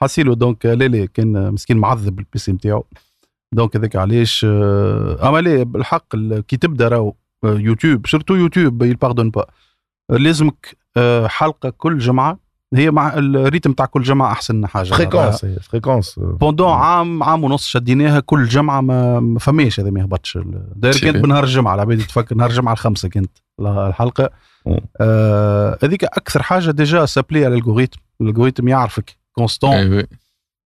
حسيلو donc لا لا كان مسكين معذب بال PC نتاعو donc هذاك علاش؟ آه، أما لا بالحق ال- كي تبدأ راهو يوتيوب surtout يوتيوب il pardonne pas لازمك آه، حلقة كل جمعة. هي مع ال rythme تاع كل جمعة أحسن حاجة. fréquence fréquence pendant عام عام ونص شديناها كل جمعة ما, ما فماش هذا ما يهبطش داير كانت. بنهار الجمعة العباد تفكر نهار الجمعة الخمسة كانت الحلقة. آه، هذيك أكثر حاجة déjà ça plaît على ال algorithme ال algorithme يعرفك constant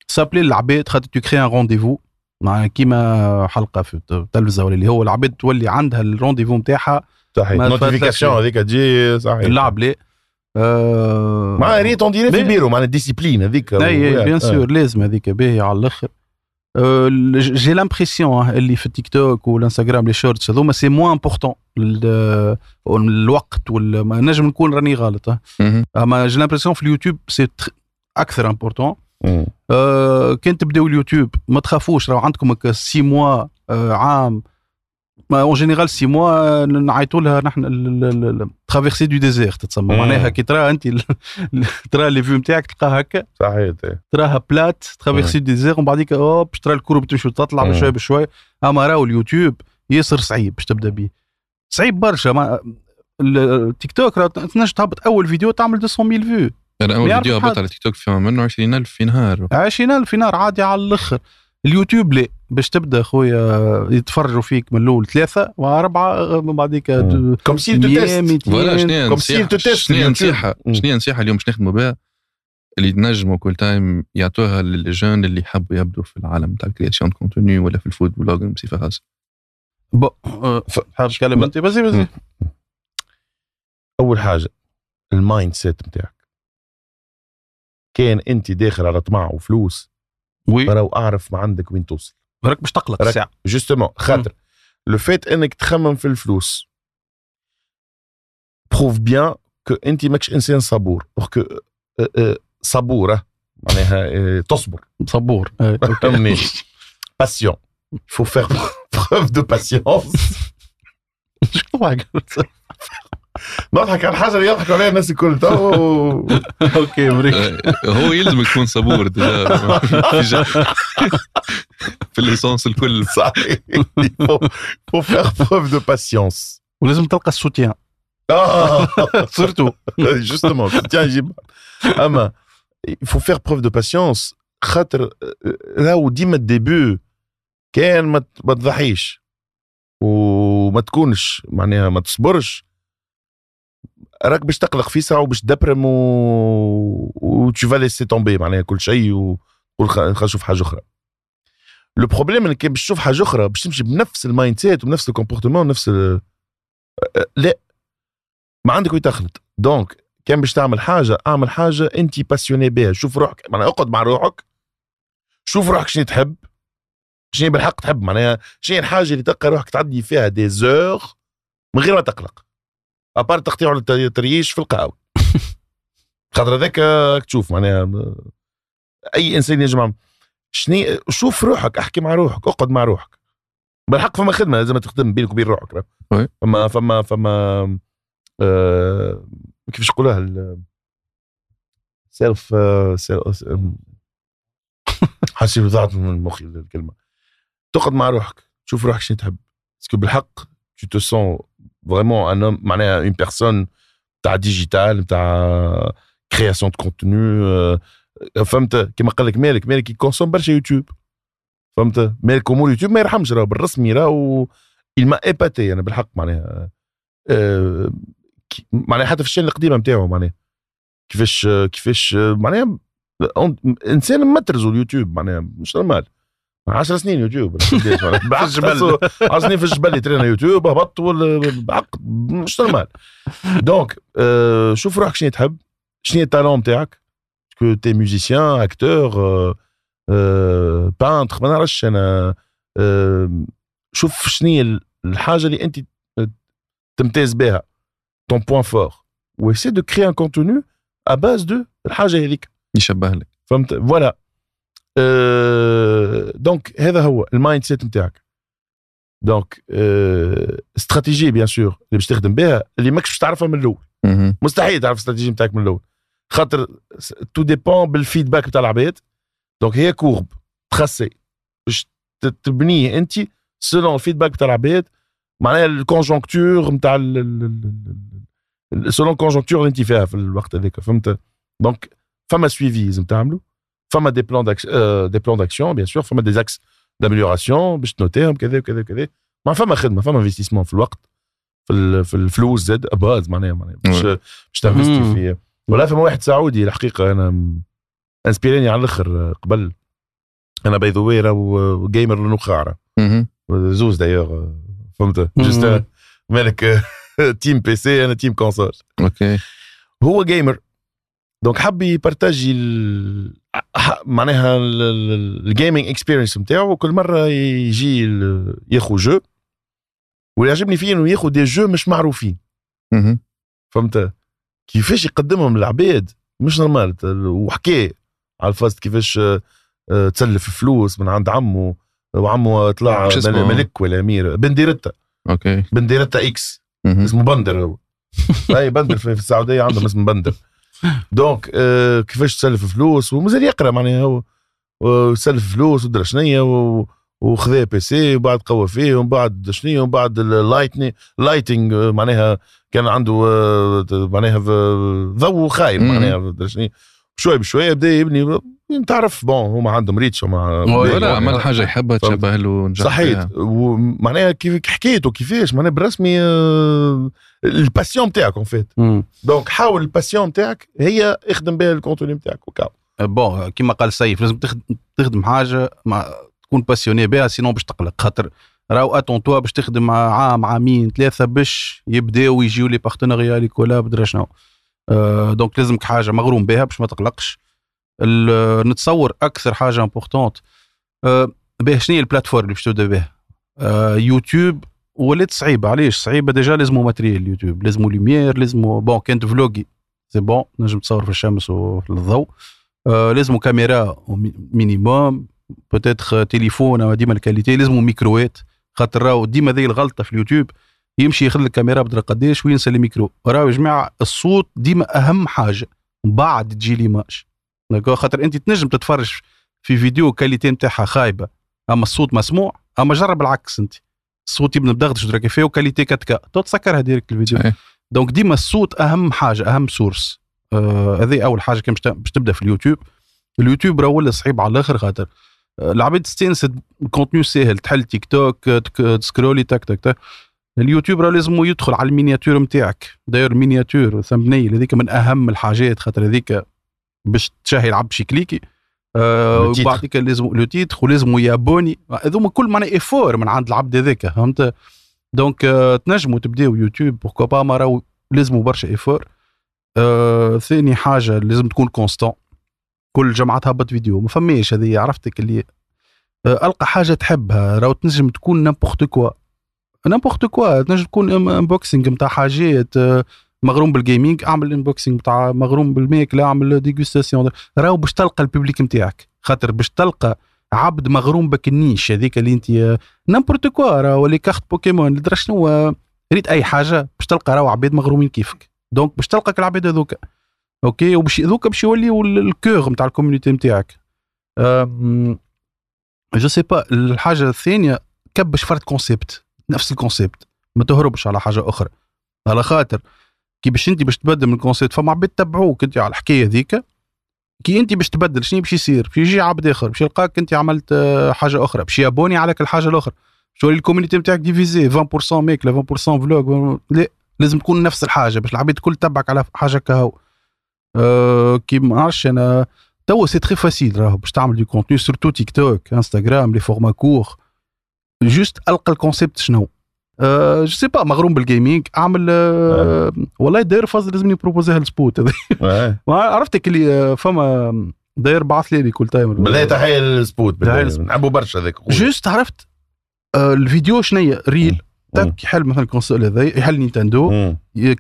ça plaît العباد خاطر tu crées un rendez-vous مع كيما حلقة في التلفزة ولا اللي هو العباد تولي عندها ال rendez-vous نتاعها صحيح. ما notification تفاتلكش. هذيك تجي صحيح. اللعب لا آه، مع ريت on dirait في البيرو معناها discipline هذيك. أي bien sûr لازم هذيك باهية على الآخر. آه، j'ai l'impression اللي في التيك توك والانستغرام les shorts هذوما c'est moins important الوقت نجم نكون راني غلط. أما j'ai l'impression في اليوتيوب c'est أكثر important. آه، كان تبداو اليوتيوب. ما تخافوش راه عندكم هكا six mois آه، عام. en général six mois نعيطوا لها نحن traversée du désert تتسمى. معناها كي ترى انت ترى les vues نتاعك تلقاها هكا. صحيح. تراها plate traversée désert ومن بعديك hop باش ترى ال courbe تمشي وتطلع مم. بشوي بشوي أما راهو اليوتيوب ياسر صعيب باش تبدأ به صعيب برشا. ما ال- التيك توك تنجم تهبط أول فيديو تعمل 200 vues أنا أول فيديو هبط. على تيك توك فيما منه 20000 في نهار 20000 في نهار عادي على الأخر اليوتيوب لا باش تبدأ خويا يتفرجوا فيك من الأول ثلاثة وأربعة من بعديك. comme si tu 100 testes voilà 200 شنو comme si tu testes شنو. نصيحه. شنو نصيحة اليوم باش نخدموا بها اللي تنجموا Koul Time يعطوها لل jeunes اللي يحبوا يبدوا في العالم تاع ال création contenu ولا في ال food vlogging بصفة خاصة bon آه، حاب تتكلم أنت بس بس. أول حاجة ال mindset نتاعك كان انت داخل على طمع وفلوس oui. راهو أعرف ما عندك وين توصل. راك باش تقلق الساعة justement خاطر. le fait إنك تخمم في الفلوس prouve bien que أنت ماكش إنسان صبور que صبورة معناها آه، تصبر. صبور. آه،. فهمني patient [laughs] faut faire [laughs] preuve de patience. شو [laughs] ضحك؟ نضحك على اللي يضحكوا عليها الناس الكل. تو OK مريح. آه، [laughs] هو يلزمك تكون صبور déjà. [laughs] في ال [laughs] les sens الكل. صحيح. Faut faire preuve de patience. ولازم تلقى السوتيان. آه. surtout justement soutien يجيب اما faut faire preuve de patience. خاطر راهو ديما ال début كان ما ت- ما تضحيش. وما تكونش معناها ما تصبرش. راك باش تقلق في ساعة وباش تدبرم و و tu vas laisser tomber معناها كل شيء خلينا نشوف حاجة أخرى. le problème انك باش تشوف حاجة أخرى باش تمشي بنفس ال mindset وبنفس ال comportement نفس ال... لا. ما عندك وين تخلط. donc كان باش تعمل حاجة اعمل حاجة انت passionné بها. شوف روحك معناها اقعد مع روحك. شوف روحك شنو تحب. شنو بالحق تحب معناها شنو الحاجة اللي تلقى روحك تعدي فيها des heures من غير ما تقلق. à part تقطيع ولا تريش في القهوة. [laughs] خاطر هذاك تشوف معناها أي إنسان يجمع شنو شوف روحك أحكي مع روحك أقعد مع روحك. بالحق فما خدمة لازم تخدم بينك وبين روحك. فما فما فما آه كيفاش يقولوها ال- self [laughs] حاسس ضاعت من مخي الكلمة. تقعد مع روحك تشوف روحك شنو تحب. parce que بالحق te sens vraiment un homme معناها une personne تاع digital تاع création de contenu فهمت كما قال لك مالك مالك ي consomme برشا يوتيوب فهمت مالك امور يوتيوب ما يرحمش راه بالرسمي راهو m'a épaté أنا بالحق معناها معناها حتى في الشين القديمه نتاعو معناها كيفاش كيفاش معناها انسان مترزو اليوتيوب معناها مش نورمال 10 سنين يوتيوب. ولا قداش معناها. بالحق الجبل. تحسه 10 سنين في الجبل يترينا يوتيوب هبط ولا بعقد مش نورمال. دونك آه، شوف روحك شنو تحب شنو التالون نتاعك que t'es musicien acteur peintre ما نعرفش. أنا آه، شوف شنو هي الحاجة اللي أنت تمتاز بها ton point fort. و essaie de créer un contenu à base de الحاجة هذيك. يشبه لك. فهمت؟ voilà أه donc هذا هو ال mindset نتاعك donc استراتيجيه bien sûr اللي باش تخدم بها اللي ماكش باش تعرفها من الأول. مستحيل تعرف الاستراتيجيه نتاعك من الأول. خاطر tout dépend بال feedback نتاع العباد. donc هي courbe تخسي باش تبنيه أنت selon ال feedback نتاع العباد معناها ال conjoncture نتاع selon ال conjoncture اللي أنت فيها في الوقت هذاك. فهمت؟ donc فما suivi لازم تعملوا فما des plans des plans d'action bien sûr فما des axes d'amélioration باش تنوتيهم كذا وكذا وكذا. ما فما خدمة فما investissement في الوقت في في الفلوس زاد باز معناها معناها باش باش تنفستي. في ولا فما واحد سعودي الحقيقة أنا انسبيريني على الآخر قبل. أنا by the way راهو gamer للنخاعره. زوز دايوغ فهمت؟ مم. juste مالك team PC أنا team console OK. هو gamer donc حب يبارتاجي معناها ال gaming experience نتاعو كل مرة يجي ياخذ jeu واللي يعجبني فيه إنه ياخذ des jeux مش معروفين. فهمت؟ كيفاش يقدمهم للعباد مش normal وحكى على ال fast كيفاش آه، آه، تسلف فلوس من عند عمه وعمه طلع؟ ملك ولا أمير. بنديرتا OK. بنديرتا إكس. اسمه بندر هو. [laughs] أي بندر في في السعودية عندهم اسم بندر. donc آه كيفاش تسلف فلوس ومازال يقرا معناها هو وسلف فلوس ودرا شنيا وخذا PC وبعد قوى فيه ومن بعد شنيا ومن بعد ال lighting lighting آه، معناها كان عنده آه، معناها ضوء خايب. معناها درا شنيا شوي بشوي بدا يبني. تعرف bon هما عندهم rich هما ولا عمل حاجة يحبها. تشبه له نجح صحيت. فيها. ومعناها كيف حكيته كيفاش؟ معناها بالرسمي آه، ال passion نتاعك en fait. donc حاول ال passion نتاعك هي اخدم بها ال contenu نتاعك وكاو bon كيما قال سيف لازم تخدم تخدم حاجة مع تكون passionné بها sinon باش تقلق. خاطر راهو attends توا باش تخدم مع عام عامين ثلاثة باش يبداو يجيو les partenariats les collabs درا شنو. آه donc لازمك حاجة مغروم بها باش ما تقلقش. نتصور أكثر حاجة importante آه به شنو هي ال plateforme اللي باش تبدأ بها؟ آه يوتيوب ولات صعيبة. علاش؟ صعيبة déjà لازمو matériel يوتيوب لازمو lumière لازمو bon كان تفلوجي c'est bon نجم تصور في الشمس وفي الضوء. آه لازمو كاميرا minimum peut-être تليفون ديما ال qualité لازمو ميكروات خاطر راهو ديما ذي الغلطة في اليوتيوب. يمشي ياخذ لك كاميرا بدرا قداش وينسى الميكرو. راهو يا جماعة الصوت ديما أهم حاجة. بعد تجي l'image خاطر أنت تنجم تتفرج في فيديو qualité نتاعها خايبة. أما الصوت مسموع أما جرب العكس أنت. الصوت يبدا مدغدش درا كيفاه و qualité 4 K تو تسكرها directe الفيديو. صحيح. donc ديما الصوت أهم حاجة أهم source آه، هذه أول حاجة كان باش تبدأ في اليوتيوب. اليوتيوب راه ولا صعيب على الآخر خاطر. آه، العباد تستانس ال contenu ساهل. تحل تيك توك آه، تسكرولي تك تك تك. اليوتيوب راه لازم يدخل على ال miniature نتاعك داير ال miniature thumbnail هذيك من أهم الحاجات خاطر هذيك باش تشهي العبد يكليكي. آه. وبعديك لازم le titre ولازم يابوني. هذوما كل معناها effort من عند العبد هذاك فهمت؟ donc آه تنجموا تبداو يوتيوب pourquoi pas ما لازموا برشا effort آه ثاني حاجة لازم تكون constant كل جمعة تهبط فيديو ما فماش هذه عرفتك اللي آه ألقى حاجة تحبها راهو تنجم تكون n'importe quoi n'importe quoi تنجم تكون unboxing نتاع حاجات آه، مغروم بال gaming أعمل unboxing نتاع مغروم بالماكله أعمل dégustation راهو باش تلقى ال public نتاعك خاطر باش تلقى عبد مغروم بك ال niche هذيك اللي أنت n'importe quoi راهو les cartes Pokémon درا شنو؟ آه، ريت أي حاجة باش تلقى راهو عباد مغرومين كيفك. donc باش تلقى العباد هذوك. OK وباش هذوك باش يوليو ال- ال core نتاع ال community نتاعك je sais pas الحاجة الثانية كبش فرد concept نفس ال concept ما تهربش على حاجة أخرى. على خاطر كي باش انت باش تبدل من ال concept فما عباد تبعوك انت على الحكاية ذيك كي انت باش تبدل شنو باش يصير؟ باش يجي عبد آخر باش يلقاك انت عملت آه، حاجة أخرى باش يابوني عليك الحاجة الأخرى. تولي ال community نتاعك divisée 20% ماكله 20% vlog لا لازم تكون نفس الحاجة باش العباد الكل تبعك على حاجة كهو أه كي ما نعرفش أنا توا c'est très facile راهو باش تعمل des contenus surtout تيك توك انستغرام les formats courts juste ألقى ال concept شنو؟ أه je sais pas مغروم بال gaming أعمل أه والله داير فاز لازم نبروبوزيها السبوت هذا. [laughs] آه. ما عرفتك اللي آه، فما داير بعث لي كل تايم بالله تحية للسبوت. نحبوا برشا هذاك. جوست عرفت آه الفيديو شنيا؟ ريل. تك يحل مثلا الكونسول هذا يحل نينتندو.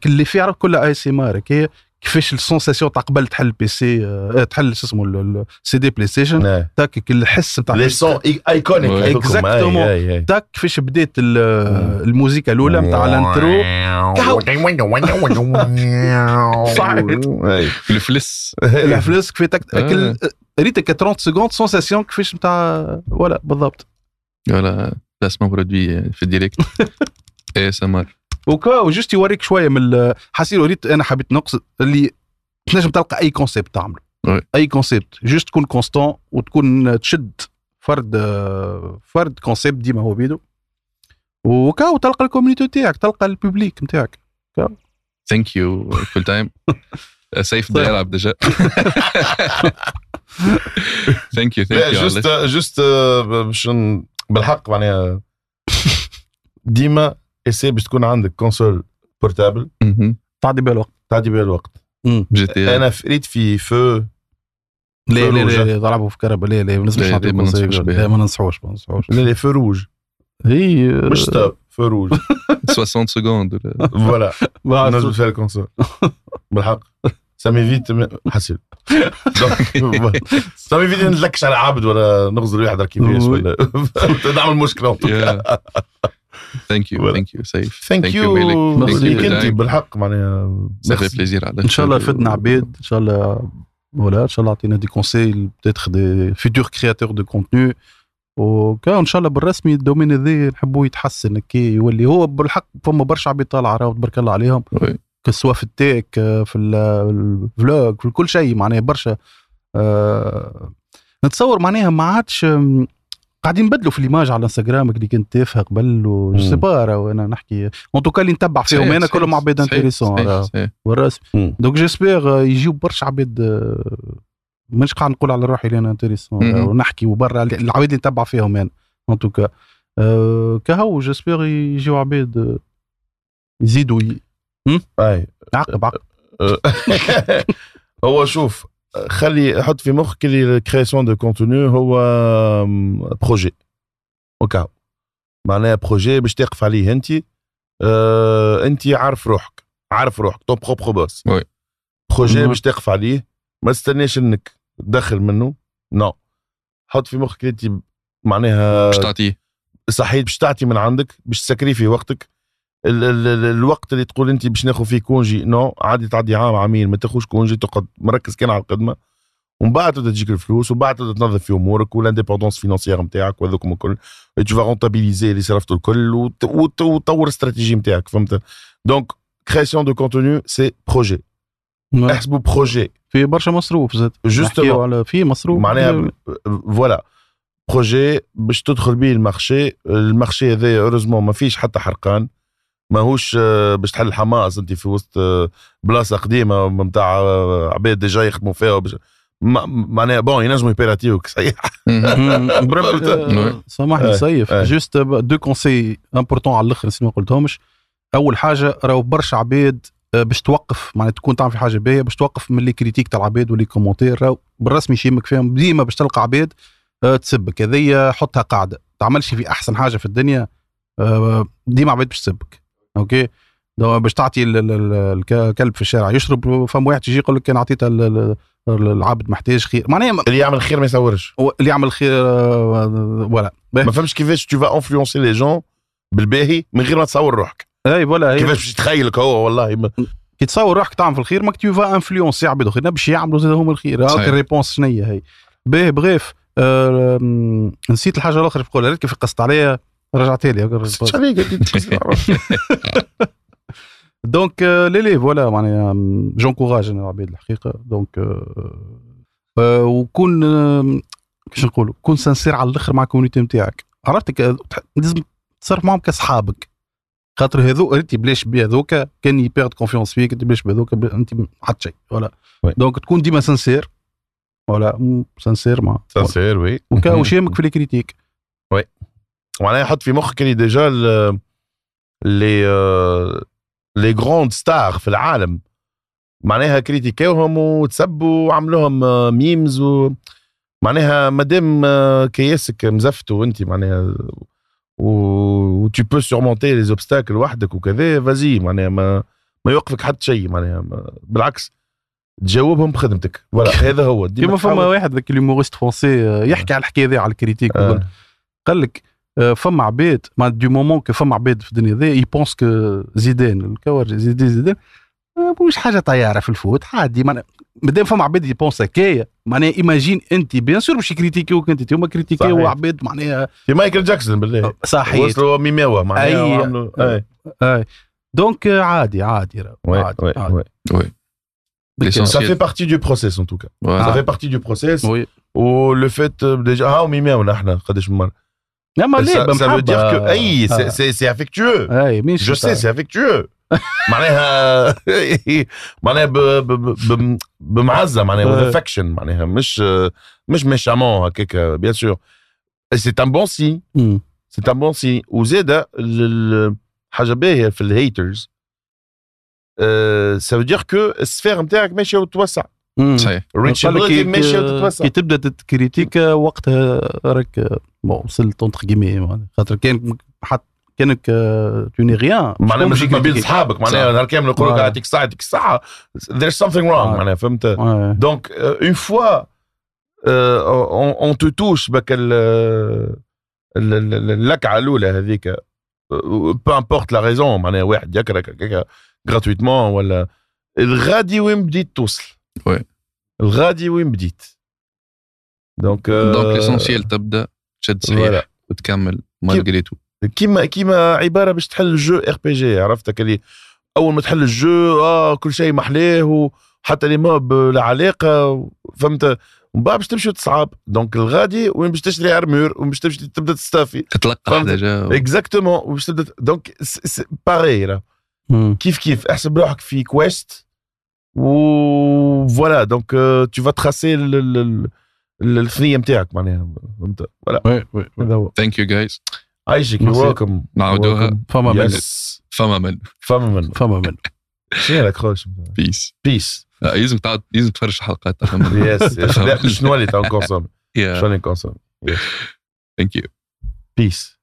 اللي فيه عرف كلها اي سي مار هي كيفاش السونساسيون تاع قبل تحل بي سي آه تحل شو اسمه السي دي بلاي ستيشن آه. تاك الحس نتاع لي سون ايكونيك أي. تاك كيفاش بدات ال- الموسيقى الأولى نتاع الانترو. الفلس الفلوس كيف. كل ريتك 30 سكوند سونساسيون كيفاش نتاع ولا بالضبط. ولا بلاسمون برودوي في الديريكت اي اس ام ار وكا وجست يوريك شوية من حسيت وريت أنا حبيت نقصد اللي تنجم تلقى أي كونسيبت تعمله. أي كونسيبت جوست تكون كونستون وتكون تشد فرد فرد كونسيبت ديما هو بيدو. وكاو تلقى الكوميونيتي تاعك تلقى الببليك نتاعك ثانك يو كل تايم سيف بدأ. يلعب ديجا ثانك يو ثانك يو جوست جوست باش ن- بالحق معناها ديما اسي باش تكون عندك كونسول بورتابل تعدي بها الوقت. تعدي بها الوقت. جي تي أنا فريت في فو لا لا لا, تلعبوا في كهرباء. لا لا ما نسمعش لا، ما. ننصحوش ما ننصحوش لا لا فو روج هي مش ستوب فو روج 60 سكوند ولا فوالا. نجم فيها الكونسول بالحق. سامي فيت حسن سامي فيت نتلكش على عبد ولا نغزر واحد كيفاش ولا. [laughs] نعمل مشكله ثانك يو. ثانك يو سيف ثانك يو. ليك انت بالحق معناها merci. بليزير على إن شاء الله فدنا عباد إن شاء الله فوالا إن شاء الله عطينا دي كونساي بتاتخ دي فيتور كرياتور دو كونتوني وكا إن شااء الله بالرسمي الدومين هذا نحبوه يتحسن كي يولي هو بالحق فما برشا عباد طالعة راهو تبارك الله عليهم. وي. كسوا في التيك في ال- الفلوج في كل شيء معناها برشا. آه نتصور معناها ما عادش قاعدين نبدلوا في الإيماج على الإنستغرام اللي كنت تافهه قبل و جو سي مم. با راهو أنا نحكي. اون توكا اللي نتبع فيهم أنا كلهم عباد انتريسون مم. donc j'espère يجيو برشا عباد آه، مانيش قاعد نقول على روحي لأن intéressant مهم. ونحكي وبرا العباد اللي نتبع فيهم أنا en tout cas آه، كهو j'espère يجيو عباد آه، يزيدوا أي. عقب عقب. [laughs] هو شوف خلي حط في مخك اللي ال création de contenu هو projet اوكا معناها projet باش تقف عليه انت. آه انت عارف روحك. عارف روحك. ton propre boss oui. projet. باش تقف عليه. ما تستناش انك تدخل منه. non حط في مخك انت معناها باش تعطيه. صحيح باش تعطي من عندك باش تسكري في وقتك. ال ال ال الوقت اللي تقول أنت باش ناخذ فيه congé non عادي تعدي عام عامين ما تاخذش congé تقعد مركز كان على الخدمه ومن بعد تبدأ تجيك الفلوس ومن بعد تبدأ تنظف في أمورك وال indépendance financière نتاعك وهذوك الكل. tu vas rentabiliser اللي صرفته الكل وت- وت- وتطور الاستراتيجي نتاعك فهمت؟ donc création de contenu c'est projet احسبوا projet في برشا مصروف زاد. justement على في مصروف. معناها voilà projet باش تدخل به ال marché ال marché هذا heureusement ما فيش حتى حرقان. ماهوش آه، باش تحل حماس انت في وسط آه، بلاصة قديمة نتاع آه، عباد déjà يخدموا فيها معناها bon ينجموا يبيراتيوك صحيح. [laughs] سامحني سيف. juste deux conseils importants على الأخر ما قلتهمش. أول حاجة راهو برشا عباد باش توقف معناتها تكون تعمل في حاجة باهية باش توقف من les critiques تاع العباد و les commentaires. راهو بالرسمي يشيمك فيهم ديما باش تلقى عباد تسبك. هذيا حطها قاعدة. تعملش في أحسن حاجة في الدنيا ديما عباد باش تسبك. OK؟ دو باش تعطي ال- ال- ال- الكلب في الشارع يشرب فم واحد يجي يقول لك كان اعطيت ال- ال- العبد محتاج خير. معناها اللي يعمل خير ما يصورش. اللي يعمل خير آه، ولا. ما فهمش كيفاش tu vas influencer les gens بالباهي من غير ما تصور روحك. إي ولا هي كيفاش باش تخيلك هو والله. ما- كي تصور روحك تعمل في الخير ماك tu vas influencer عباد آخرين باش يعملوا زاد هما الخير. هاك ال réponse شنيا هي؟ باهي bref م- نسيت الحاجة الأخرى بقولها لك كيف قصت عليها؟ رجعتها لي عليك. donc les les voilà معناها j'encourage أنا العباد الحقيقة donc وكون آه، كيفاش نقولوا؟ كون sincère على الآخر مع ال community نتاعك. عرفتك لازم تصرف معهم كأصحابك. خاطر هذو انت بلاش بهذوك كان ي perdre confiance فيك انت بلاش بهذوك أنت حتى شيء ولا oui. donc تكون ديما سانسير ولا م- سانسير مع سانسير وي [laughs] وشامك في les critiques معناها يحط في مخك اللي déjà les آه، les grandes stars في العالم. معناها كريتيكاوهم وتسبوا وعملوهم آه، memes و معناها مادام آه، كياسك مزفت وانت معناها و tu peux surmonter les obstacles وحدك وكذا vas-y معناها ما ما يوقفك حتى شيء معناها بالعكس تجاوبهم بخدمتك. voilà [laughs] هذا هو. ديما كيما فما واحد ذاك ال humoriste français آه، يحكي على الحكاية ذي على ال critique آه. قال لك آه، فما عباد mais du moment que فما عباد في الدنيا ذي ي pense que زيدان الكورجي زيدان زيدان مش حاجة طياره في ال foot عادي معناها مادام فما عباد ي pense هكايا معناها imagine انت bien sûr باش يكريتيكيوك انت هما كريتيكيو. عباد معناها في مايكل جاكسون بالله صحيح وصلوا ميماوة معناها أي- وعملوا- أي. اي donc عادي عادي oui oui. وي Ça fait partie du process en tout cas. Voilà. Ça fait partie du process. وي Ou le fait euh, déjà ah ميماونا إحنا قداش من مرة. لا ما ليه Ça, ça veut dire que اي آه. c'est- c'est c'est affectueux. اي مش Je sais, c'est affectueux. معناها معناها ب- ب- ب- بمعزه معناها with Ouais. affection معناها مش مش méchamment هكاك bien sûr. Et C'est un bon signe. مم. C'est un bon signe. وزاد ال- ال- حاجة باهيه في ال haters ça veut dire que ال sphère نتاعك ماشيه وتوسع. صحيح. كي- كي-. كي تبدا ت critique وقتها راك bon وصلت entre guillemets خاطر كان حط كانك tu n'es rien معناها مش ما بين اصحابك معناها. نهار كامل يقول لك. يعطيك الصحه يعطيك الصحه there's something wrong Ouais. معناها فهمت؟ fois euh, on, on te touche بك ال ال- ال- اللكعه الأولى هذيك. peu importe la raison معناها واحد يكرهك هكاك gratuitement ولا. الغادي وين بديت توصل؟ Ouais. الغادي وين بديت؟ donc donc l'essentiel تبدأ تشد صحيح. وتكمل malgré tout كيما كيما عبارة باش تحل jeu RPG عرفتك اللي أول ما تحل ال jeu آه كل شيء محلاه وحتى les mobs لا علاقة فهمت؟ ومن بعد باش تمشي تصعب donc الغادي وين باش تشري armor وين باش تمشي تبدأ تستافي. تتلقى. حاجة exactement وباش تبدا donc pareil. كيف كيف؟ احسب روحك في quest و voilà donc tu vas tracer الثنيه نتاعك معناها فهمت voilà oui oui oui. هذا هو thank you guys عايشك you Merci. welcome نعاودوها فما من يس فما من فما من فما من شنو الاكروش بيس بيس لازم تعود لازم تفرج الحلقات فما من يس شنو اللي تو كونسوم يا شنو اللي كونسوم ثانك يو بيس